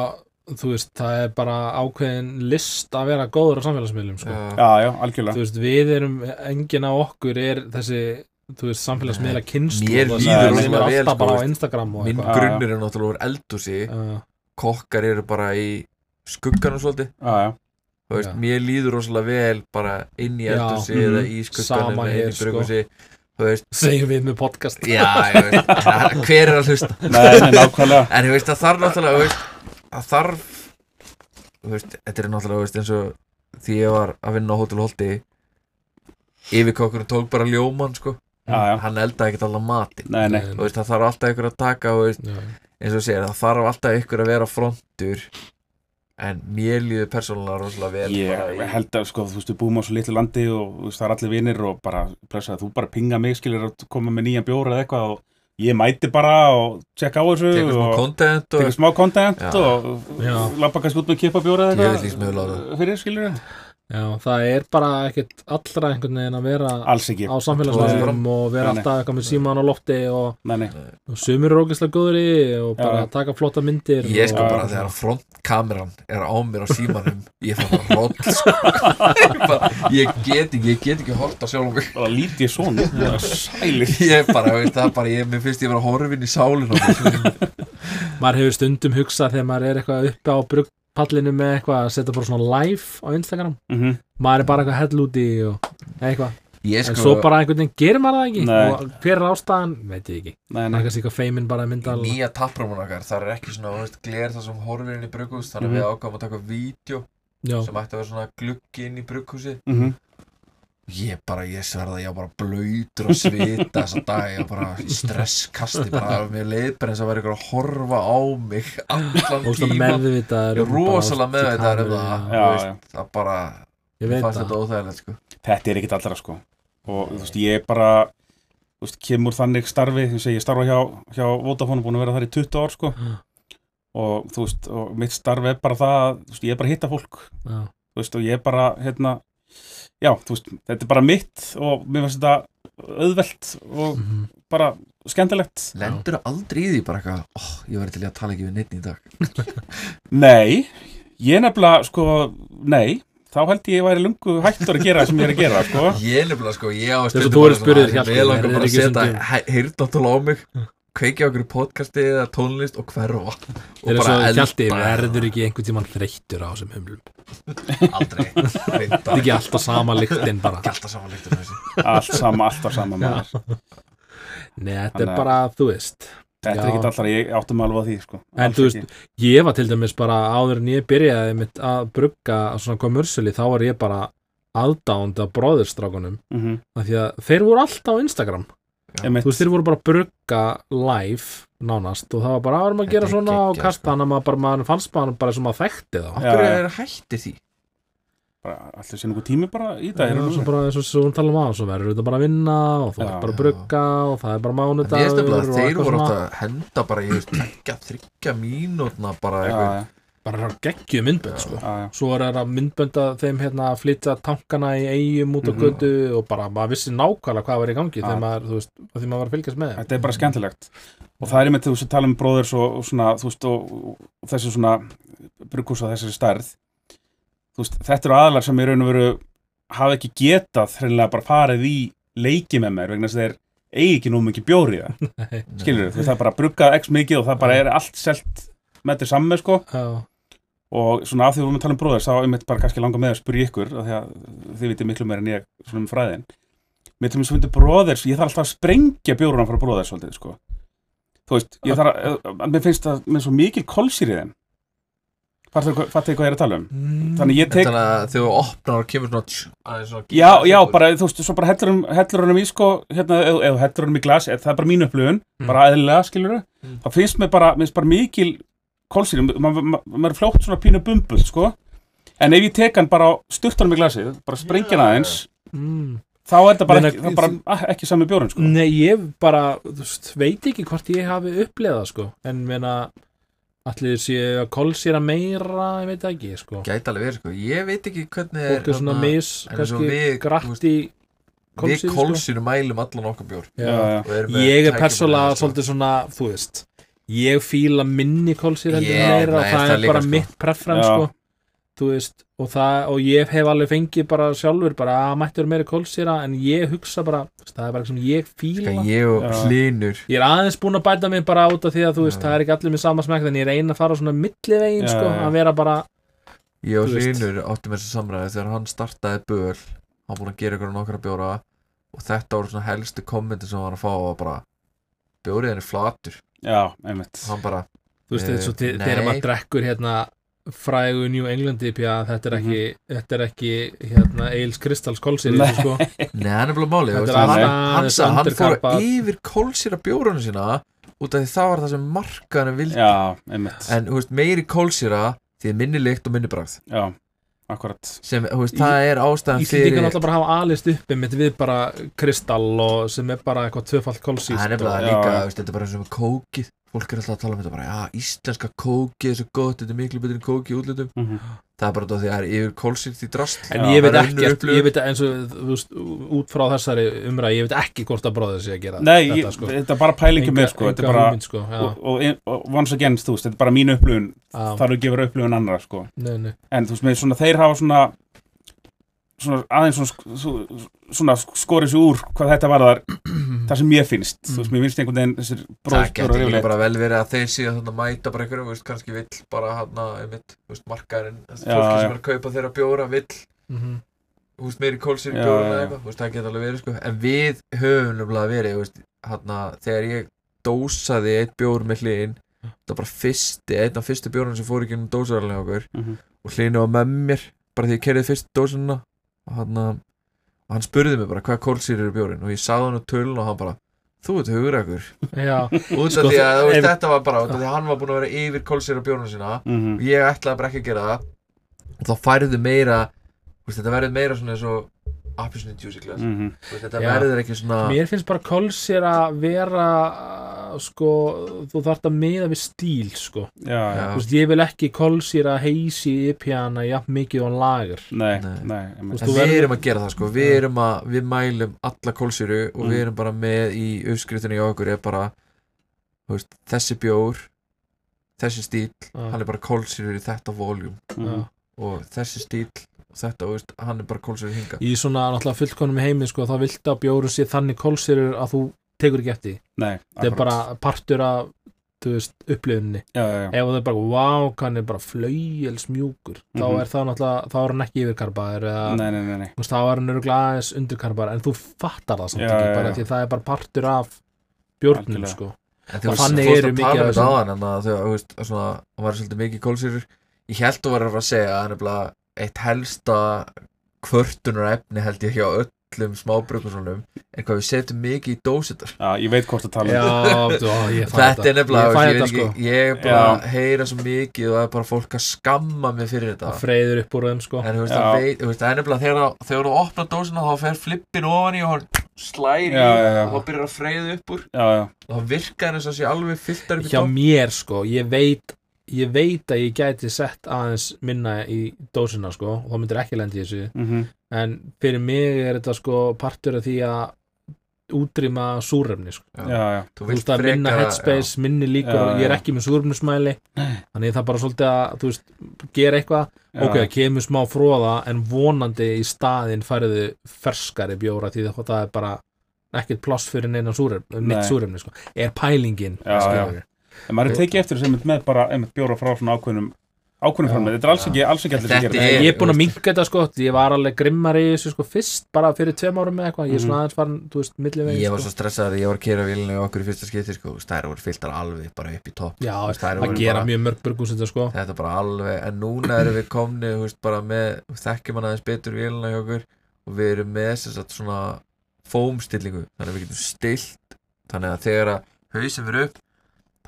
S1: þú veist, það er bara ákveðin list að vera góður á samfélagsmiðlum sko.
S3: Já,
S2: Já, algjörlega.
S1: þú veist, við erum, enginn á okkur er þessi, þú veist, samfélagsmiðla kynst
S3: Mér
S2: líður
S1: við
S2: rosalega
S1: erum
S3: vel,
S1: alltaf
S3: sko,
S1: bara á. Instagram og
S3: Minn
S1: eitthvað
S2: Já,
S3: grunnur er náttúrulega úr eldúsi
S1: Já,
S3: Kokkar eru bara í skugganum svolítið
S2: Já, já.
S3: Þú veist. Mér líður rosalega vel bara inn í
S2: mhm.
S3: eða í skugganum
S1: Sama
S3: eða inn í
S1: sko. Segjum við með podcast
S3: já, ég veist Hver er að hlusta?
S2: Nei, nei, nákvæmlega.
S3: En þú veist, það þarf náttúrulega, þú veist, það þarf, þú veist, þetta er náttúrulega, þú veist, eins og því ég var að vinna á Hotel Holti, yfirkokkurinn tók bara ljóman, sko,
S2: Já, já.
S3: hann eldaði ekkert allan matinn.
S2: Nei, nei.
S3: Þú veist, það þarf alltaf ykkur að taka, þú veist,
S1: Já.
S3: eins og segir, það þarf alltaf ykkur að vera frontur, en mér líður persónulega rosalega vel
S2: Ég
S3: í-
S2: held að sko, þú veist, við búum á svo litlu landi og veist, það er allir vinir og bara, blessa, þú bara pinga mig, skilur að koma með nýjan bjóra eða eitthvað og ég mæti bara og tjekka á þessu
S3: tekur smá
S2: og
S3: content og
S2: tekur smá content
S3: Já.
S2: og
S1: Já.
S2: lappa kannski út með kipa bjóra eða
S3: láta.
S2: fyrir, skilur
S1: Já, það er bara ekkert allra einhvern veginn að vera á samfélagsmiðlum og vera
S2: Nei,
S1: alltaf eitthvað með síman á lofti og,
S2: nei, nei,
S1: og sumir eru ógeðslega góður í og bara
S2: Já.
S1: taka flotta myndir
S3: Ég sko
S1: og,
S3: bara þegar frontkameran er á mér á símanum ég fær bara rótt sko. ég, bara, ég get ekki, ég get ekki hort á sjálf mig.
S2: Og lítið svona, það er sælir.
S3: Ég bara, veist það bara, ég, mér finnst ég vera horfin í sálinu
S1: maður hefur stundum hugsað þegar maður er eitthvað uppi á bruggpallinu með eitthvað að setja bara svona live á Instagram.
S2: Mm
S1: maður er bara eitthvað hell úti og eitthvað.
S3: Ég
S1: en
S3: sko,
S1: svo bara einhvern veginn gerir maður það ekki?
S2: Nei.
S1: og hver er ástæðan, veit ég ekki.
S2: Nei,
S1: það er kannski eitthvað feimin bara að mynda
S3: nýja taprúmun okkar það er ekki svona, þú veist, gler það sem horfir inn í brugghús þannig að við ákvæmum að taka vídeo
S1: já,
S3: sem ætti að vera svona gluggi inn í brugghúsi
S2: mm
S3: ég bara, ég sverða, ég var bara blöytur og svita þessa dag, ég var bara stresskasti, bara mér leið bara eins og að vera ykkur að horfa á mig allan tíma
S1: meðvitaður
S3: ég er
S1: um bara
S3: rosalega meðvitaður um það þú veist, það bara,
S1: ég
S3: fannst
S1: það.
S3: þetta óþægilegt sko.
S2: þetta er ekkit allra sko. Og þú veist, ég bara þú veist, kemur þannig starfi, þú veist, ég starfa hjá, hjá Vodafone, búin að vera þar í 20 ár sko. Og þú veist, og mitt starfi er bara það, þú veist, ég er bara að hitta fólk.
S1: Já.
S2: þú veist, og ég er bara, hérna já, þú veist, þetta er bara mitt og mér finnst þetta auðvelt og
S1: Mhm.
S2: bara skemmtilegt.
S3: Lendur aldrei í því bara eitthvað oh, ég verði til að tala ekki við neitt í dag.
S2: Nei, ég nefnilega, sko, nei þá held ég ég væri lungu hættur að gera það sem ég er að gera, sko.
S3: Ég nefnilega sko, ég á
S1: Þess að þú eru spurðir, Hjalti,
S3: ég langar bara að setja heyrnatól á mig kveikja okkur podcasti eða tónlist og hverfa
S1: svo kjalti,
S3: elda.
S1: verður ekki einhvern tímann þreyttur á þessum humlum?
S3: Aldrei.
S1: Þetta er ekki alltaf sama lyktin bara?
S3: Ekki alltaf samanlíktur þessi.
S2: Allt sama, alltaf sama
S1: Nei, þetta
S2: Þannig
S1: er
S2: að-
S1: bara, þú veist.
S2: Þetta er ekkit allar, ég áttum alveg á því, sko.
S1: En þú veist,
S2: ekki.
S1: ég var til dæmis bara áður en ég byrjaði mitt að brugga svona kommersili, þá var ég bara aðdánd af bróðurstrákunum.
S2: Mhm.
S1: af því að þeir voru alltaf á Instagram. Þú veist, þeir voru bara að brugga live nánast og það var bara að vera að gera
S3: er
S1: svona? og
S3: geggjað,
S1: kasta
S3: sko.
S1: hann að maður bara, maður fannst maður bara sem að þekkti þá.
S2: Já,
S3: okkur er hætti því?
S2: Bara allir sé nokkuð tími bara í
S1: Það
S2: það
S1: er svo bara eins og svo tala um á svo verður þetta bara að vinna og þú er bara að brugga og það er bara mánudagur og
S3: þeir voru
S1: svona.
S3: að henda bara í þryggja mínútna bara eitthvað
S1: bara geggju myndbönd sko. Svo er það myndbönda þeim hérna að flytja tankana í eigum út á
S2: Mhm.
S1: götu og bara maður vissi nákvæmlega hvað var í gangi þegar maður, veist, því maður var að fylgjast með
S2: þetta er bara skemmtilegt. Og það er þú veist að tala um bróðurs og, og svona, veist, og, og þessi svona brukkús á þessari stærð. Veist, þetta eru aðlar sem í raun og veru hafa ekki getað hreinlega bara farið í leiki með mér vegna þess að þeir eigi ekki nú mikið bjóri það.
S1: Nei.
S2: skilur þú, það er bara bruggað x mikið og það bara er allt selt með þetta samme sko og svona af því við vorum að tala um bróðurs þá einmitt bara kannski langa með að spyrja ykkur af því að þið vitið miklu meira en ég svona um fræðin. Mér til mér svo myndi bróðurs ég þarf alltaf að sprengja bjórunum frá bróðurs svolítið sko. Þú veist, ég þarf að, að mér finnst það með svo mikil kolsýr í þeim. Fattu hvað ég er að tala um? Þannig ég tek,
S3: Þannig að þegar þú opnar og kemur svona svona
S2: já, já, bara þú veist, svo bara hellur um, honum í sko, hérna, þú hellur honum í glas eða það er bara mín upplöfun,
S1: Mm.
S2: bara eðlilega skilur
S3: Mm.
S2: þá finnst mér bara, mér finnst bara mikil kolsýr, maður ma ma ma er fljótt svona pínu bumbul, sko en ef ég tek hann bara á sturtanum í glasið bara sprengja hann aðeins,
S1: mm.
S2: þá er þetta bara, ekki, það er bara ah, ekki sami bjórun, sko
S1: Nei, ég bara, þú veist, veit ekki hvort ég hafi upplegað sko, en meina allir séu að kolsýra meira, ég veit ekki, sko
S3: Gæti alveg verið sko, ég veit ekki hvernig
S1: fólk er svona mis, kannski grætt í
S3: Við
S1: kolsýri, sko.
S3: mælum allan okkar bjór
S1: Já.
S2: já,
S3: og erum með
S1: Ég er persónulega
S3: sko.
S1: svolítið svona, þú veist ég fíla minni kólsýr heldur en meira og það
S3: það
S1: er
S3: líka,
S1: bara
S3: sko.
S1: mitt preference sko. Þú veist, og, það, og ég hef alveg fengið bara sjálfur bara að mættur meira kólsýra en ég hugsa bara, það er bara eitthvað sem ég fíla.
S3: Ska Ég og
S2: Já.
S3: Hlinur
S1: ég er aðeins búin að bæta mig bara út af því að þú veist, það er ekki allir með sama smekk en ég er einn að fara svona millivegin sko, að vera bara
S3: Ég og. Hlinur áttum þessu samræði þegar hann startaði böl hann búin að gera ykkur nokkra bjóra og þetta voru svona helstu kommenti sem hann var að fá og bara bjórið henni flatur
S2: já, einmitt
S3: hann bara
S1: þú veist, og til-
S3: nei.
S1: þegar maður drekkur hérna frægu New England IPA þetta er ekki,
S3: Mhm.
S1: þetta er ekki hérna, Eils Kristals kólsýri
S2: Nei.
S1: sko.
S3: Nei, hann er bara máli
S1: Þetta
S3: veist,
S1: er
S3: hann, fór yfir kólsýra bjórunum sína út af því það var það sem markaðinu vildi
S2: já, einmitt
S3: en þú veist, meiri kólsýra því minni lykt og minni bragð
S2: já, akkurat.
S3: Sem, þú veist, það er ástæðan fyrir
S1: náttúrulega bara hafa alist uppi mitt við bara kristall og sem er bara eitthvað tvöfald kolsýst
S3: það er nefnilega líka, veist, þetta er bara eins og kókið fólk er alltaf að tala um þetta bara, já, íslenska kókið er svo gott, þetta er miklu betur en kókið í útlutum
S2: Mhm.
S3: það er bara þetta því að það er yfir kólsýrt í drast
S1: En
S2: Já,
S1: ég veit ekki, ég veit eins og þú veist, út frá þessari umræð, ég veit ekki hvort að bróðið sé að gera
S2: Nei,
S1: þetta
S2: ég,
S1: sko.
S2: þetta er bara pælingi með sko, þetta er bara
S1: hugmynd, sko.
S2: og, og, og once again, þú veist, þetta er bara mín upplifun
S1: já,
S2: þarf ekki að vera upplifun annara sko
S1: nei, nei.
S2: en þú veist, með svona, þeir hafa svona svona aðeins svona, sk- svo- svona það sem mér finnst. Þú veist, mér finnst einhvern veginn þessir
S3: það
S2: bróðsbjórar
S3: getur bara vel verið að þeir síðan þannig að mæta bara einhverjum, þú veist, kannski vill bara hann að, einmitt, þú veist, markaðurinn
S2: Já,
S3: fólki sem er að kaupa þeirra bjóra vill,
S1: Mhm.
S3: þú veist, meiri kólsýrt
S2: Já,
S3: bjóra eða eitthvað, það getur alveg verið, sko. En við höfum nefnilega verið, þú veist, hann að þegar ég dósaði eitt bjór með hlýn það var bara fyrsti, einn af fyrstu bjórnum sem fór í gennum dósarallega okkur
S2: Mhm.
S3: og hlýni var með mér bara því ég kerði fyrst dósuna og hann, og hann spurði mig bara hvað kólsýr eru bjórin og ég sagði hann á tölun og hann bara þú ert hugrakur.
S1: Já,
S3: út af
S1: Sko,
S3: því að veist,
S1: ef-
S3: þetta var bara út af því að hann var búinn að vera yfir kólsýra bjórnum sína
S2: Mhm.
S3: og ég ætlaði bara ekki að gera það og þá færðu meira þú veist, þetta verður meira svona eins og glass
S2: Mhm.
S3: Þú veist, þetta
S1: Já.
S3: verður ekki svona
S1: mér finnst bara kolsýr að vera sko, þú þarft að miða við stíl sko,
S2: já, já,
S1: veist, ég vil ekki kolsýr að heisi IPA-na jafn mikið og lager
S2: nei,
S3: Nei.
S2: nei,
S1: veist,
S3: við erum að gera það sko, við erum að, við mælum alla kólsýru og
S2: Mm.
S3: við erum bara með í uppskriftinni hjá okkur er bara, þú veist, þessi bjór, þessi stíl,
S1: Já.
S3: hann er bara kólsýru í þetta voljum
S2: Mhm.
S3: og þessi stíl, þetta, þú veist, hann er bara kólsýru hinga.
S1: í svona náttúrulega fullkonum heimi sko, þá viltu að bjóru sé þannig kolsýrur að þú tekur ekki eftir því.
S2: nei,
S1: þetta er bara partur af veist, upplifunni
S2: já, já, já,
S1: ef það er bara, wow, hann er bara flauels mjúkur, þá
S2: Mhm.
S1: er það náttúrulega þá er hann ekki yfirkarpaður eða
S2: nei, nei, nei, nei.
S1: þú veist, þá er hann öruglega aðeins undirkarpaður en þú fattar það samt
S2: Já,
S1: ekki
S2: já,
S1: bara
S2: já.
S1: því það er bara partur af bjórnum sko Og þannig eru
S3: að
S1: mikið
S3: um að að hann var svolítið mikið kólsýrur, ég held þú var að að segja að hann er bara eitt helsta kvörtunar efni held ég hjá öllum smábrukursonum, en hvað við setjum mikið í dósitar.
S2: Já, ég veit hvort að tala
S1: já,
S2: um
S1: þú, ó, ég fæ
S3: þetta er nefnilega,
S1: ég
S3: ég,
S1: sko
S3: ég er bara
S2: Já.
S3: að heyra svo mikið og það er bara fólk að skamma mig fyrir þetta
S1: það freyður upp úr þeim sko
S3: en þú veist,
S2: Já.
S3: það, þú það er nefnilega þegar, þegar þú opnar dósina þá fer flippin ofan í og hann slæri
S2: Já, já, já.
S3: og þá byrjar að freyða upp úr
S2: já, já,
S3: og þá virkar þess að sé alveg í
S1: hjá mér sko, ég veit ég veit að ég gæti sett aðeins minna í dósina sko og þá myndir ekki lendi í þessu
S2: mhm,
S1: en fyrir mig er þetta sko partur af því að útrýma súrefni sko.
S3: Já.
S2: já, já,
S3: þú
S1: veist að minna headspace, minni líkur
S2: Já,
S1: og ég er
S2: já.
S1: ekki með súrefnismæli þannig það bara svolítið að þú veist, gera eitthvað
S2: já,
S1: ok, kemur smá fróða en vonandi í staðinn færðu ferskari bjóra því það það er bara ekkert pláss fyrir neina súrefni,
S2: Nei.
S1: sko. er pælingin
S2: Já,
S1: skilurðu.
S2: En maður er tekið eftir einmitt með bara einmitt bjóra frá svona ákveðnum ákveðnum
S1: Já.
S2: framið, þetta er alls ekki, alls ekki allir sem
S3: er-
S2: þetta.
S1: ég er búin að minka þetta sko. Ég var alveg grimmar í þessu sko fyrst bara fyrir tveim árum með eitthvað, ég er
S2: Mhm.
S1: svona aðeins farin þú veist, millivegin
S3: Ég var
S1: sko.
S3: svo stressaður að ég var að kera vélina í okkur í fyrsta skipti sko, þær voru fylltar alveg bara upp í topp.
S1: Já, það gera
S3: bara-
S1: mjög mörg burgús þetta sko.
S3: Þetta bara alveg, en núna erum við komni þú veist, bara með, þekkjum hann aðeins betur vélina í okkur og við erum með sem sagt, svona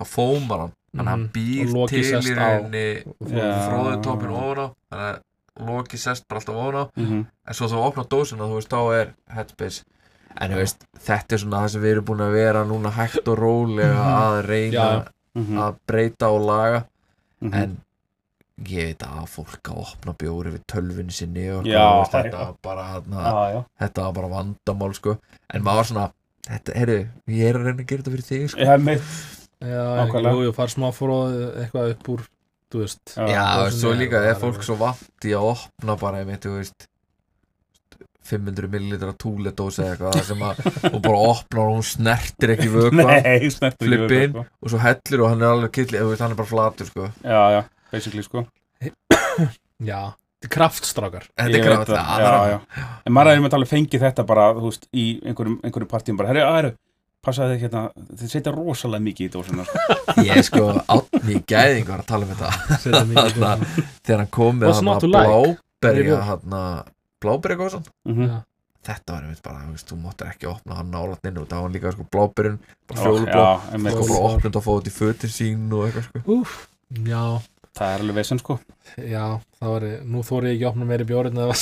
S3: þá fómar hann þannig að hann
S1: Mhm.
S3: býr
S1: Og
S3: til í rauninni
S2: Já.
S3: fróðutópin ofan á þannig að Loki sest bara alltaf ofan á
S2: Mhm,
S3: en svo þú opnar dósina þú veist þá er headspace en veist þetta er svona það sem við erum búin að vera núna hægt og rólega
S1: Mhm.
S3: að reyna
S1: Já.
S2: mhm,
S3: að breyta og laga
S2: mhm.
S3: en ég veit að fólk að opna bjóri við tölvunni sinni og
S2: Já,
S3: þú veist, þetta, var bara, var bara vandamál sko. en maður var svona heyrðu, ég er að reyna að gera þetta fyrir þig sko.
S2: ég hef meitt
S1: já,
S2: Nákvæmlega.
S1: jú, jú, far smá fróð eitthvað upp úr, þú veist
S2: Já,
S3: já,
S1: það
S3: þú veist, svo líka er fólk svo vant í að opna bara einmitt, þú veist 500 millilitra túledósa eða eitthvað sem að hún bara opnar og hún snertir ekki vökva
S2: Nei, snertu ekki
S3: Flippi
S2: við
S3: inn.
S2: það, sko.
S3: og svo hellir og hann er alveg þú veist, hann er bara flatur sko.
S2: Já, já, basically sko
S1: já, þetta er kraftstrákar
S3: þetta er
S2: já. En maður er einmitt alveg fengið þetta bara, þú veist, í einhverjum, einhverjum partíum bara, herri, aðeru, passaði þið hérna, þið setja rosalega mikið í dósina, sko.
S3: ég sko átni gæðing var að tala um þetta. Þegar hann kom með hann að bláberja hann bláberja góðsan
S2: Mhm.
S1: Já.
S3: þetta var einmitt bara, þú veist, þú máttir ekki opna hann nálatninu og það var hann líka sko bláberjun bara fjólublá,
S2: Já,
S3: sko
S2: einmitt,
S3: bara opnund og fóðið í fötir sín og eitthvað sko.
S1: Úf, já,
S2: það er alveg vesen sko.
S1: Já, það var, nú þóri ég ekki að opna meiri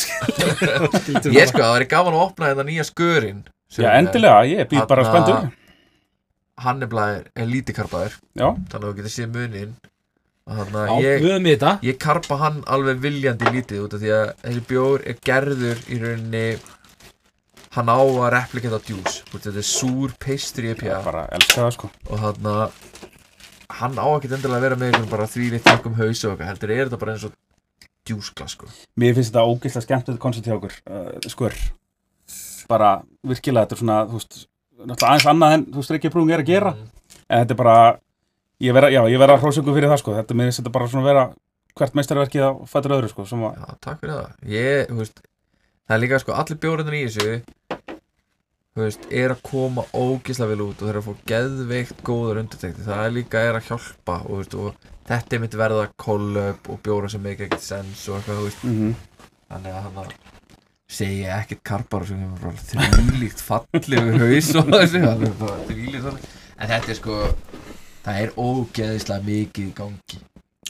S1: skildur
S3: Ég sko, það væri gaman að opna þetta nýja skörin sem
S2: Já, endilega, ég býð bara spenntur.
S3: Hann er bara er lítið karpaður
S2: Já,
S3: Þannig að þú getur séð munin
S1: Já,
S3: að ég,
S1: við höfum í þetta.
S3: ég karpa hann alveg viljandi lítið út af því að þessi bjór er gerður í rauninni hann á að replikata djús. Þetta er súr pastry
S2: ég bara elska það sko.
S3: Og þannig að hann á ekkert endilega að vera með einhvern bara því litt þakkum haus og eitthvað heldur er þetta bara eins og djúsglas sko.
S2: Mér finnst þetta ógeðslega skemmtilegt koncept hjá okkur uh, Skur Bara virkilega þetta er svona, þú veist Náttúrulega aðeins annað en, þú veist, ekki brúin er að gera.
S3: Mm.
S2: En þetta er bara Ég vera, já, ég vera hrósöku fyrir það sko. Þetta mér finnst þetta bara svona vera Hvert meistarverkið á fættur öðru sko að,
S3: Já, takk fyrir það. Ég, þú veist Það er líka sko, allir bjórnir í þessu Þú veist, er að koma ógislega vel út og þeir eru að fá geðveikt góður undirtekti Það er líka er að hjálpa og, veist, og þetta er mitt verða collab og bjóra sem make ekkert sens og eitthvað, þú veist.
S2: Mm
S3: Þannig að hann að segja ekkert karpar og sem er þrýlíkt fallegu haus og þessu bara En þetta er sko, það er ógeðislega mikið gangi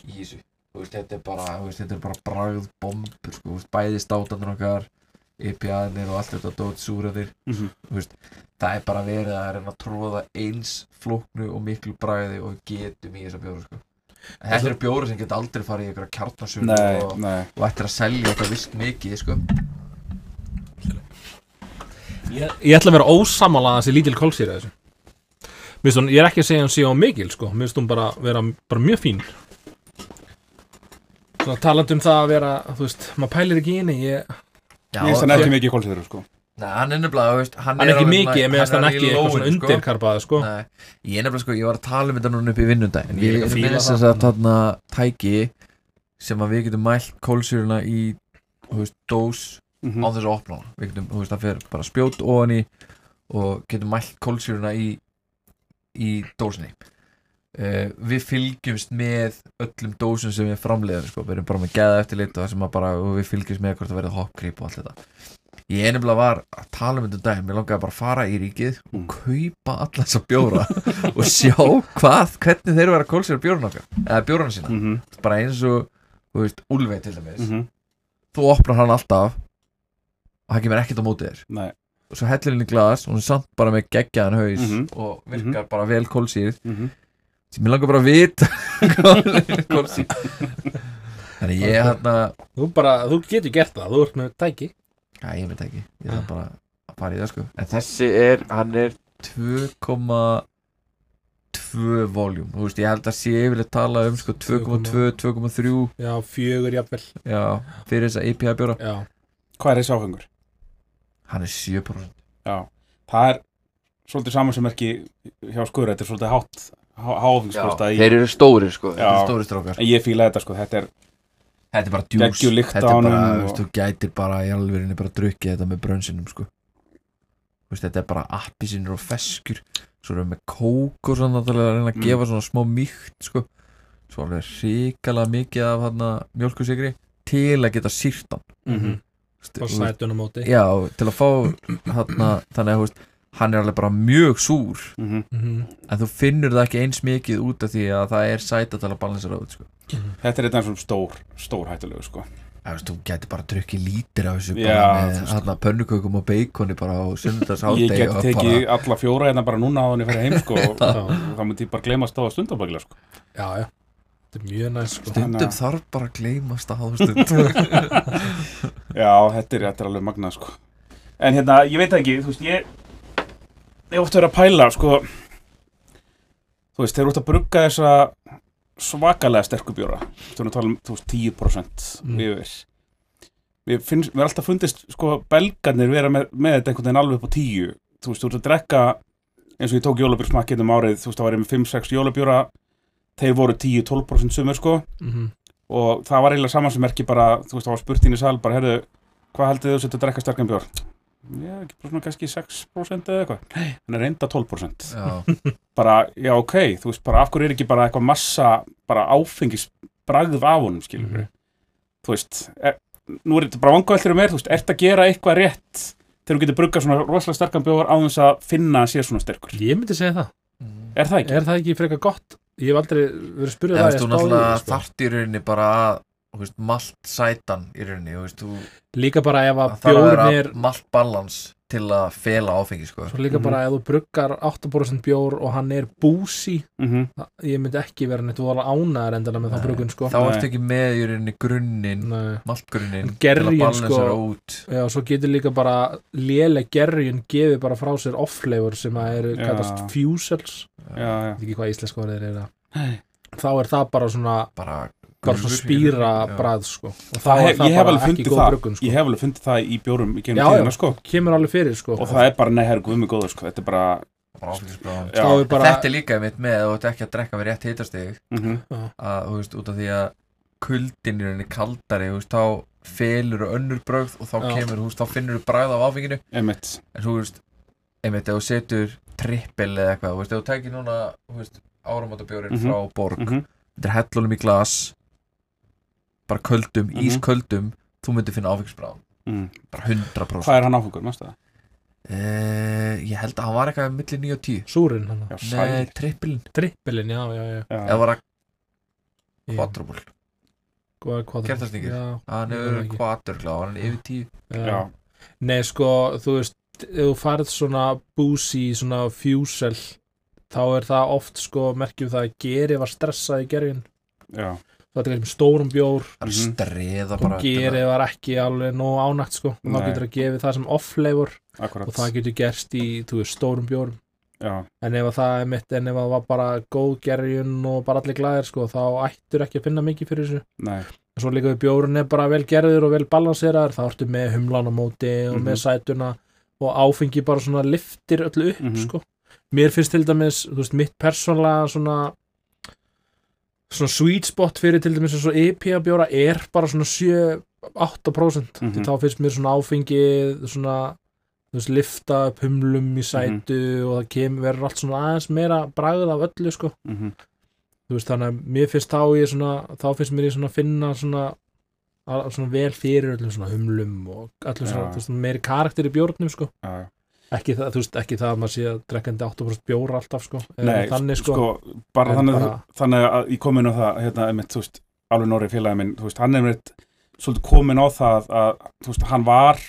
S3: í þessu veist, þetta er bara, bara bragðbombur, sko, bæði státanir okkar, IPA-nir og allt þetta dót súraðir,
S2: -hmm.
S3: það er bara verið að reyna að tróða eins flóknu og miklu bragði og við getum í þessa bjóru, sko. En þetta eru bjóru sem geta aldrei farið í einhverja kjarnasölu
S2: Nei,
S3: og, og ættir að selja þetta vist mikið, sko.
S1: Ég, ég ætla að vera ósamála að þessi lítil kólsýra þessu. Mér finnst hún, ég er ekki að segja hún sé á mikil sko. Mér finnst hún bara vera bara mjög fín. Svona talandi um það að vera, þú veist, maður pælir ekki í henni ég,
S3: Já,
S2: Mér finnst hann ekki mikið kólsýður sko.
S3: Nei, hann er nefnilega, þú veist, hann,
S1: Hann er ekki
S3: alveg
S1: mikið,
S3: svona-
S1: mér finnst hann
S3: er
S1: ekki eitthvað svona
S3: sko.
S1: undirkarpaði sko.
S3: Nei, ég er nefnilega sko, ég var að tala um þetta núna upp í vinnundaginn
S1: Ég er
S3: Ég er
S1: það.
S3: þess að þarna tæki sem að við getum mælt kólsýruna í, þú veist, dós
S2: mm
S3: á þess að opna hana Við getum, þú veist, það fer bara spjót ofan í og getum mælt kólsýruna í í dósinni uh, Við fylgjumst með öllum dósum sem við framleiðum sko. við erum bara með geða eftir lit og, að bara, og við fylgjumst með hvort það verið hoppgrip og allt þetta Ég nefnilega var að tala um þetta um daginn, mér langaði bara að fara í ríkið og
S2: Mm.
S3: kaupa alla þessa bjóra og sjá hvað, hvernig þeir eru að kólsýra bjórun okkar, eða bjóruna sína
S2: -hmm.
S3: bara eins og, þú veist, Úlfei til dæmis
S2: Mm -hmm.
S3: þú opnar hann alltaf og það kemur ekkert á móti þér.
S2: Nei.
S3: Og svo hellir henni glas og hún er samt bara með geggjaðan haus
S2: Mhm.
S3: og virkar bara vel kólsýr
S2: mm -hmm.
S3: sem ég langar bara að vita kólsýr þannig ég hérna
S1: Þú bara, þú getur gert það, þú ert með tæki.
S3: Já, ég veit ekki, ég þarf bara að fara í það sko. En þessi er, hann er 2,2 voljum Þú veist, ég held að sé yfirleitt tala um sko 2,2, 2,3
S1: Já, fjögur jafnvel.
S3: Já, fyrir þessa IPA bjóra.
S1: Já,
S2: Hvað er þessi áfengur?
S3: Hann er 7%
S2: Já, það er svolítið saman sem ekki hjá skur, þetta er svolítið hátt háfengsprósta í,
S3: þeir eru stórir sko.
S2: Já.
S3: Þeir eru stórir strákar.
S2: En ég fíla þetta sko, þetta er
S3: Þetta er bara djús. Þetta er bara, þú
S2: og-
S3: veist, þú gætir bara í alvörinni bara drukkið þetta með brönsinum sko. Þú veist, þetta er bara appisinur og feskur Svo erum við með kók og svona til að reyna að
S2: Mm.
S3: gefa svona smá mýkt sko. Svo alveg ríkala mikið af hann mjölkusikri til að geta sýrt hann.
S2: Mm
S1: og
S3: Þú veist,
S1: sætun á móti.
S3: Já, til að fá hann þannig að þú veist, hann er alveg bara mjög súr.
S2: -hmm.
S1: Mhm.
S3: en þú finnur það ekki eins mikið út af því að það er sæta til að balansera út sko.
S2: Þetta er eitthvað svona stór, stór hættulegu sko.
S3: Það þú getur bara að drukki lítir af þessu
S2: Já,
S3: bara með pönnukökum og beikoni bara á sunnudags
S2: Ég get tekið
S3: bara,
S2: alla fjóra hérna bara núna á henni fyrir heim sko og það myndi ég bara gleyma að stáða stundabækla sko.
S1: Já, já, þetta er mjög næst sko.
S3: Stundum
S2: Þannig að-
S3: þarf bara að gleyma staðstund
S2: Já, þetta er, þetta er alveg magnað sko. En hérna, ég veit ekki, þú veist, ég Ég hef oft verið að pæla, sko. Þú veist, þeir eru út að brugga þessa svakalega sterkubjóra Þú veist, um, þú veist, 10%
S1: Mm.
S2: yfir. Mér finnst, mér er alltaf fundist, sko, belgarnir vera með, með þetta einhvern veginn alveg upp á 10 Þú veist, þú ert að drekka eins og ég tók jólabjórsmakkið um árið, þú veist, það var ég með 5-6 jólabjóra. Þeir voru 10-12% sumir, sko.
S1: Mhm.
S2: Og það var eiginlega saman sem merki bara, þú veist, það var spurt inn í sal bara, herru, hvað haldið þú setja að drekka sterkan bjór? Já, ekki bara svona kannski 6% eða eitthvað. Nei, hann er reynda 12%.
S3: Já,
S2: Bara, já, ok, þú veist, bara af hverju er ekki bara eitthvað massa, bara áfengis bragð af honum, skilur
S1: Mhm.
S2: Þú veist, er, nú er þetta bara vangavellir um mér, þú veist, ert að gera eitthvað rétt þegar þú getur bruggað svona rosalega sterkan bjór á þess að finna að sé svona sterkur.
S1: Ég myndi segja það
S3: Mm.
S2: Er það ekki?
S1: Er það ekki frekar gott ég hef aldrei verið
S3: eða
S1: það
S3: þú náttúrulega
S1: sko.
S3: þarft í rauninni bara malt sætan í rauninni
S1: líka bara ef að
S3: það þarf að vera
S1: bjórn er
S3: malt balans til að fela áfengi sko.
S1: svo líka
S2: Mhm.
S1: bara ef þú bruggar 8% bjór og hann er búsi
S2: Mhm.
S1: ég myndi ekki vera neitt vola ánæður endilega með það
S3: Nei.
S1: bruggun sko
S3: þá ertu ekki með í rauninni grunninn
S1: Nei.
S3: maltgrunnin til að balansera
S1: sko,
S3: út
S1: Já, svo getur líka bara léleg gerjun gefið bara frá sér off-flavor sem að eru kallast fusels
S2: Já, já.
S1: ég veit ekki hvað íslensk orðið er það
S2: Nei.
S1: þá er það bara svona
S3: bara,
S1: bara svona spýra
S3: já.
S1: brað sko. Og
S2: Það
S1: er það
S2: ég hef
S1: bara ekki
S2: fundið
S1: góð
S2: það.
S1: bruggun sko.
S2: Ég hef alveg fundið það í bjórum í
S1: Já,
S2: tíðina sko.
S1: Kemur alveg fyrir sko.
S2: Og það er bara, nei, herru, guðmi góður sko. Þetta er bara, já.
S1: Þá er bara
S3: þetta er líka mitt með að þú ert ekki að drekka við rétt hitastig
S2: mhm,
S3: að þú veist út af því að kuldin í rauninni kaldari þú veist þá felur önnur brögð og þá kemur þú veist þá finnur þú bragð af áfenginu
S2: Einmitt.
S3: En þú veist einmitt ef þú setur trippel eða eitthvað þú veist ef þú tekir núna áramótabjórin
S2: Mhm.
S3: frá borg
S2: mhm,
S3: þetta er hellunum í glas bara köldum,
S2: Mhm.
S3: ísköldum þú myndir finna áfengisbráðan
S2: mhm.
S3: bara 100%
S2: Hvað er hann áfangur, mástu það?
S3: Uh, ég held að hann var eitthvað millir 9 og 10
S1: súrin hann.
S3: Nei,
S2: sæl.
S3: trippelin
S1: trippelin, já, já, já,
S2: Já.
S3: Eða var
S1: hvað-
S3: Kertasníkir.
S1: já,
S3: Hann hefur og hann er yfir 10
S1: já.
S2: Já,
S1: Nei, sko, þú veist ef þú farið svona boozy svona fusel þá er það oft sko merkjum það að geri var stressað í gerjun.
S2: Já,
S1: það er eitthvað stórum bjór
S2: Mhm.
S1: og
S3: bara
S1: geri var ekki alveg nóg ánægt sko og
S2: Nei.
S1: getur það gefið það sem off-flavor og það getur gerst í, veist, stórum bjórum
S2: Já,
S1: en ef að það er mitt, en ef að það var bara góð gerjun og bara allir glæðir sko þá ættur ekki að finna mikið fyrir þessu en svo líka við bjórun er bara vel gerður og vel balanseraður, þá ertu með humlan á móti og
S2: Mhm.
S1: með sætuna og áfengi bara svona liftir öllu upp
S2: Mhm.
S1: sko. mér finnst til dæmis, þú veist, mitt persónlega svona svona sweet spot fyrir til dæmis eins og IPA bjóra er bara svona 7-8%
S2: Mhm.
S1: því þá finnst mér svona áfengi svona þú veist, lifta upp humlum í sætu og það kemur verður allt svona aðeins meira bragð af öllu sko.
S2: Mhm,
S1: þú veist þannig að mér finnst þá ég svona þá finnst mér ég svona finna svona svona vel fyrir öllum svona humlum og öllum svona,
S2: Já.
S1: þú veist, meiri karakter í bjórnum sko.
S2: Já
S1: ekki það, veist, ekki það að maður sé að drekkandi 8% bjóra alltaf sko.
S2: Nei,
S1: þannig sko,
S2: sko, bara þannig,
S1: bara-
S2: þannig að ég kom inn á það, hérna, einmitt, þú veist, alveg Nóri félagi minn, þú veist, hann er einmitt svolítið komin á það að, þú veist, hann var,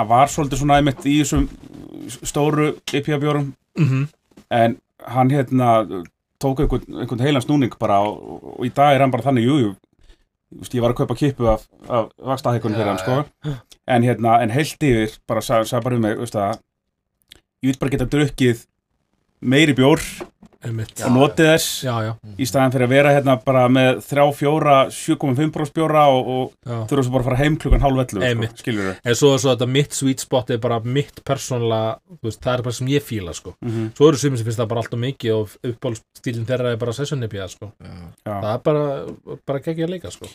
S2: hann var svolítið svona einmitt í þessum stóru IPA-bjórum,
S1: mm
S2: en hann, hérna, tók einhvern, einhvern heilan snúning bara og, og í dag er hann bara þannig, jú, jú, ég var að kaupa kippu af, af fyrir
S3: Já,
S2: hann, sko, en hérna, en heilt yfir, bara sagði sag bara um mig, ég vil bara geta drukkið meiri bjór
S1: einmitt.
S2: og notið þess
S1: já, já,
S2: í staðan fyrir að vera hérna bara með 3, 4, 7,5% bjóra og, og þurfa svo bara að fara heim klukkan hálf 11 sko,
S1: Einmitt.
S2: skilur þau
S1: en svo er svo þetta mitt sweet spot er bara mitt persónlega, það er bara sem ég fíla sko.
S2: Mm -hmm.
S1: svo eru sumir sem finnst það bara alltaf mikið og uppbólstílinn þeirra er bara session IPA sko.
S3: Já.
S1: það er bara, bara geggja líka sko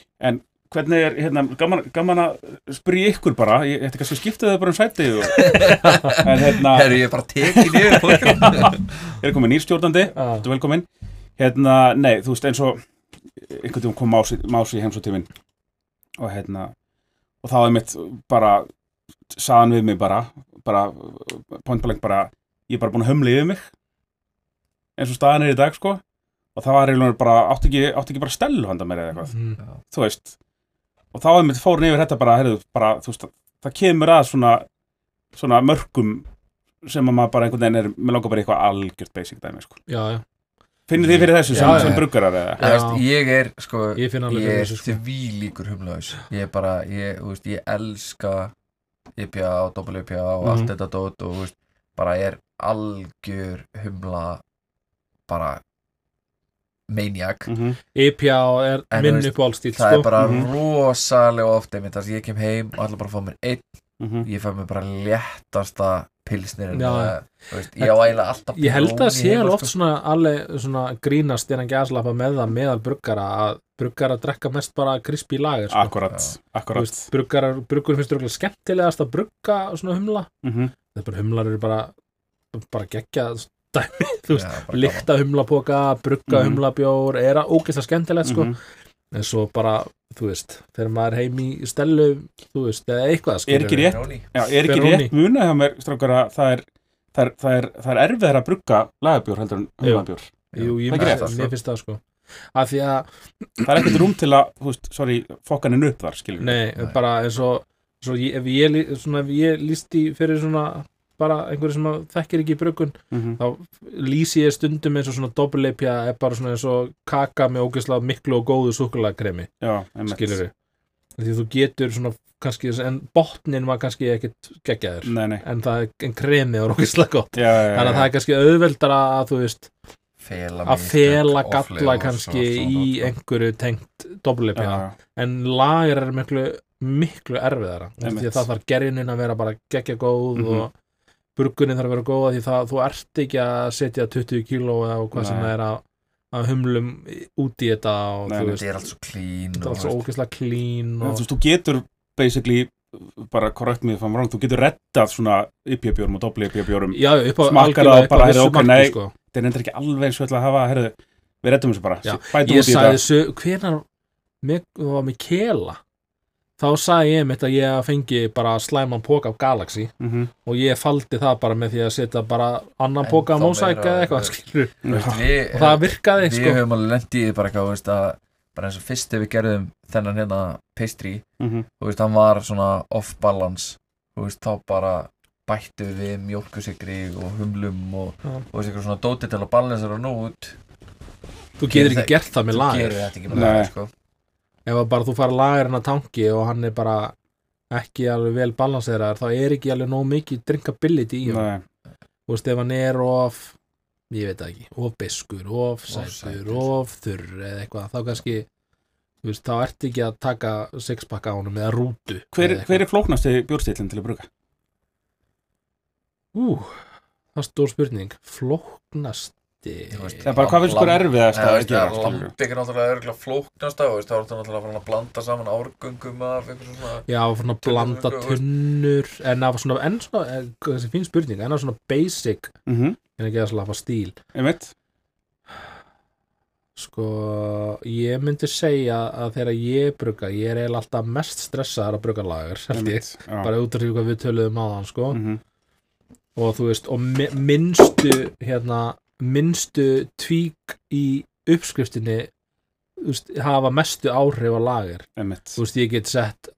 S2: hvernig er, hérna, gaman, gaman að spyrja ykkur bara, ég ætti kannski að skipta þau bara um sætið og, en hérna
S3: Herru, ég er bara tekið niður podcast.
S2: er komin nýrstjórnandi,
S1: Já.
S2: þú velkomin? Hérna, nei, þú veist eins og einhvern tíma kom mási, mási í heimsóttífin og hérna og þá er mitt bara saðan við mig bara, bara point blank bara, ég er bara búin að hömla yfir mig. Eins og staðan er í dag sko. Og það var eiginlega bara, átti ekki, átti ekki bara stelu handa mér eða eitthvað,
S1: Mm.
S2: þú veist og þá er mitt fórin yfir þetta bara, heyrðu, bara veist, það kemur að svona svona mörgum sem að maður bara einhvern veginn er, mér langar bara eitthvað algjört basic dæmi, sko.
S1: já, já,
S2: Finnir þið fyrir þessu sem,
S1: Já,
S2: sem
S3: já.
S2: bruggarar
S3: ég er sko
S1: ég finn alveg
S3: ég
S1: fyrir
S3: er
S1: þessu sko
S3: því líkur humlaus ég er bara, ég, veist, ég elska IPA og WPA og
S1: Mhm.
S3: allt þetta dót og veist, bara er algjör humla bara maniac
S2: Mm -hmm.
S1: IPA er
S3: En
S1: minn
S3: veist,
S1: upp á allstíl
S3: það
S1: sko
S3: er bara
S2: Mhm.
S3: rosalega ofta einmitt, þar sem ég kem heim og allir bara fá mér einn
S2: Mhm.
S3: ég fæ mér bara léttasta pilsnir veist, ég á eiginlega alltaf
S1: ég held að sé alveg oft
S3: sko.
S1: svona alveg svona grínast innan gæslappa með það meðal bruggara að bruggara drekka mest bara krispi lager sko.
S2: Akkurat, akkurat.
S1: bruggur finnst rúglega skemmtilegast að brugga svona humla
S2: Mm
S1: það er bara humlar eru bara bara geggja dæmi, þú veist,
S3: bara
S1: líkta humlapoka brugga
S2: Mhm.
S1: humlabjór er að ógeðslega skemmtilegt sko,
S2: Mhm.
S1: en svo bara þú veist, þegar maður er heim í stelu þú veist, eða eitthvað
S2: Er
S1: skilurðu.
S2: ekki rétt? Já, er ekki rétt muna hjá mér, strákar, að það er, það er, það er, það er erfið að brugga lagabjór heldur en
S1: Jú.
S2: humabjór.
S1: Jú, ég
S2: er
S1: mér finnst það sko að því að,
S2: það er ekkert rúm til að, þú veist, sorry, fokkan henni upp þar, skiljum
S1: nei,
S3: Nei.
S1: bara eins og svo ég, ef, ég, lí- svona, ef ég líst í fyrir svona bara einhverju sem að þekkir ekki bruggun
S2: Mhm.
S1: þá lýsi ég stundum eins og svona doppelleipja er bara svona eins og kaka með ógeðslega miklu og góðu
S2: einmitt.
S1: skilur við því þú getur svona kannski en botnin var kannski ekkit geggjaður
S2: Nei, nei,
S1: en það er en kremið var ógeðslega gott
S2: já, já, já,
S1: þannig að það er kannski auðveldara að þú veist
S3: fela
S1: að fela galla kannski í einhverju tengt
S2: já.
S1: en lager er miklu miklu erfiðara því að það þarf gerjunin að vera bara geggja góð
S2: Mhm.
S1: og burgunin þarf að vera góða því það, þú ert ekki að setja 20 kíló eða hvað sem
S2: Nei.
S1: það er að, að humlum út í þetta og
S2: Nei,
S1: þú
S2: nei,
S1: veist,
S3: þetta er allt svo clean
S1: þetta er allt svo ógeðslega clean
S2: Þú
S1: og,
S2: veist, þú getur basically bara korrekt mig fann rang, þú getur reddað svona IPA-bjórum og
S1: upp á
S2: Smakkar það bara, heyrðu, ok, nei.
S1: sko.
S2: þetta er endur ekki alveg eins og ætla að hafa, herðu, við reddum þessu bara bætum
S1: ég
S2: út í
S1: sagði
S2: þetta
S1: þessu, hvenar mig, það var með kela þá sagði ég mitt að ég fengi bara slæman póka af Galaxy
S2: Mhm.
S1: og ég faldi það bara með því að setja bara annan
S3: En
S1: póka af Mosaic eða eitthvað skilur
S3: Þú
S1: og það virkaði
S3: við
S1: sko
S3: höfum alveg lent í því bara eitthvað, þú veist, að bara eins og fyrst ef við gerðum þennan hérna pastry,
S2: Mhm.
S3: þú veist, hann var svona off balance, þú veist, þá bara bættu við mjólkusikri og humlum og,
S1: Já.
S3: og svona dóti til að balansera nú út
S1: þú getur ekki gert það með
S3: þú
S1: lager
S3: gerir þetta ekki með lager, sko
S1: ef að bara þú fara að tanki og hann er bara ekki alveg vel balanseraður þá er ekki alveg nóg mikið drinkability í hann þú veist ef hann er of ég veit ekki, of beskur of sætur, of þurr eða eitthvað, þá kannski veist, þá ertu ekki að taka sixpack á honum eða rútu
S2: hver, hver er flóknasti bjórstillin til að bruga?
S1: Ú, það er stór spurning.
S3: Veist,
S2: Það er bara, hvað finnst ykkur erfiðast að
S3: þú
S2: gera,
S3: það er náttúrulega örgulega flóknast þú þá er þetta náttúrulega að fara að blanda saman árgöngum af einhverjum svona
S1: Já, svona blanda
S3: Tunnur,
S1: en af svona, en svona, eh, þessi fín spurning en af svona basic,
S2: Mhm,
S1: en ekki að slafa stíl.
S2: Einmitt.
S1: Sko, ég myndi segja að þegar ég brugga ég er eiginlega alltaf mest stressaður að
S2: einmitt, já.
S1: bara út af því hvað við töluðum á hann sko,
S2: Mhm,
S1: og þú veist og mi- minnstu, hérna minnstu tvík í uppskriftinni veist, hafa mestu áhrif á lager.
S2: Einmitt.
S1: Þú veist, ég get sett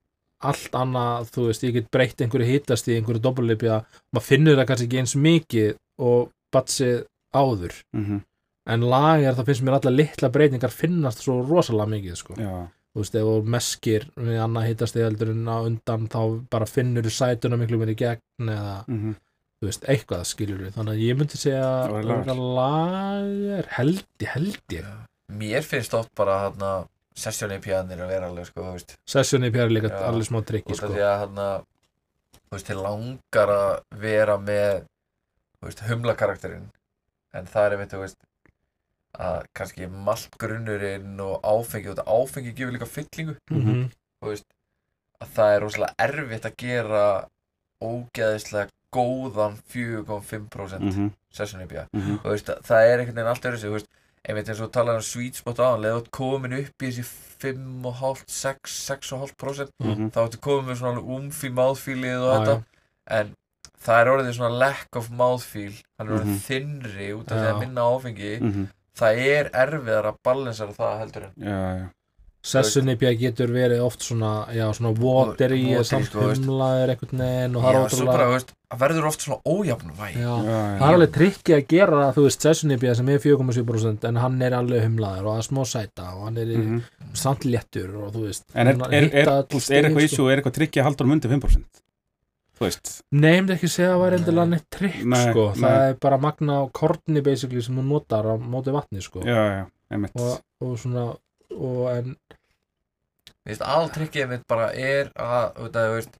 S1: allt annað, þú veist, ég get breytt einhverju hitast í einhverju doppelipja maður finnur það kannski ekki eins mikið og batsið áður.
S2: Mhm,
S1: en lager, það finnst mér alla litla breytingar finnast svo rosalega mikið sko. Þú veist, ef þú meskir við annað hitast í eldurinn á undan þá bara finnur þú sætuna miklu mér í gegn eða,
S2: mhm,
S1: þú veist, eitthvað skilur við, þannig að ég myndi segja
S2: Það væri lager.
S1: örugglega lager, held ég, held ég
S3: Mér finnst oft bara hérna session IPA-nir að vera alveg, sko, þú veist
S1: sessjóni pér er líka
S3: Já.
S1: alveg smá trikki sko.
S3: því að hérna þú veist, þið langar að vera með þú veist, humla karakterinn en það er einmitt, þú veist að kannski maltgrunnurinn og áfengi, og þetta áfengi gefur líka fyllingu,
S1: Mhm.
S3: þú veist að það er rosalega erfitt að gera ógeðislega góðan 4,5%
S2: mhm,
S3: session IPA
S2: mhm,
S3: þú veist, það er einhvern veginn allt öðru sig, einmitt eins og talaði um sweet spot á hann, leða þú ert komin upp í þessi 5,5, 6, 6,5%
S2: mhm,
S3: þá ertu komin með svona umf í mouthfeelið og
S1: Já,
S3: þetta.
S1: já.
S3: en það er orðið svona lack of mouthfeel hann er orðið
S2: Mhm.
S3: þinnri út af því að minna áfengi.
S2: Mhm,
S3: það er erfiðar að balansera það heldur en
S2: Já, já
S1: sessjóni pér getur verið oft svona já, svona watery, samt
S3: sko,
S1: humlaður einhvern veginn og það er ótrúlega
S3: það verður oft svona ójafn væg
S1: já,
S2: Já.
S1: Það er alveg trikki að gera, þú veist, sessunibja sem er 4,7% en hann er alveg humlaður og það er smá sæta og hann er mm
S2: Mhm.
S1: samt léttur og þú veist
S2: En er, er, er, er, er eitthvað
S1: sko.
S2: issue, er eitthvað trikki að halda um undir 5%? Þú veist
S1: Nei, ég myndi ekki segja að það var endilega neitt trikk
S2: Nei,
S1: sko, það
S2: nei.
S1: er bara magna á korni basically sem þú notar á móti vatni sko
S2: Já, já,
S1: og, og svona og en,
S3: Þú veist, aðaltrykkið mitt bara er að, þú veist,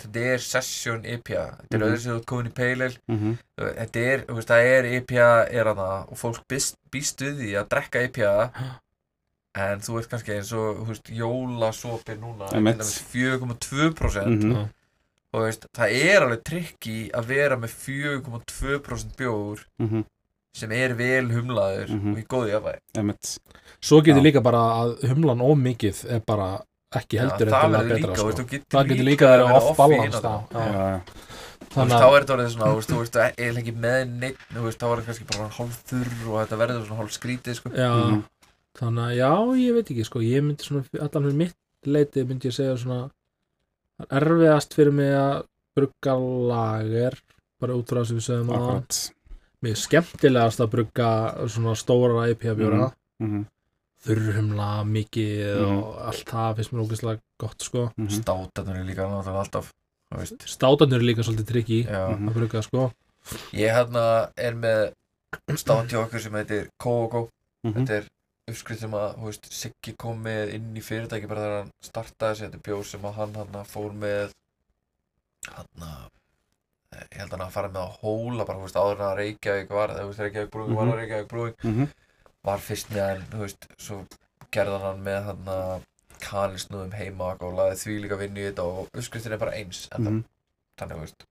S3: þetta er session IPA þetta er
S2: Mhm.
S3: öðru sem þú ert komin í pale ale
S2: Mhm,
S3: þetta er, þú veist, það er IPA er að það og fólk býst, við því að drekka IPA en þú veist kannski eins og, þú veist, jólasopir núna til
S2: Einmitt.
S3: dæmis 4,2%
S2: mhm,
S1: Já.
S3: og þú veist, það er alveg trikki að vera með 4,2% bjór
S2: mhm,
S3: sem er vel humlaður
S2: Mhm.
S3: og í góði jafnvægi
S2: einmitt
S1: svo getur líka bara að humlan ómikið er bara ekki heldur
S3: það
S1: endilega
S3: verður
S1: betra
S3: líka,
S1: sko.
S3: getur
S1: það getur líka verið off balance
S3: í
S1: þá
S3: það.
S1: já.
S2: Já, já
S3: Þú
S1: þannig
S3: veist, þá
S1: að
S3: er þetta orðið svona, þú veist, eiginlega ekki með neitt, þú veist, þá er þetta kannski bara hálf þurr og þetta verður svona hálf skrítið, sko.
S1: já,
S2: Mhm.
S1: þannig að já, ég veit ekki sko, ég myndi svona, allan fyrir mitt leiti myndi ég segja svona það er erfiðast fyrir mig að brugga lager, bara út frá það sem við sögum að
S2: akkurat
S1: mér er skemmtilegast að brugga svona stóra IPA bjóra
S2: Mhm,
S1: þurrhumla mikið
S2: Mhm.
S1: og allt það finnst mér ógeðslega gott sko
S2: mhm,
S3: Státarnir er líka náttúrulega alltaf,
S1: státanur er líka svolítið trikki
S3: Já,
S2: Mhm.
S1: að brugga sko
S3: ég hérna er með stát hjá okkur sem heitir Kogo.
S2: mhm.
S3: Þetta er uppskrift sem að, veist, Siggi kom með inn í fyrirtæki bara þegar hann startaði þetta bjór sem að hann hann fór með, hann ég held að hann fara með að hóla bara, þú veist, áður en að Reykjavík var, þú veist, Reykjavík brúing var
S2: Mhm.
S3: að Reykjavík brúing,
S2: Mhm,
S3: var fyrst með hann, þú veist, svo gerði hann með hann að kaninsnúðum heimak og laði því líka vinn í þetta og uppskriftin er bara eins, en
S2: mhm,
S3: þannig, þú veist,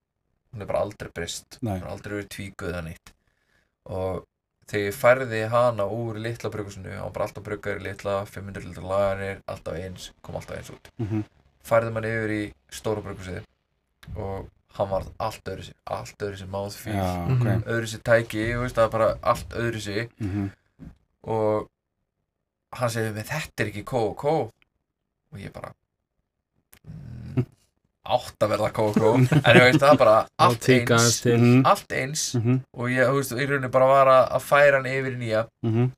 S3: hún er bara aldrei brist,
S2: Nei.
S3: hún er aldrei verið tvíkuð eða neitt. Og þegar ég færði hana úr litla brugghúsinu, hann var bara alltaf bruggar í litla 500 litra laganir, alltaf eins kom alltaf eins út,
S2: mhm,
S3: færði mann yfir í stóra brugghúsið og hann var allt öðru sig, allt öðru sig máðfíl,
S2: Já,
S1: Mhm.
S2: ok.
S3: Öðru sig tæki, þú veist, það er bara allt öðru sig
S2: mhm,
S3: og hann segir við þetta er ekki K.O.K. og ég bara mm, átt að verða K.O.K. en ég veist það bara
S1: og
S3: allt eins.
S2: mhm,
S3: allt eins.
S2: Mhm,
S3: og ég, þú veist, í rauninni bara var að færa hann yfir nýja.
S2: Mhm.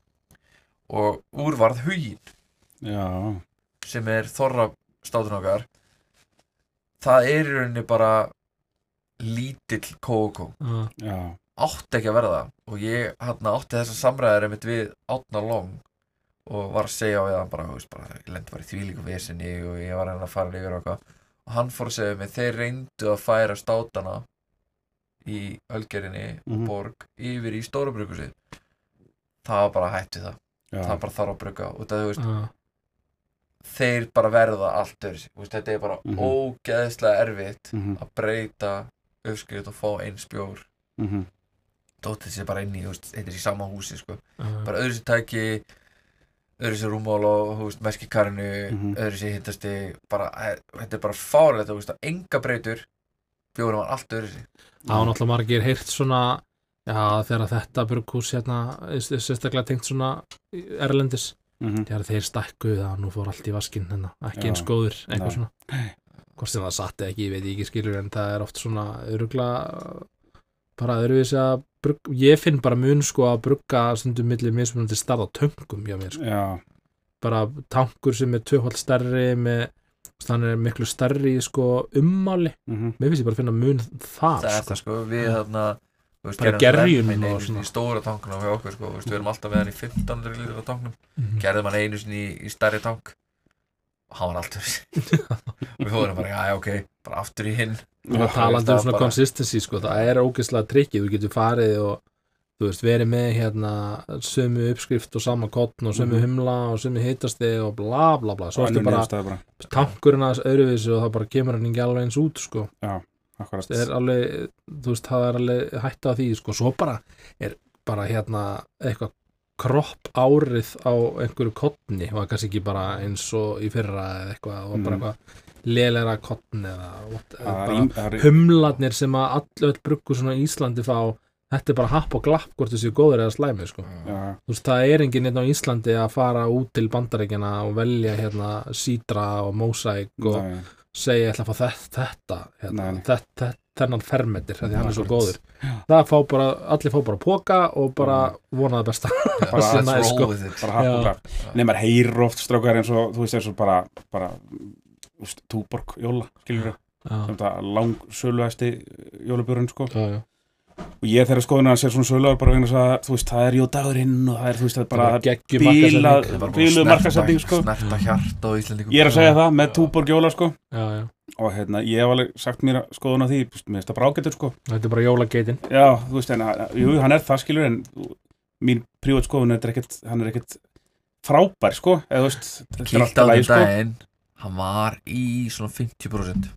S3: og úr varð huginn.
S2: Já,
S3: sem er þorra státun okkar. Það er í rauninni bara lítill.
S1: Já,
S2: já,
S3: átti ekki að verða það. Og ég hann átti þessa samræðar einmitt við Átna Long og var að segja við hann bara, veist, bara ég lendi bara í því líka vesinni og ég var hann að fara yfir og eitthvað. Og hann fór að segja við mig, þeir reyndu að færa státana í Ölgerinni og Borg yfir í stóra brukusið það var bara hætt við það.
S2: Já,
S3: það bara þarf að bruka og það, þú veist,
S1: já,
S3: þeir bara verða allt öðru þetta er bara
S2: Mhm.
S3: ógeðslega erfitt
S2: mhm,
S3: að breyta uppskrift og fá eins bjór.
S2: Mhm,
S3: dóttir sér bara inn í, er í sama húsi sko.
S1: já,
S3: bara öðru sér tæki öðru sér rúmál og þú veist, meskikarinu
S2: Mhm.
S3: öðru sér hittasti bara, eh, þetta er bara fárlega að enga breytur bjórum var allt öðru sér
S1: það var náttúrulega margir heyrt svona já, þegar þetta brukkús hérna, er sérstaklega tengt svona erlendis,
S2: mhm,
S1: þegar þeir stækkuðu það nú fór allt í vaskinn hérna, ekki
S2: Já.
S1: eins góður eitthvað
S2: Nei.
S1: svona hvort sem það satt eða ekki, ég veit ekki skilur en það er oft svona örugla bara öðruvísi að brugga, ég finn bara mun sko að brugga stundum millir mismunandi starða töngum hjá mér sko.
S2: já,
S1: bara tankur sem er tvöfald stærri með þannig er miklu stærri sko ummáli,
S2: mhm,
S1: mér finnst ég bara að finna mun þar
S3: það er
S1: sko.
S3: það sko, við þarna þú veist,
S1: Bara
S3: gerðum
S1: og
S3: einu sinni í stóra tankuna hjá okkur sko, við erum alltaf með hann í 1500 litra tanknum
S1: Mhm.
S3: gerðum hann einu sinni í, í stærri tank hann var allt öðru sér við fórum bara, já, já, ok, bara aftur í hinn.
S1: Og talandi um svona
S3: bara-
S1: consistency sko, það er ógeðslega trikkið, þú getur farið og þú veist, verið með hérna sömu uppskrift og sama kottn og sömu
S2: Mhm.
S1: humla og sömu hitasti og bla bla bla, svo ertu bara
S2: bara,
S1: tankurinn aðeins öðruvísi og það bara kemur hann ekki alveg eins út sko,
S2: akkurat.
S1: Það er alveg þú veist, það er alveg hætta á því sko, svo bara er bara hérna eitthvað kropp árið á einhverju kottni, var kannski ekki bara eins og í fyrra eða eitthvað, það var bara
S2: Mhm.
S1: eitthvað lélega kottni eða
S2: Það er það er-
S1: humlarnir sem að all öll bruggur svona í Íslandi fá þetta er bara happ og glapp hvort þessi góður eða slæmi sko.
S2: já,
S1: þú veist, það er enginn einn á Íslandi að fara út til bandaríkjana og velja hérna sítra og mósæk og
S2: nei,
S1: segja ég ætla að fá þetta, þetta, hérna, þetta, þetta þennan fermetir, því hann er svo góður. Það fá bara, allir fá bara póka og bara vona það besta.
S2: Bara
S1: næst,
S3: roll
S1: sko.
S3: with it
S2: bara glatt Nei, maður heyrir oft strákar eins og, þú veist, eins og bara, bara, túborg jóla, sem það lang söluæsti jólabjörn, sko.
S1: já, já.
S2: Og ég þeirra skoðun að sér svona söluar bara vegna þess að, þú veist, það er jó dagurinn og það er, þú veist, það er bara
S3: að
S2: bíluð markasetning, sko. Ég er að segja það með túborg jóla, sko.
S1: já, já.
S2: Og hérna, ég hef alveg sagt mér skoðun á því, þú veist, mér finnst það brágetur, sko.
S1: þetta er bara jólageitin
S2: Já, þú veist, en, að- jú, hann er það, skilur, en mín prívat skoðun er ekkert, hann er ekkert frábær, sko, eða, þú veist, er alltaf
S3: á því
S2: sko.
S3: daginn Hann var í svona 50%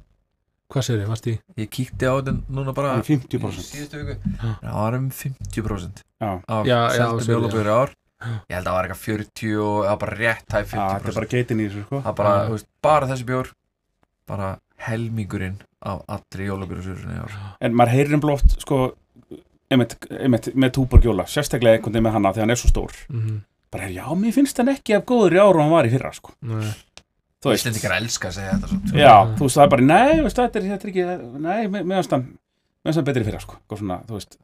S1: hvað sér ég, varst í?
S3: Ég kíkti á þetta núna bara
S2: er
S3: í
S2: 50%.
S3: síðustu viku. Það var um 50%
S2: Já.
S3: Af
S1: Já, já,
S3: seldum
S1: sorry,
S3: jólabjörn í ár
S1: Já.
S3: Ég held að það var eitthvað 40 og það var bara rétt
S2: þetta er
S3: 50%
S2: bara geitin í þessu, sko.
S3: Það bara,
S1: Já.
S3: þú veist, bara þessi bjór bara helmingurinn af allri jólabjörnsvísunni ár
S2: en maður heyrir um blótt sko einmitt, einmitt, með túborg jóla sérstaklega einhvern veginn með hana þegar hann er svo stór
S1: Mhm.
S2: bara, já, mér finnst hann ekki af góður í ára og hann var í fyrra, sko
S1: Nei.
S2: Þú veist,
S3: Íslendingar elska að segja þetta svo.
S2: já, þú veist, það er bara, nei, veist, þetta er, þetta er ekki, nei, með- meðan hann meðan hann betri í fyrra, sko, og svona, þú veist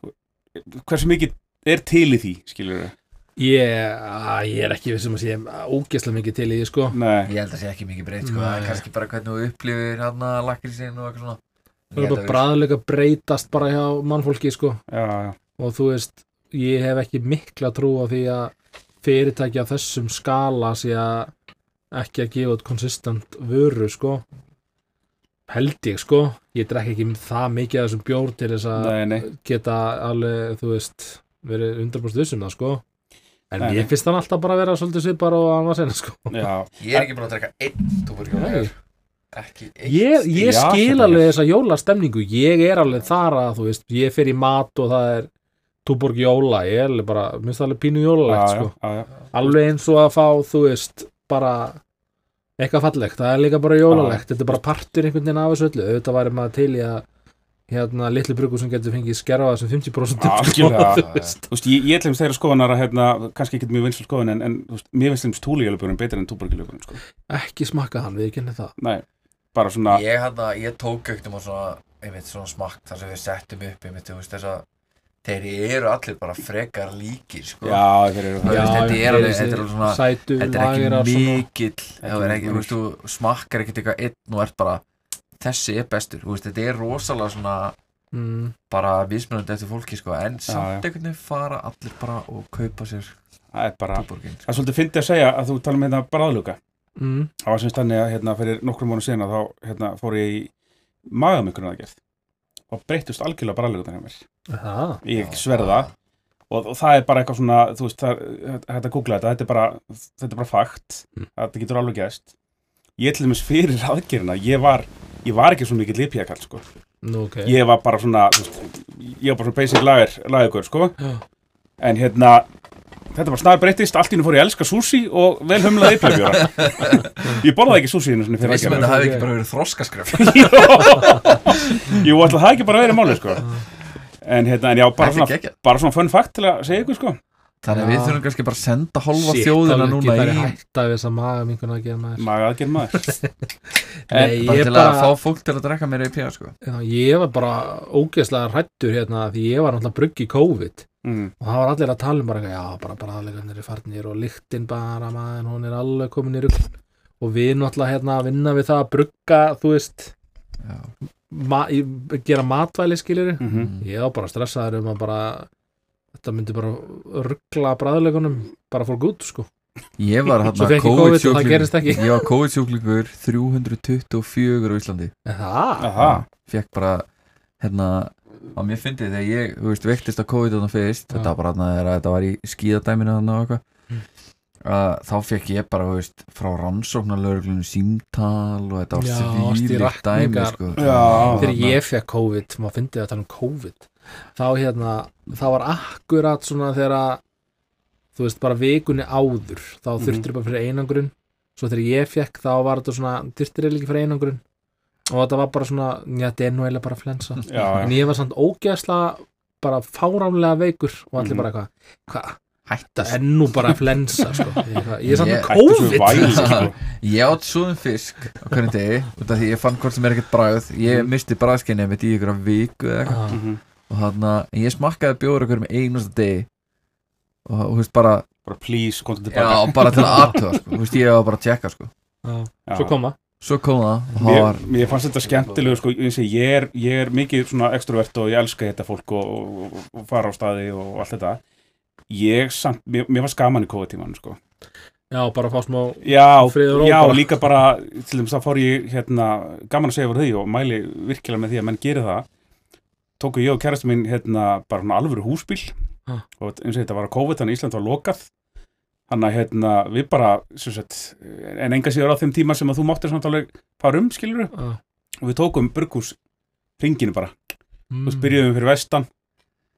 S2: þú- hversu mikið er til í því, skilur við
S1: Ég, að, ég er ekki vissum að sé ógeðslega mikið til í því sko.
S2: Nei,
S3: Ég held að sé ekki mikið breytt sko. Það er
S1: Nei.
S3: kannski bara hvernig þú upplifir hérna lakrísinn og eitthvað svona.
S1: Það er bara bræðilega breytast bara hjá mannfólki sko.
S2: Já, já,
S1: og þú veist, ég hef ekki mikla trú á því að fyrirtæki á þessum skala sé að ekki að gefa út konsistent vöru sko. Held ég sko. Ég drekk ekki það mikið af þessum bjór til þess að geta alveg, þú veist verið 100% vissum það sko. En
S2: Nei,
S1: ég finnst hann alltaf bara að vera svolítið svipar og hann var senna sko.
S2: Já,
S3: Ég er ekki búin að drekka einn túborgjóla
S1: Nei.
S3: Ekki einn
S1: ég, ég skil alveg þessa jólastemningu. Ég er alveg þar að þú veist ég fer í mat og það er túborg jóla, ég er alveg bara minnst það alveg pínu jólalegt sko. alveg eins og að fá, þú veist bara eitthvað fallegt, það er líka bara jólalegt þetta er bara partur einhvern veginn af þessu öllu auðvitað væri maður til í að hérna litlu brugur sem getur fengið skerfa þessum 50% sko,
S2: Algjörlega.
S1: þú veist.
S2: Veist, ég, ég ætlum þeirra skoðanar að hérna, kannski ekki mjög vinsal skoðan en, en veist, mér finnst þeim stúlíjálöfurinn betur en túborgilöfurinn sko.
S1: ekki smakka hann, við kynni það
S2: nei, bara svona
S3: Ég, hérna, ég tók auktum á svona, einmitt, svona smakk þar sem við settum upp einmitt, veist, þess að þeir eru allir bara frekar líkir sko.
S2: já, þeir eru
S3: Já, þetta er alveg- þetta er Þetta er ekki mikill það er ekki, þú smakkar ekkert eitthvað einn og ert bara þessi er bestur, veist, þetta er rosalega svona
S1: mm,
S3: bara vísmjöndi eftir fólki sko, en samt einhvern veginn fara allir bara og kaupa sér
S2: það er bara
S3: túborgin
S2: það er svolítið fyndið að segja að þú tala um hérna bræðluga
S1: mm,
S2: það var semst þannig að hérna fyrir nokkrum mánu að þá hérna fór ég í magamökkurinn aðgerð og breyttust algjörlega bræðlugunar hjá mér.
S1: Það,
S2: ég sverða og, og það er bara eitthvað svona þú veist, það er að googla þetta þetta er bara, þetta er bara fakt
S1: Mm.
S2: þetta getur alveg gæst ég til dæmis fyrir aðgerðina, ég var ég var ekki svo mikið lipjakall sko.
S1: Nú ok.
S2: Ég var bara svona, þú veist, ég var bara svona basic lager, lagergur sko.
S1: Já.
S2: en hérna þetta bara snar breyttist, allt í hennu fór ég að elska sushi og vel humlaði yflöfjóra ég borðaði ekki sushi einu sinni fyrir aðgerðina
S3: þetta hafi ekki bara verið þroskaskref.
S2: Jú, ætla það ekki bara að vera máli sko. En hérna, en já, bara svona, bara svona fun fact til að segja ykkur sko.
S3: Þannig að við þurfum kannski bara að senda hálfa
S1: Shit,
S3: þjóðina núna
S1: ekki, það
S3: í
S1: er hægt að þess að maga minkuna að gera maður.
S2: Maga aðgerð maður
S1: Nei,
S3: bara
S1: ég
S3: til
S1: bara,
S3: að fá fólk til að drekka meira í píða sko.
S1: já, ég var bara ógeðslega hrættur hérna því ég var náttúrulega brugg í COVID
S2: mm.
S1: og það var allir að tala um bara, já, bara bræðleikarnir er farnir og lyktin bara maður, hún er alveg komin í rugg og við náttúrulega hérna að vinna við það að brugga, þú veist ma í, gera matvæli skilir
S2: Mm. -hmm.
S1: ég var bara stressaður um að bara þetta myndi bara ruggla bræðleikunum bara fór gút, sko.
S3: Ég var hérna
S1: fekk ég COVID og það gerist ekki.
S3: Ég var COVID-sjúklingur 324 á Íslandi.
S1: Það,
S3: Fekk bara hérna að mér fyndi þegar ég, þú veist, vektist að COVID þarna fyrst, þetta var bara þarna þegar þetta var í skíðadæminu þarna og eitthvað.
S1: Mm.
S3: að þá fekk ég bara, þú veist, frá rannsóknarlauruglunum símtal og þetta var svílíkt dæmi, sko.
S1: Þegar ég fekk COVID maður fyndi að tala um COVID þá hérna, það var akkurat svona þegar að þú veist, bara vikunni áður þá
S2: Mhm.
S1: þurftir bara fyrir einangrun. Svo þegar ég fekk þá var þetta svona þurftir ég líka fyrir einangrun og þetta var bara svona, já, þetta er nú eiginlega bara flensa
S2: já,
S1: en
S2: já.
S1: ég var samt ógeðslega bara fáránlega veikur og allir
S2: Mhm.
S1: bara eitthvað, hvað,
S3: Hætta
S1: það er nú bara flensa sko. ég, ég er samt
S3: Ég-
S1: með
S2: Hættu svo
S1: COVID
S2: væl, sko.
S3: Ég átt svoðum fisk á hvernig degi út af því ég fann hvort sem er ekkert bragð ég
S2: Mhm.
S3: misti bragðskynni mitt í ykkur viku eða eitthvað
S1: Ah,
S2: Mhm.
S3: og hann að ég smakkaði bjóður ykkur með einasta degi og þú veist bara
S2: bara please, komdu
S3: já,
S2: tilbaka
S3: bara til að aðtöða sko. þú veist ég var bara að tjekka sko.
S1: já.
S2: Já.
S1: svo koma
S3: svo kom það það
S2: Mér, mér fannst þetta skemmtilegu sko, ég, ég, er, ég er mikið svona extrovert og ég elska þetta fólk og, og, og fara á staði og allt þetta ég samt, mér, mér var skaman í COVID-tíman sko.
S1: já, bara fá smá
S2: já,
S1: Friður og
S2: já
S1: bara.
S2: líka bara til þess að fór ég hérna, gaman að segja fyrir því og mæli virkilega með því að menn geri það tóku ég og kærastu mín hérna, bara svona alvöru húsbíl
S1: Ah.
S2: og eins og þetta var að COVID þannig að Ísland var lokað þannig að hérna, við bara sem sagt, en enga síður á þeim tíma sem að þú máttir samt alveg fara um skilur
S1: ah,
S2: og við tókum burgús ringinu bara.
S1: Mm.
S2: og byrjuðum fyrir vestan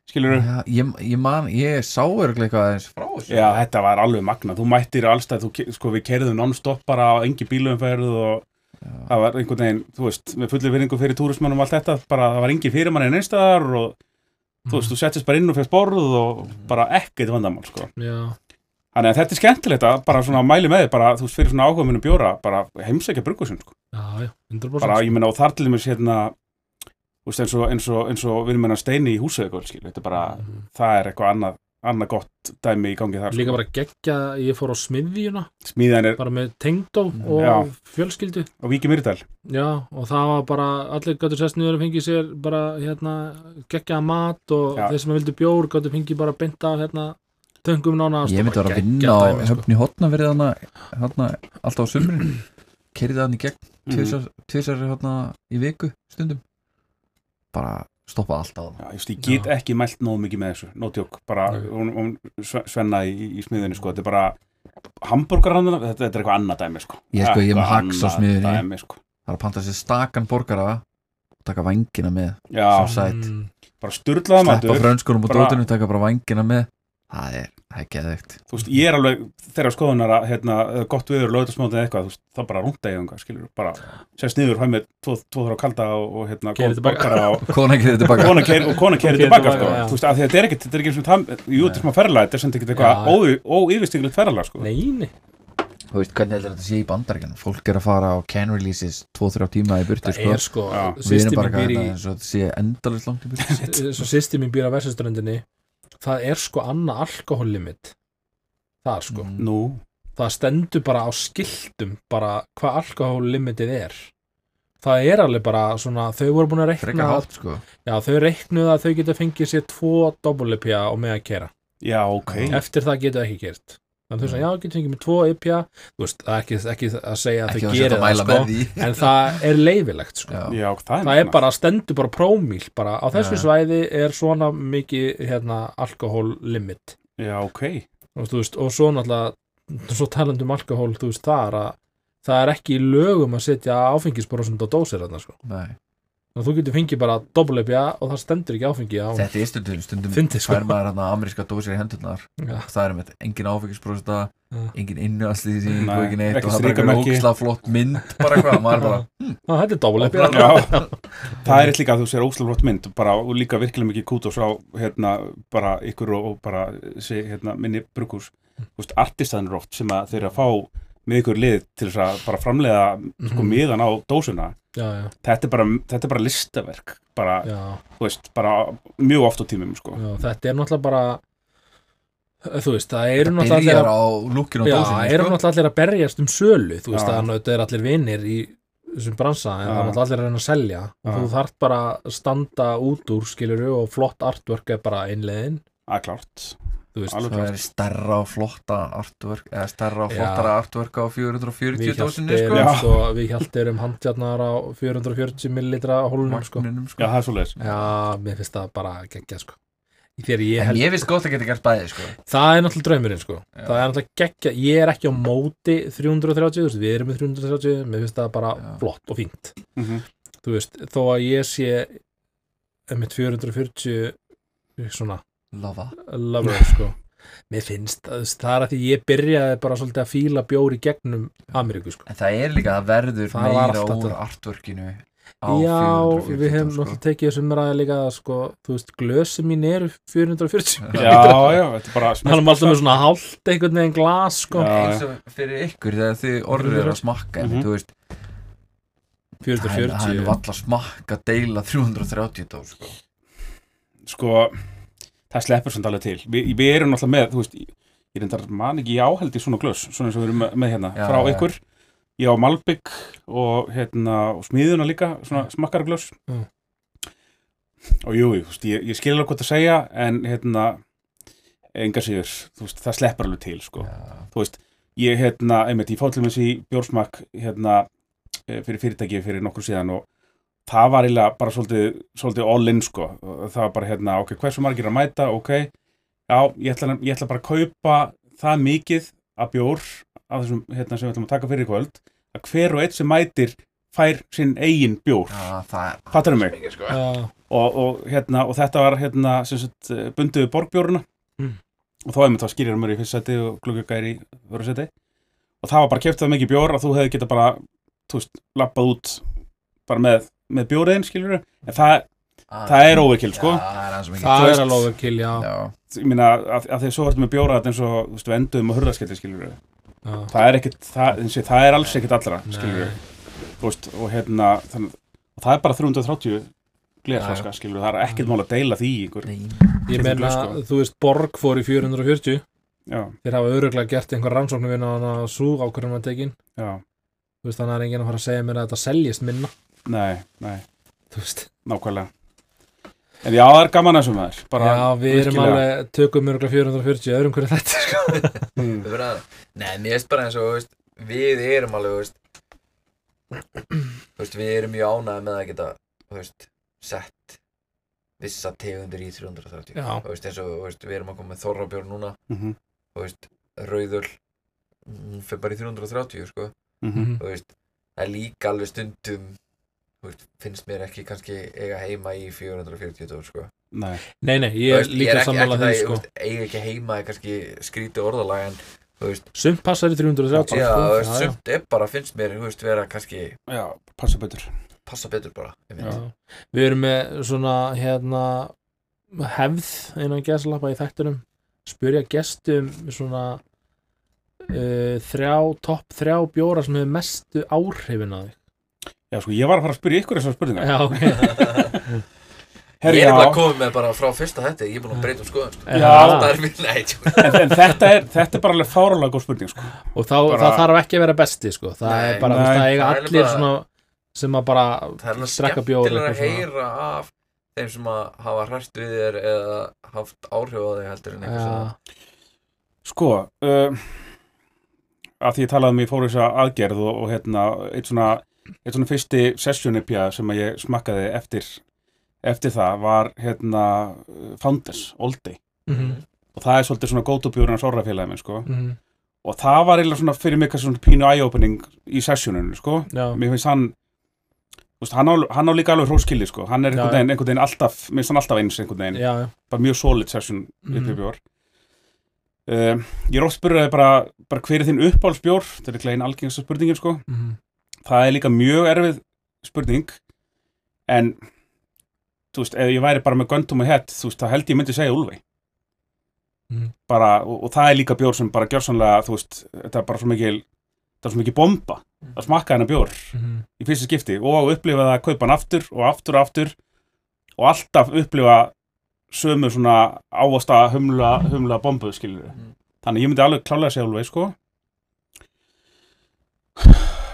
S2: skilur
S3: já, ég, ég man, ég sá örglega eitthvað aðeins frá þessu.
S2: Já, þetta var alveg magna, þú mættir allstað, þú, sko, við kerðum non-stop bara á engi bílumferð og það var einhvern veginn, þú veist, með fullir vinningu fyrir túrismannum og allt þetta, bara það var engin fyrir manni einstæðar og þú veist, þú settist bara inn og fyrst borð og bara ekkert vandamál, sko.
S1: já,
S2: Þannig að þetta er skemmtilegt að bara svona mæli með þið, bara þú veist, fyrir svona áhuga minnum bjóra, bara heimsækja bruggusinn, sko.
S1: já, já, 100%
S2: Bara, ég meina, og þar til dæmis hérna, þú veist, eins og, eins og, eins og við erum meina steini í húsauðgöld, skil, þetta er bara,
S1: Mhm.
S2: það er eitthvað annað, annað gott dæmi í gangi þar,
S1: líka
S2: sko.
S1: bara geggja, ég fór á smiðjuna
S2: Smíðan er
S1: bara með tengdó og
S2: Já.
S1: fjölskyldu
S2: á Víki Myrdal.
S1: já, og það var bara, allir gætu sest niður og fengið sér bara, hérna, geggjaða mat og
S2: Já.
S1: þeir sem vildu bjór gætu fengið bara beinta, hérna, töngum nánast
S3: Ég
S1: og
S3: myndi
S1: bara
S3: vera að vinna á
S1: dæmi, sko.
S3: höfni hotna verið hana, hana alltaf á sumrin kerið hann í gegn
S2: Mhm.
S3: tvisar hana í viku stundum bara stoppa alltaf
S2: Já, just, ég get ekki mælt nóg mikið með þessu, no tjók, bara hún, hún Sve- Svenna í, í smiðinni, sko, þetta er bara hamburgerhandana, þetta, þetta er eitthvað annað dæmi, sko.
S3: Ég sko, ég er með hax á smiðjunni.
S2: Dæmi, sko.
S3: það er að panta sér stakan borgara og taka vangina með
S2: Já.
S1: Mm,
S2: bara sturlaða
S3: sleppa
S2: matur,
S3: frönskunum og
S2: bara-
S3: dótinu taka bara vangina með það er, það er geðveikt.
S2: Þú veist, ég er alveg þeirra skoðunar að, hérna, eða gott viður, lögðarsmótið eitthvað, þú veist, þá bara rúnda ég eitthvað, skilur, bara sérst niður, hæg með tvo, tvo þrjá kalda og, og hérna,
S3: kona þetta tilbaka.
S2: og kona keiri tilbaka,
S1: tilbaka,
S2: sko, þú veist, að því að þetta er ekkit, þetta er ekki eins og það, jú, þetta er smá ferðalega, þetta er sem ekki eitthvað
S1: Já.
S2: óy- óyfirstíkulegt ferðalega, sko.
S1: nei, nei,
S3: þú veist hvernig heldur þetta sé í bandaríkjan fólk er að fara á can releases 2-3 tíma í burtu
S1: það
S3: sko.
S1: er sko
S2: Já.
S3: við erum bara
S1: í
S3: og þetta sé endalist langt í burtu.
S1: Svo sýsti mín býr á Vesturströndinni það er sko annað alkohollimit það er sko.
S3: Mm.
S2: Nú,
S1: það stendur bara á skiltum bara hvað alkohollimitið er. Það er alveg bara svona þau voru búin að reikna
S3: hátt sko.
S1: Já, þau reiknuðu að þau geta fengið sér tvo dobbulipja og með að kera.
S2: Já, ok,
S1: eftir það geta ekki gert þannig þú veist að já, getur fengið með tvo ipja þú veist, það er ekki, ekki að segja að
S3: ekki
S1: þau
S3: að
S1: gerir
S3: að
S1: það sko. en það er leifilegt sko.
S3: Já.
S2: já, það er
S1: það er bara, stendur bara prómíl bara á þessu
S3: Já.
S1: svæði er svona mikið hérna, alkohollimit.
S2: Já, ok,
S1: og, þú veist, og svo náttúrulega svo talandi um alkohol, þú veist, það er að það er ekki í lögum að setja áfengisbrósund á dósir þarna sko.
S3: Nei.
S1: Og þú getur fengið bara dobblepja og það stendur ekki áfengi á
S3: þetta er stundum stundum
S1: Fyndið, sko.
S3: fær maður hann ameríska dósir í hendurnar
S1: Já.
S3: það er með engin áfengisprósta
S1: Já.
S3: engin innuastlýsing
S2: Nei,
S3: og ekki neitt
S2: ekki
S3: og það er bara
S2: strikamerki.
S3: ógislega flott mynd bara eitthvað maður bara
S1: Á, þetta er dobblepja
S2: já, það er eitt líka að þú sér óslalvott mynd bara, og líka virkilega mikið kútos á hérna, bara ykkur og, og bara sé, hérna, minni brugghús þú veist, artistanur oft sem að þeir að fá með ykkur lið til þess að bara framleiða sko
S1: Mhm.
S2: miðan á dósuna
S1: já, já,
S2: þetta er bara, þetta er bara listaverk bara,
S1: já,
S2: þú veist, bara mjög oft á tímum sko.
S1: já, þetta er náttúrulega bara þú veist, það eru
S3: það
S1: náttúrulega
S3: dósinu
S1: eru
S3: sko.
S1: náttúrulega allir að berjast um sölu þú veist,
S2: Já.
S1: að þetta er allir vinir í þessum bransa, en það er allir að reyna að selja. Og þú þarf bara að standa út úr skiluru og flott artwork er bara einlegin
S2: að klárt,
S1: veist,
S3: það er stærra og flotta artwork eða stærra og flottara artwork á 440
S1: við
S3: dósinu
S1: hjálpir
S3: sko
S1: sko, við hjálpir um handjarnar á 440 millilitra hólunum sko.
S3: Sko.
S2: já, það er svo leiðis
S1: já, mér finnst það bara geggja sko. ég
S3: en
S1: held
S3: ég finnst gott að geta gert bæði sko
S1: það er náttúrulega draumurinn sko. Það er náttúrulega geggja, ég er ekki á móti 330, þú veist, við erum með 330 mér finnst það bara
S3: Já.
S1: flott og fínt
S2: mm -hmm.
S1: þú veist, þó að ég sé með 440 svona
S3: Lava
S1: lover sko mér finnst, það, það er að því ég byrjaði bara svolítið að fíla bjór í gegnum Ameríku sko
S3: En það er líka að verður
S1: Það
S3: meira úr artworkinu á
S1: Já,
S3: 440
S1: við hefum
S3: sko.
S1: náttúrulega tekið þessum ræði líka sko, þú veist, glösi mín eru 440
S2: já, já, þetta er bara
S1: hann er alltaf með svona hálft einhvern veginn glas sko.
S2: Já.
S3: eins og fyrir ykkur þegar þið orður er að smakka mm
S2: Mhm.
S3: þú veist, það er- það er
S1: 440
S3: valla smakka deila 330 dós sko.
S2: sko, það sleppur samt alveg til. Vi, við erum náttúrulega með, þú veist ég ég reyndar man ekki, ég áheld í svona glös svona eins og við erum með, hérna,
S3: Já,
S2: frá
S3: já.
S2: ykkur. Ég á Malbygg og hérna og smiðuna líka, svona smakkara glös
S1: Mm.
S2: og jú, þú veist, ég, ég skil alveg hvað það segja en hérna enga sigur, veist, það sleppur alveg til sko, þú veist ég hérna, einmitt, ég fótt til með þessi bjórsmakk hérna, eh, fyrir fyrirtæki fyrir nokkur síðan og það var eiginlega bara svolítið, svolítið all in sko, það var bara hérna, ok, hversu margir að mæta, ok. Já, ég ætla, ég ætla bara að kaupa það mikið að bjór af þessum, hérna, sem við ætlum að taka fyrir í kvöld að hver og eitt sem mætir fær sinn eigin bjór,
S3: Já, það er
S2: fattar mig?
S3: mikið sko.
S1: Já,
S2: og, og, hérna, og þetta var hérna, sem sagt, bundið við borgbjóruna.
S1: Mm.
S2: og þá einmitt var skýrjar mér í fyrst seti og gluggjögæri í öru seti og það var bara keft það mikið bjór að þú hefði geta bara þú veist, lappað út bara með, með bjóriðin, skilur en það,
S3: Ah,
S2: það er overkill, sko.
S3: Já, það er
S1: það er alveg overkill, já,
S3: Já,
S2: ég meina, að, að því svo ertu með bjóra þetta eins og, þú veist, við enduðum á hurðaskelli, skilur
S1: já.
S2: það er ekkit, það, eins og það er alls ekkit allra, skilur
S1: Nei.
S2: þú veist, og hérna þannig, og það er bara 330 glerflaska,
S3: Já,
S2: skilur, það er ekkit mál að deila því ykkur,
S3: nei.
S1: Ég
S2: glös, sko.
S1: þú veist, Borg fór í 440
S2: já,
S1: þeir hafa öruglega gert einhver rannsóknu vinna á hana svo ákvörðum að tekin
S2: já,
S1: þú veist, þannig er enginn að fara að segja mér að þetta seljist minna
S2: nei, nei.
S1: Þú veist,
S2: nákvæmlega. En já, það er gaman að þessum maður. Bara,
S1: já, við erum
S2: virkilega.
S1: alveg tökum öruglega 440 öðrum hverju þetta, sko.
S2: Mm,
S3: Við verðum að Nei, mér veist bara eins og, veist, við erum alveg, veist veist, við erum mjög ánægð með að geta, veist, sett vissa tegundir í 330
S1: Já.
S3: Þú veist, eins og, veist, við erum að koma með þorrabjörn núna.
S2: Mhm,
S3: Þú veist, rauður hún fyrir bara í 330, sko.
S2: Mhm,
S3: Þú veist, það er líka alveg stundum veist, finnst mér ekki kannski eiga heima í 440 dór, sko.
S2: Nei,
S1: nei, nei, ég er
S3: veist,
S1: líka
S3: ekki-
S1: sammála
S3: það,
S1: sko.
S3: veist, eiga ekki heima er kannski skrítið orðalag en
S1: sumt passar í 330,
S3: já,
S1: sko já,
S3: sumt er bara, finnst mér, þú veist, vera kannski
S2: já, passa betur.
S3: passa betur bara, ég
S2: Já.
S1: Já. Við erum með svona hérna hefð innan geslappa í þættunum spyrja gestum svona uh, þrjá, topp þrjá bjóra sem hefur mestu áhrifin að þig
S2: já, sko, ég var að fara að spyrja ykkur þessar spurningar
S1: Já, ok
S2: Herri,
S3: ég er bara komið með bara frá fyrsta þetta ég er búin að breyta um skoðum sko.
S1: Já.
S3: það er mér, nei, tjú.
S2: en, en þetta, er, þetta er bara alveg fáralega góð spurning sko.
S1: og þá,
S2: Bara-
S1: það þarf ekki að vera besti sko. það
S3: Nei,
S1: er bara,
S2: nei.
S1: þú veist, það eiga
S3: Það er
S1: allir
S3: bara-
S1: svona sem að bara
S3: það er alveg
S1: drekka bjór
S3: skemmtilega að
S1: eitthvað
S3: heyra af þeim sem að hafa hræst við þér eða haft áhrif á þig heldur en einhvers
S1: Já,
S3: að
S2: sko uh, að því ég talaði um í þessa aðgerð og, og hérna, eitt svona eitt svona fyrsti sessjónipja sem að ég smakkaði eftir eftir það var hérna Founders, Old Day.
S1: Mhm,
S2: og það er svolítið svona gótubjórn hans orrafélagi minn sko.
S1: Mhm,
S2: og það var eiginlega svona fyrir mig svona pínu eye-opening í sessjóninu sko.
S1: Já,
S2: mér finnst hann veist, hann, á, hann á líka alveg hróskildi sko. Hann er einhvern veginn, einhvern veginn alltaf mér finnst hann alltaf eins einhvern veginn.
S1: Já, já,
S2: bara mjög solid session mm -hmm. bjór. Um, ég er oft spurðið bara, bara hver er þinn uppáhaldsbjór? Þetta er ekki einn algengsta spurningin sko.
S1: Mhm,
S2: það er líka mjög erfið spurning en þú veist, ef ég væri bara með göndum og hett þú veist, það held ég myndi segja Úlfei
S1: Mhm.
S2: bara, og, og það er líka bjór sem bara gjörsanlega, þú veist, þetta er bara svo mikil þetta er svo mikil bomba að smakka hennar bjór
S1: mhm,
S2: í fyrsta skipti og upplifa það að kaupa hann aftur og aftur og aftur og alltaf upplifa sömu svona ávasta humla, humla bombu skilur
S3: Mm.
S2: þannig ég myndi alveg klálega segja alveg sko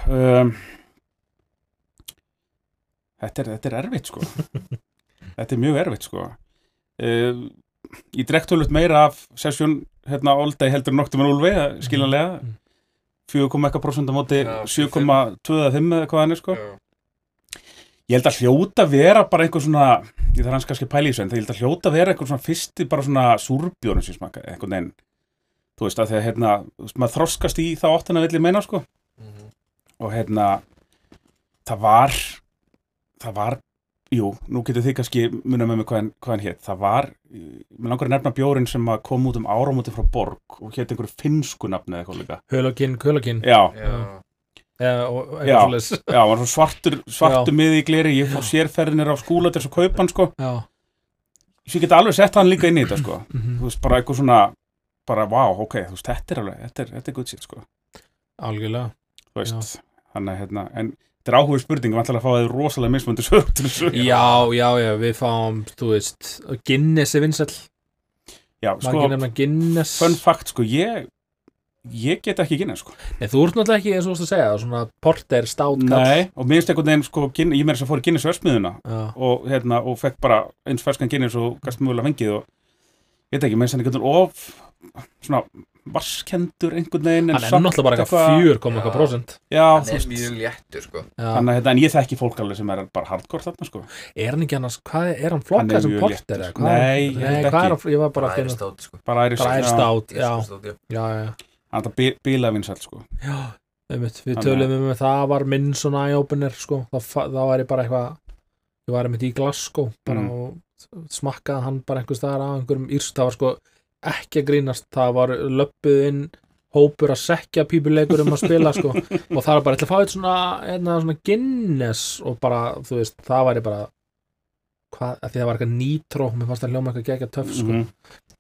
S2: um, þetta, er, þetta er erfitt sko. Þetta er mjög erfitt sko. Um, ég drekkt tölvöld meira af sessjón hérna all day heldur noktum en Úlfi skiljanlega.
S1: Mhm.
S2: 4,1% á móti
S3: Já,
S2: 7,2 eða 5 eða hvað hann er sko.
S3: Já.
S2: ég held að hljóta vera bara einhver svona ég þarf hans kannski að pæla í þessu en það ég held að hljóta vera einhver svona fyrsti bara svona súrbjórn sem smaka einhvern veginn. Þú veist að því að hérna maður þroskast í þá áttina vill ég meina sko.
S3: Mhm.
S2: Og hérna það var það var jú, nú getur þið kannski munið með mig hvað hann, hvað hann hétt það var, mér langar að nefna bjórin sem að kom út um áramóti frá Borg og hétt einhverju finnsku nafni eða eitthvað líka.
S1: Hölokinn, Kölokinn
S2: já,
S3: Já.
S2: Já.
S1: svoleiðis.
S2: já, var svo svartur svartur
S1: Já.
S2: miði í gleri, ég fór sérferðinir á skúla til þess að kaupa hann sko.
S1: Já,
S2: svo ég get alveg sett hann líka inn í þetta sko.
S1: Mhm,
S2: þú veist, bara eitthvað svona bara, wow, ok, þú veist, þetta er alveg þetta er, þetta er good shit, sko,
S1: algjörlega
S2: þannig að, hérna, en þetta er áhuga spurning vantilega að fá þið rosalega mismöndu sög til þessu
S1: já, já, já, við fáum, þú veist Guinness er vinsæll,
S2: já, sko, fun fact, sko, ég ég get ekki Guinness, sko.
S1: Nei, þú ert náttúrulega ekki eins og þú veist að segja svona porter, stát, kall
S2: nei, og mér finnst einhvern veginn, sko, Guinness, ég meira þess að fór í Guinness versmiðuna og, hérna, og fekk bara eins ferskan Guinness og gæst mögulega fengið og ég veit ekki, mér finnst hann einhvern veginn of svona varskendur einhvern veginn en
S1: hann er náttúrulega bara eitthvað fjör koma eitthvað prósent
S2: já,
S3: hann er mjög léttur sko.
S2: Þannig að hérna, en ég þekki fólk alveg sem er bara hardcore þarna sko.
S1: Er hann ekki annars, hvað er, er hann flokkað sem porter eða hvað?
S2: Nei, ég
S1: er
S2: ekki.
S1: ég var bara að
S3: bara
S1: finna
S3: æristátt sko
S2: Bara æris,
S1: Bara er
S2: já,
S1: stát, já,
S3: Írskustátt, já.
S1: já, já
S2: Hann er bí- bílavinsæll sko.
S1: Já, við töluðum um að það var minn svona eye-opener, sko, þá var ég bara eitthvað, ég var einmitt í Glasgow bara
S2: Mm.
S1: og smakkaði hann bara einhvers staðar á einhverjum írst, það var sko ekki að grínast, það var löppuð inn hópur að sekja pípuleikur um að spila sko og það er bara, ætla að fá eitthvað svona, einna, svona Guinness og bara, þú veist, það væri bara hvað, að því það var eitthvað nýtró mér fannst það hljóma eitthvað gegja töff sko
S2: Mhm.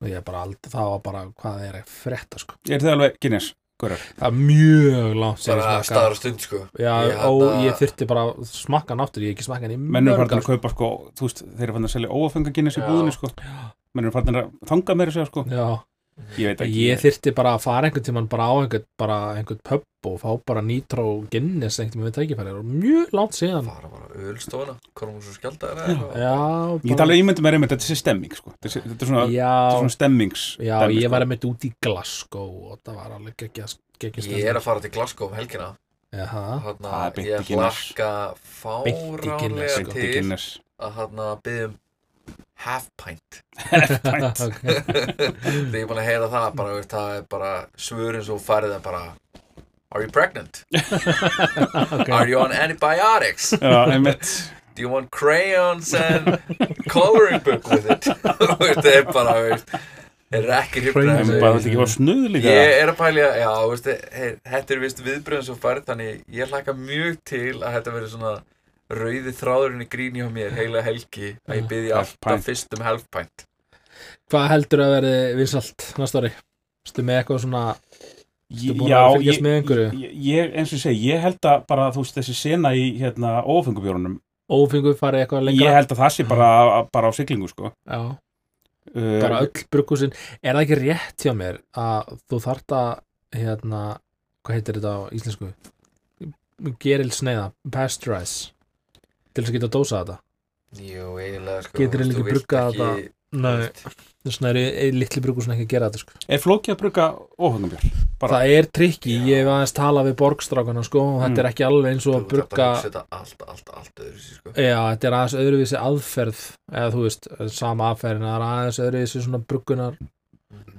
S1: og ég bara aldrei, það var bara, hvað er að frétta sko,
S2: Er þið alveg Guinness? Guðrar?
S1: það er mjög langt
S3: bara staðar og stund sko.
S1: Já,
S3: Ég
S1: og
S3: hérna-
S1: ég þyrfti bara að smakka hann aftur, ég hef ekki smakka hann í
S2: Menn eru
S1: mörg
S2: farin
S1: ár,
S2: að kaupa sko, þú veist, þeir eru farin að selja óafenga Guinness í búðinni sko. Menn eru farin að þanga meira segja sko.
S1: Já,
S2: Ég veit ekki.
S1: Ég þyrfti bara að fara einhvern tímann bara á einhvern, bara einhvern pub og fá bara nýtró Guinness einhvern við tækifæri og mjög langt síðan.
S3: Fara bara ölstofuna komum svo skjaldar
S2: Ég get alveg ímyndið mér einmitt, þetta er þessi stemming sko. Þetta er, þetta er svona, þetta
S1: Já,
S2: er svona stemmings
S1: já
S2: dæmi,
S1: ég
S2: sko.
S1: var einmitt út í Glasgow og það var alveg geggja
S3: ég er að fara til Glasgow um helgina.
S2: Í
S3: ég hlakka fáránlega
S1: sko.
S3: Til að hann byggðum half pint
S2: Pint.
S1: ok
S3: þegar ég er búin að heyra það bara, veist, það er bara svörin svo farið það bara Are you pregnant?
S1: Ok.
S3: Are you on antibiotics?
S2: Já, einmitt
S3: Do you want crayons and coloring book with it? Það er bara, veist, er ekki
S2: líka
S3: Ég er að pælja, já, veist, þetta er vist viðbröðin svo færð, þannig ég hlaka mjög til að þetta verði svona rauði þráðurinn í gríni hjá mér heila helgi að ég byrði
S2: Half
S3: alltaf
S2: pint.
S3: fyrst um half pint.
S1: Hvað heldur að verði vinsalt næsta ári? Stu með eitthvað svona
S2: Ég-
S1: búin að
S2: Já,
S1: fylgjast
S2: ég,
S1: með einhverju?
S2: ég, eins og ég segi, ég held að bara, þú veist, þessi sena í, hérna, ófengubjórunum
S1: ófengu farið eitthvað lengra?
S2: Ég held að það sé bara, bara á siglingu, sko
S1: Já,
S2: uh,
S1: bara öll brukkúsin Er það ekki rétt hjá mér að þú þart að hérna, hvað heitir þetta á íslensku? Geril sneiða, pasteurize til þess að geta að dósa þetta
S3: Jú, eiginlega, sko.
S1: Getur bruggað
S3: ekki-
S1: þetta- Nei, þess vegna er litli brukkúsin ekki að gera þetta sko.
S2: Er flókið að brugga? Bara,
S1: Það er trikki, ég hef aðeins talað við borgstrákana sko, og þetta
S2: Mm.
S1: er ekki alveg eins og að brugga
S3: þetta allt, allt, allt öðru sér, sko.
S1: Já, þetta er aðeins öðruvísi aðferð eða þú veist, sama aðferðin það er aðeins öðruvísi svona bruggunar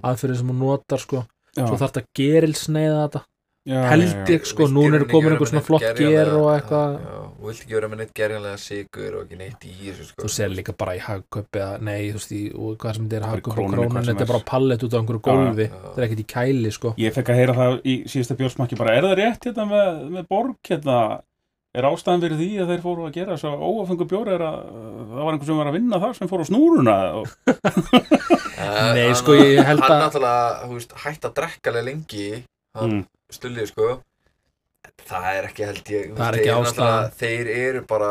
S1: aðferðin sem hún notar sko svo þarf þetta gerilsneiða þetta
S2: já,
S1: held ég sko, núna er komin einhver svona flott ger og eitthvað.
S3: Þú vilt ekki vera með neitt gerjanlega sigur og ekki neitt í þessu, sko.
S1: þú ser líka bara í hagköp eða nei, þú veist, í, og hvað sem þetta er hagköp og
S2: sem
S1: þetta er bara pallet út á einhverju gólfi. Þetta er ekkert í kæli sko.
S2: Ég fekk að heyra það í síðasta bjórsmakki bara, er það rétt hérna með, með borg hérna, er ástæðan fyrir því að þeir fóru að gera svo óafengu bjór? Er að það var einhver sem var að vinna þar sem fór á snúruna og,
S1: Nei,
S3: hann-
S1: sko, ég held
S3: Hann
S1: að-
S3: náttúrulega, þú veist, hætt að drekka alveg lengi hann
S2: mm,
S3: stullið, sko. Það er ekki, held ég
S1: Það er ekki
S3: náttúrulega- Þeir eru bara,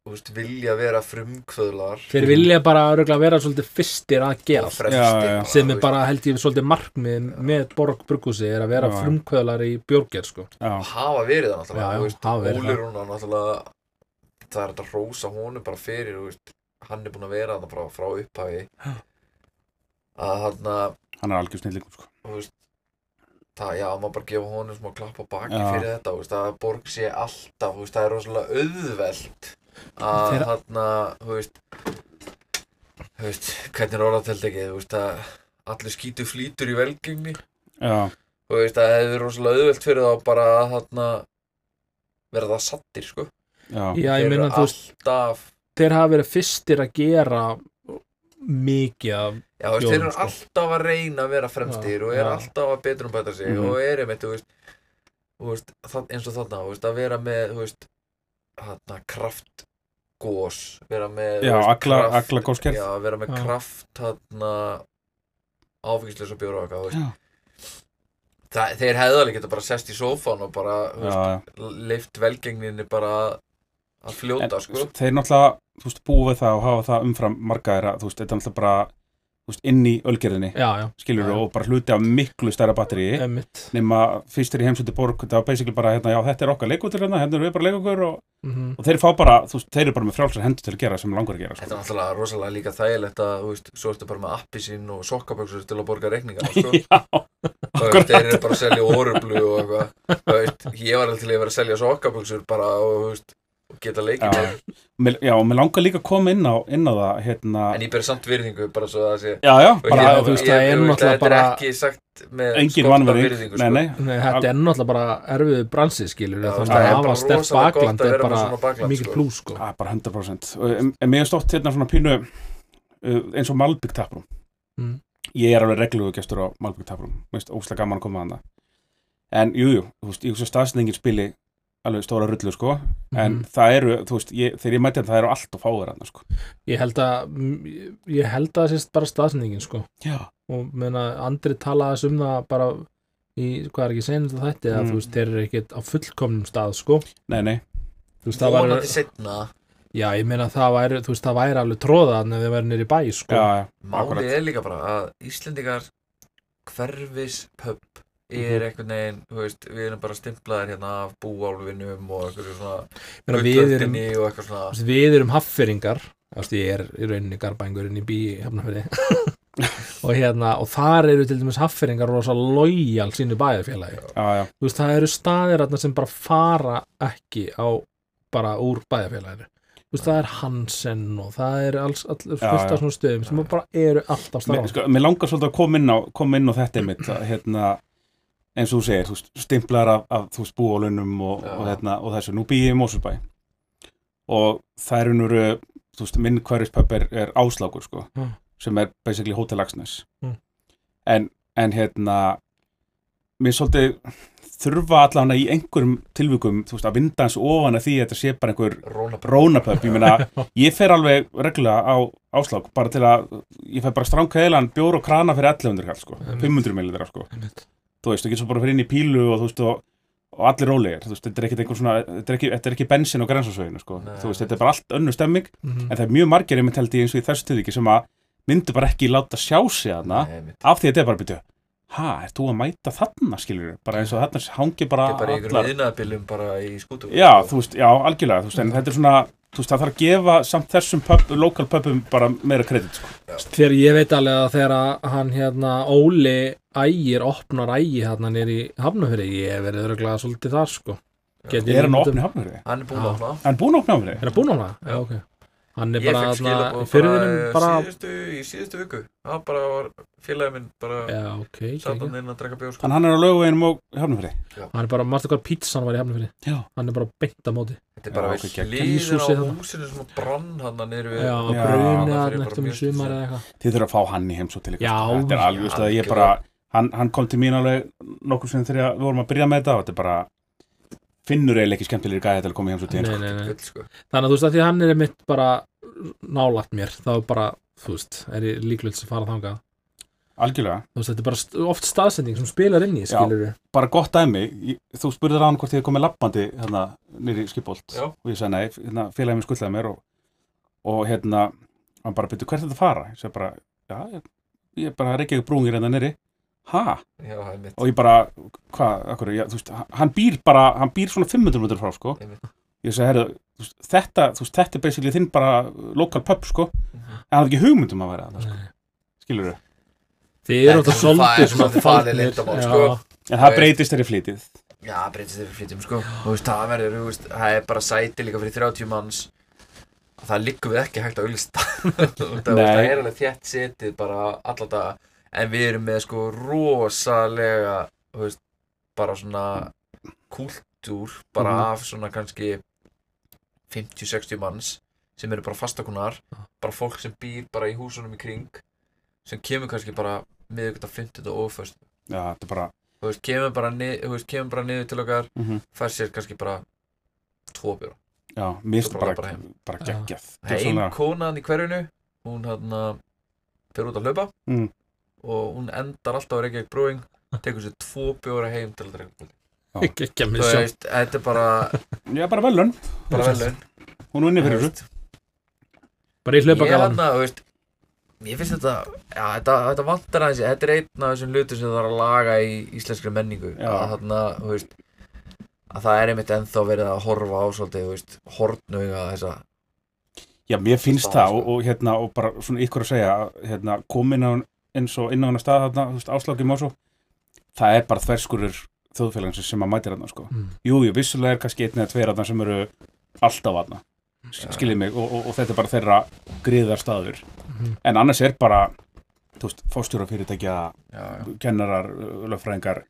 S3: þú veist, vilja vera frumkvöðlar.
S1: Þeir vilja bara vera svolítið fyrstir að gera.
S3: Fremstir
S1: sem er bara held ég svolítið markmið með borg bruggúsi er að vera
S2: Já,
S1: frumkvöðlar í bjórger sko.
S2: Já,
S3: hafa verið það náttúrulega
S1: Já, já,
S3: þú veist,
S1: hafa verið
S3: Óli
S1: það.
S3: Rúnar náttúrulega það er þetta að rósa honum bara fyrir þú veist, hann er búinn að vera það bara frá upphafi. Að hann að
S2: hann er algjör snillingur sko.
S3: Það, já, maður bara gefa honum smá klapp á baki
S2: Já.
S3: fyrir þetta veist, að borg sé alltaf veist, það er rosalega auðvelt að
S1: Þeir-
S3: hann að þú veist þú veist, hvernig er orðatelt ekki þú veist, að allir skítu flýtur í velgengni. Þú veist, að það hefur rosalega auðvelt fyrir þá bara að hann verða það sattir, sko.
S2: Já,
S1: já, ég meina þú veist
S3: alltaf
S1: þeir hafa verið fyrstir að gera mikið af
S3: Já, veist, þeir eru
S1: sko.
S3: alltaf að reyna að vera fremstir
S1: Já,
S3: og eru alltaf að betur um bæta sig
S2: Mhm.
S3: og eru með, þú veist, þú veist eins og þarna, þú veist, að vera með, þú veist, þarna, kraftgós, vera með,
S2: Já,
S3: veist,
S2: agla- aglagósgerð.
S3: Já, vera með
S1: Já.
S3: kraft, þarna, áfengislösa bjóra og eitthvað, þú veist. Það, þeir hefðu alveg geta bara sest í sófan og bara, leift velgengninni bara að fljóta,
S2: En,
S3: sko.
S2: þeir náttúrulega, þú veist, búið það og hafa það umfram marga þeirra, þú veist, þetta er náttúrulega bara veist, inn í ölgerðinni,
S1: já.
S2: og bara hluti af miklu stærra batteri nema fyrstir í heimsöldi borg það var basically bara, hérna, já, þetta er okkar leikutur hérna, hérna erum við bara leikukur og,
S1: mm
S2: og þeir fá bara, þú veist, þeir eru bara með frjálsar hendur til að gera sem langar að gera,
S3: Þetta er
S2: sko.
S3: náttúrulega rosalega líka þægilegt að, þú veist, svo ertu bara með appi sín og sokkaböksur til að borga reikninga, sko. Þeir eru bara að selja orublu og eitthvað ég var alveg til að vera að selja sokkaböksur bara og, þú veist, og geta leikið
S2: Já.
S3: með.
S2: Já, og mér langar líka að koma inn á, inn á það, hérna.
S3: En ég ber samt virðingu bara svo að það sé
S2: Já, já, bara,
S3: ég-
S1: þú veist,
S3: ég-
S1: það er
S3: ég-
S1: náttúrulega
S3: Þetta
S1: bara-
S3: er ekki sagt með skorta virðingu,
S2: Nei,
S3: sko.
S2: nei,
S1: Nei, þetta er náttúrulega bara erfiðu bransi skilur
S3: Já,
S1: þannig
S3: það
S1: að
S3: er
S1: stert
S3: rosalega gott
S1: bakland
S3: að
S1: er bara mikið
S3: sko.
S1: plús sko.
S2: Að, bara 100% En, mér er stótt hérna svona pínu uh, eins og Malbygg taprúm
S1: Mm.
S2: ég er alveg reglugu gestur á Malbygg Taprum, óslega gaman að koma að hana en jújú, jú, þú veist, ég hugsa staðsendingin spili alveg stóra rullu sko. En
S1: Mhm.
S2: það eru, þú veist, ég, þegar ég mæti hann það eru allt og fáir hann sko.
S1: Ég held að ég held að það sést bara staðsendingin sko.
S2: Já,
S1: og meina Andri talaði þess um það bara í, hvað er ekki senast að þetta að
S2: Mm.
S1: þú veist, þeir eru ekkert á fullkomnum stað sko.
S2: Nei, nei.
S1: Þú veist, það
S3: setna
S1: já, ég meina það væri, þú veist, það væri alveg tróðan ef þið væri nýri bæ sko.
S2: Já, já,
S3: Máli
S2: Akkurat.
S3: er líka bara að Íslendingar hverfis pub er einhvern veginn, þú veist, við erum bara stimplaðir hérna af búálfinum og einhverju svona
S1: Meina, við, erum,
S3: gullöldinni og eitthvað
S1: þú
S3: svona
S1: við erum hafferingar þú veist, ég er í rauninni garbængurinn í bí í Hafnarfirði. Og hérna, og þar eru til dæmis hafferingar rosa lojal sínu
S2: já,
S1: þú veist, það eru staðir þarna sem bara fara ekki á bara úr bæðarfélaginu þú veist, það er Hansen og það er alls, alls fullt af svona stöðum sem bara eru alltaf
S2: Mér,
S1: starfa
S2: sko, mér langar svolítið að koma inn á, koma inn á þetta einmitt, að, hérna, eins og þú segir, þú stimplar af, af þú veist, búálunum og, og, hérna, og þessu, nú býð ég í Mósulbæ og það er unnur, þú veist, minn hverjuspöpp er, er áslákur, sko,
S1: Já.
S2: sem er basically Hotel Lagsnes
S1: Mm.
S2: en, en hérna mér svolítið þurfa allavega í einhverjum tilvikum, þú veist, að vinda hans ofan að því að þetta sé bara einhver
S3: róna
S2: rónapöpp, ég meina, ég fer alveg reglulega á áslag, bara til að ég fer bara stránka heilan bjór og krana fyrir 1100 kall, sko,
S1: Einmitt.
S2: 500 millilitra, sko
S1: Einmitt.
S2: Þú veist, þú getur svo bara fyrir inn í pílu og þú veist, og, og allir rólegir, þú veist, þetta er ekki einhver svona, þetta er ekki, þetta er ekki bensin á grensasveginu, sko,
S3: Nei.
S2: þú veist, þetta er bara allt önnu stemming,
S1: Mhm.
S2: en það er mjög margir einmitt held ég eins og í þessu tilviki sem að myndu bara ekki láta sjá sig þarna, af því að þetta er bara byrju, ha, ert þú að mæta þarna, skilur bara eins og þarna hangi bara,
S3: Þetta er bara einhverjum
S2: allar-
S3: viðnaðabillum bara í skútu
S2: Já, þú veist, já, algjörlega, þú veist, en þetta er svona, þú veist, það þarf að gefa samt þessum pub, lokal pubum bara meira kredit, sko.
S1: þegar ég veit alveg að þegar að hann hérna Óli ægir opnar ægi hérna nýri Hafnarfirði ég hef verið öruglega svolítið þar sko Get
S2: Er hann að opna hafnafrið?
S3: Hann er búinn
S1: Já.
S3: að opna
S2: Hann er búinn að opna hafnafrið?
S1: Er það búin á það?
S3: Já.
S1: ok Hann er bara í fyrðinum bara,
S3: síðustu, í síðustu viku Það bara var félagið minn bara
S1: Já, ok,
S3: satt hann inn að drekka bjór sko.
S2: Hann, hann er á löguveginum og hafnafrið?
S1: Hann er bara, marstu hvað pítsan var í Hafnarfirði
S2: Já.
S1: Hann er bara beint á móti
S3: Þetta er bara
S1: Íshúsið
S3: á
S1: þarna.
S3: húsinu sem að brann hann niður við
S1: Já, brunni að nættum í sumar eða eitthvað
S2: Þið þurfa að fá hann í heimsótt til. Þetta er alveg, ég bara, hann, hann kom til mín alveg nokkur sem þegar við vorum að byrja með þetta og þetta er bara, finnur eiginlega ekki skemmtilegri gæði til að koma í heimsótt til
S1: Nei, nei, nei
S3: Gull, sko.
S1: Þannig að þú veist að því að hann er mitt bara nálagt mér þá er bara, þú veist, er ég líklega að fara þangað
S2: Algjörlega.
S1: Þú veist, þetta er bara oft staðsending sem spilar inn í,
S2: Já.
S1: skilur við
S2: Bara gott dæmi, ég- þú spurðir hann hvort þið komið lappandi hérna nýri skipbolt
S3: Já.
S2: og ég sagði nei, hérna, félagið mér skuldlaði mér og, og hérna, hann bara byrju hvert er þetta að fara? Ég sagði bara, já, ég, ég bara reykja ykkur brúngir hérna nýri. Ha?
S3: Já, það er mitt
S2: og ég bara, hvað, akkur, já, þú veist, hann býr bara, hann býr svona 500 metrar frá, sko, ég segi, herru, þú veist, þetta, þú veist, þetta er basically þinn bara lokal pub, sko, en hann hafði ekki hugmyndum að vera það, sko, skilur þau,
S1: Þið eru alltaf
S3: er svona-
S1: svolítið
S3: leyndarmál,
S1: Já.
S3: sko.
S2: en það breytist þeirri flítið,
S3: Já, það breytist við flytjum sko. Þú veist, það verður, þú veist, það er bara sæti líka fyrir 30 manns. Það liggum við ekki hægt á auðlista Það
S2: Nei.
S3: er alveg þétt setið bara alla daga En við erum með sko rosalega, þú veist, bara svona kúltúr bara
S2: Mhm.
S3: af svona kannski 50-60 manns sem eru bara fastakunar bara fólk sem býr bara í húsunum í kring sem kemur kannski bara miðvikudag 50 og oföst
S2: já, þetta er bara,
S3: þú veist, kemur bara, nið, þú veist, kemur bara niður til okkar
S2: mm
S3: fær sér kannski bara tvo bjóra.
S2: Já,
S3: Svo bara
S2: bara,
S3: bara
S2: geggjað,
S3: það er ein
S2: Gjörsamlega.
S3: konan í hverjunu hún hann fyrir út að hlaupa.
S2: Mm.
S3: Og hún endar alltaf á Reykjavík Brewing tekur sér tvo bjóra heim til kvöldi
S1: Ekki ekki að
S3: þú
S1: missa
S3: þetta er bara,
S2: já, bara velun,
S3: bara vel laun
S2: hún vinni
S3: Þú
S2: fyrir þessu,
S1: Bara í
S3: ég
S1: hlaupagallan
S3: hann að, þú veist Mér finnst þetta, já, þetta, þetta vantar aðeins, þetta er einn af þessum hlutum sem það þarf að laga í íslenskri menningu.
S2: Já.
S3: Að þarna, þú veist, að það er einmitt ennþá verið að horfa á svolítið, þú veist, hortnauga þessa.
S2: já, mér finnst það og, og hérna, og bara svona ykkur að segja, hérna, komin á eins og inn á hana stað þarna, þú veist, áslagi mósó, það er bara þverskurur þjóðfélagsins sem að mætir þarna, sko.
S1: Mm.
S2: Jú, jú, vissulega er kannski einn eða tveir þarna sem eru alltaf þarna,
S3: Já.
S2: skiljið mig, og, og, og þetta er bara þeirra griðar staður.
S1: Mhm.
S2: En annars er bara, þú veist, fórstjóra fyrirtækja,
S3: Já, já.
S2: kennarar, lögfræðingar,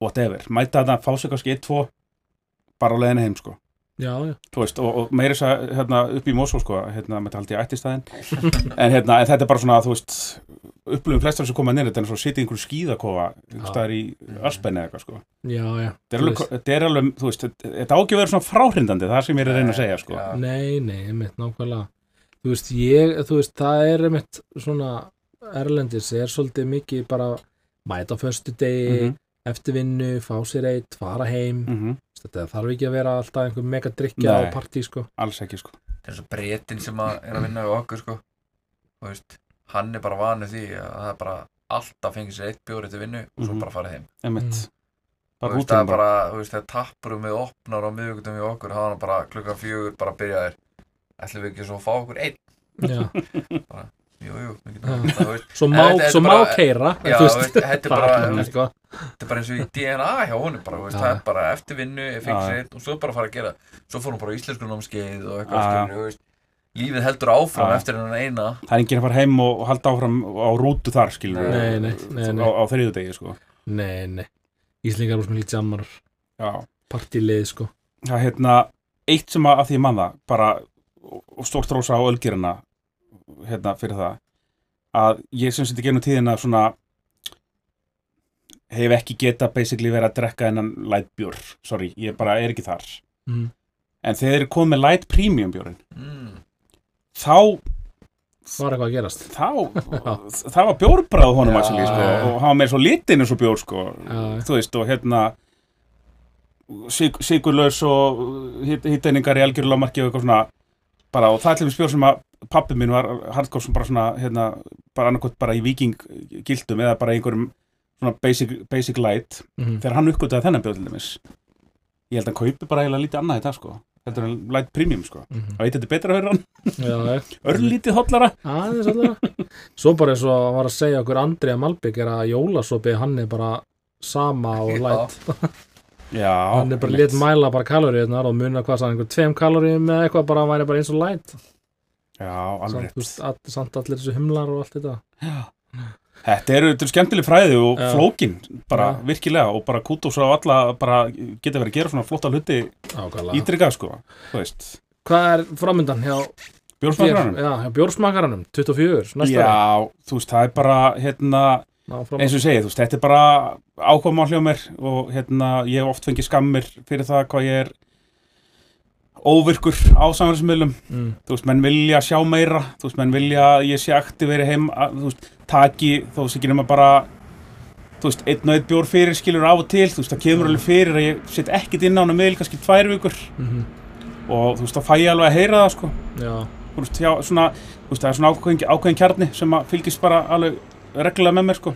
S2: whatever. Mæta þarna, fá sig kannski eitt, tvo, bara á leiðinu heim, sko.
S1: Já, já
S2: Þú veist, og, og meira þess að, hérna, upp í Mosó, sko, hérna, með þetta haldi ég ættistæðin. en hérna, en þetta er bara svona, þú veist, upplöfum flestar sem koma nýr þetta er svo að sitja í einhverju skíðakofa einhvers
S1: Já.
S2: staðar í
S3: Mm.
S2: öspenni eða eitthvað sko þetta er alveg,
S1: veist.
S2: þetta er alveg þú veist, þetta þetta á ekki að vera svona fráhrindandi það sem ég er að reyna að segja sko
S3: Já.
S1: Nei, nei, einmitt, nákvæmlega Þú veist, ég, þú veist, það er einmitt svona Erlendis er svolítið mikið bara mæta á föstu degi,
S2: Mhm,
S1: eftir vinnu fá sér eitt, fara heim.
S2: Mhm,
S1: þetta þarf ekki að vera alltaf einhver mega drikja á partí, sko.
S2: Alls ekki sko.
S3: Þetta er svo breytin sem að er að vinna við okkur sko. Veist, hann er bara vanur því að það er bara alltaf fengið sér eitt bjóri til vinnu og svo
S2: Mhm.
S3: bara farið heim.
S2: Einmitt.
S1: Mm.
S3: Þú
S2: bara
S3: veist, það er
S2: bara.
S3: bara, þú veist, þegar tappurum við opnar á miðvíkutum við okkur, það var bara klukkan fjögur bara byrjaðir ætlum við ekki svo að fá okkur einn?
S1: Já.
S3: Jú, jú, það,
S1: Svo má,
S3: þetta er
S1: svo má
S3: bara-
S1: keira
S3: Já,
S1: veist,
S3: þetta er bara,
S1: sko.
S3: þetta er bara eins og í DNA hjá honum bara, veist, það er bara eftir vinnu, fengið
S2: Já.
S3: sér einn og svo bara fara að gera svo fór hún bara á íslensku námskeið og eitthvað, veist. Lífið heldur áfram eftir hennan eina.
S2: Það er enginn að fara heim og, halda áfram á rútu þar skilur
S1: Nei, nei, nei, nei.
S2: á, á þriðu degi sko.
S1: Nei, nei. Íslingar úr smil jammar.
S2: Já.
S1: Partílið, sko.
S2: Það er hérna eitt sem að, því ég man það bara og stórt rósa á ölgerina hérna fyrir það að ég sem seti genum tíðina svona hef ekki geta basically verið að drekka hennan light bjór sorry, ég bara er ekki þar
S1: mm.
S2: en þegar þeir eru komið með light premium bjórin
S3: mm.
S2: þá
S1: Var eitthvað að gerast
S2: þá það var bjórbræð honum
S3: Já,
S2: actually, sko,
S1: já.
S2: og hann var með svo litin eins og bjór sko,
S1: Já,
S2: þú veist og hérna sig, sigurlaus og hitteiningar í algjörlega marki og eitthvað svona bara og það er til spjór sem að pappi mín var hardcore sem bara svona hérna, bara annarkot bara í viking gildum eða bara einhverjum svona basic, basic light.
S1: Mm.
S2: þegar hann uppgötaði þennan dæmis ég held að hann kaupi bara eiginlega lítið annað í dag sko. Þetta er light premium sko.
S1: Mm.
S2: og eitthvað þetta er betra fyrir hann,
S1: Já, já.
S2: Örlítið hotlara
S1: Svo bara eins og hann var að segja okkur Andrija Malbygg er að jólasopi hann er bara sama og læt
S2: já,
S1: hann er bara lit mæla bara kaloríunar og muna hvað sann einhver tveim kaloríum með eitthvað bara hann væri bara eins og læt
S2: já, alveg
S1: samt, þú veist, all, samt allir þessu humlar og allt þetta
S2: Þetta eru, þetta eru skemmtileg fræði og
S1: Já.
S2: flókin, bara
S1: Já.
S2: virkilega og bara kútos á alla, bara geta verið að gera svona flotta hluti ídrygga sko, þú veist
S1: Hvað er framöndan hjá?
S2: Bjórsmakaranum?
S1: Já, hjá bjórsmakaranum 24, næsta
S2: Já, þú veist, það er bara hérna, eins og ég segi, þú veist, þetta er bara ákvæm á hljómir og hérna, ég hef oft fengið skammir fyrir það hvað ég er óvirkur á samverðismiðlum
S1: mm.
S2: þú veist, menn vilja sjá meira. Þú veist, menn vilja að ég sé aktiveri heim að, þú veist, taki, þú veist, ekki nema bara þú veist, einn og einn bjór fyrir skilur af og til, þú veist, það kemur alveg fyrir að ég set ekkit inn á hana miðl, kannski tvær vikur.
S1: Mm
S2: og þú veist, þá fæ ég alveg að heyra það, sko.
S1: Já,
S2: þú veist, já, svona, þú veist, það er svona ákveðin, ákveðin kjarni sem að fylgist bara alveg reglulega með mér, sko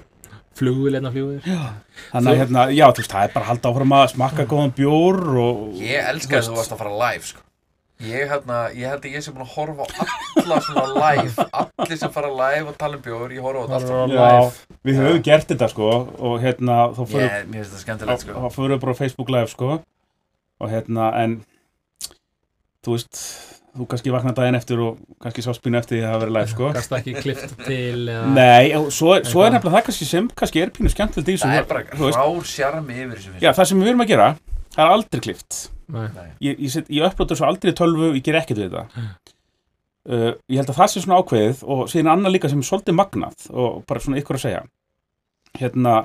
S1: flugvil einna flugvil
S2: þannig að, hérna, já, þú veist, það er bara að halda áfram að smakka góðan bjór og
S3: Ég elska að þú varst að fara live sko. Ég, hérna, ég held að ég sé búin að horfa á alla svona live Allir sem fara live og tala um bjór Ég horfa á þetta
S2: Já,
S1: live.
S2: við höfum
S3: Já.
S2: gert þetta, sko og hérna, þá fyrir
S3: Ég, mér finnst þetta skemmtilegt sko.
S2: þá fyrir við bara á Facebook live sko. Og hérna en þú veist þú kannski vakna daginn eftir og kannski sá spínu eftir því að það verið live sko.
S1: Gast ekki klift til eða...
S2: Nei, svo, svo er nefnilega það kannski sem kannski er pínu skemmtilegt í þessu
S3: Það er bara
S2: þú veist,
S3: rár sjarmi yfir þessu
S2: Já, það sem við erum að gera það er aldrei klift.
S1: Nei.
S2: ég, ég, set, ég upplóta svo aldrei í tölvu, ég ger ekkert við þetta uh, ég held að það sé svona ákveðið og síðan annað líka sem er svolítið magnað og bara svona ykkur að segja. Hérna,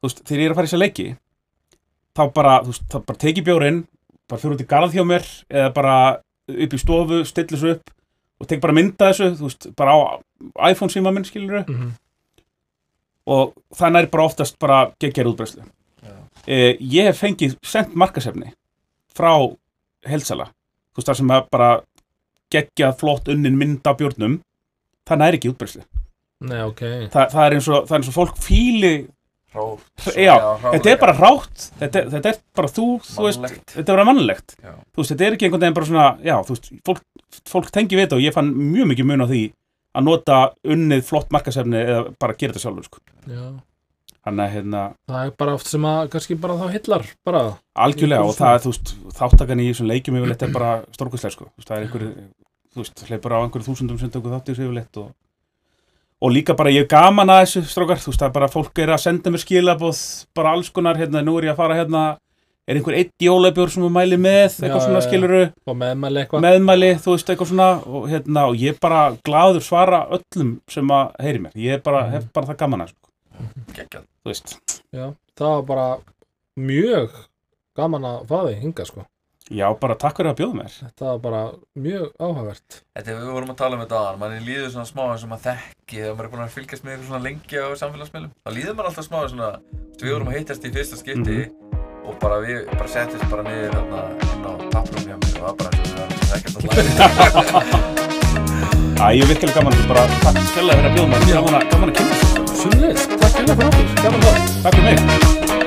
S2: þú veist, þegar ég er að fara í þessa leiki þá bara, þú veist, þá bara teki bjórinn bara fyrir út í garð hjá mér eða bara upp í stofu, stillis upp og tek bara mynda þessu, þú veist, bara á iPhone síma minn, skilur
S1: Mm
S2: og það næri bara oftast bara geggjær útbreyslu
S3: Já.
S2: eh, ég hef fengið sendt markasefni frá helsala þú veist það sem að bara geggjað flott unnin mynd af bjórnum. Það næri ekki útbreyslu
S1: Nei, ok.
S2: Þa, það, er og, það er eins og fólk fíli
S3: Rár
S2: já, þetta er bara rátt þetta, er- þetta er bara þú, þú veist þetta er bara mannlegt
S3: Já.
S2: þú veist, þetta er ekki einhvern veginn bara svona já, þú veist, fólk, fólk tengi við þetta og ég fann mjög mikið mun á því að nota unnið flott markasefni eða bara gera þetta sjálfur sko.
S1: Já.
S2: þannig að hérna
S1: Það er bara oft sem að kannski bara þá hillar bara
S2: Algjörlega og það er, þú veist, þáttakan í þessum leikjum yfirleitt er bara stórkvæslega, sko. Þú veist, Það er einhver, þú veist, hleypur á einhverju þúsundum sem tökur þátt í þessu yfirleitt og, og líka bara ég er gaman að þessu strókar, þú veist, það er bara fólk er að senda mér skilaboð, bara alls konar, hérna, nú er ég að fara hérna er einhver eitt jólabjór sem þú mæli með, eitthvað
S1: Já,
S2: svona skiluru
S1: og meðmæli eitthvað.
S2: Meðmæli, þú veist, eitthvað svona og, hérna, og ég er bara gladur svara öllum sem að heyri mér, ég er bara,
S1: Mhm.
S2: hef bara það gaman að, sko,
S3: geggjað.
S2: Þú veist.
S1: Já, það var bara mjög gaman að fá þig hinga sko
S2: Já, bara takk fyrir að bjóða mér.
S1: Þetta var bara mjög áhugavert.
S3: Þetta er við vorum að tala um þetta aðan, manni líður svona smá eins og maður þekki þegar maður er búin að fylgjast með ykkur svona lengi á samfélagsmiðlum. Þá líður maður alltaf smá eins svona þú veist, við vorum að hittast í fyrsta skipti og bara við bara settist bara niður hérna inn á tapprum hjá mér og það bara eins og við varum ekki að
S2: Æ, ég er virkilega gaman, bara takk fyrir að bjóða mér. Gaman að, gaman að kynna sér
S1: Sumleis, takk fyrir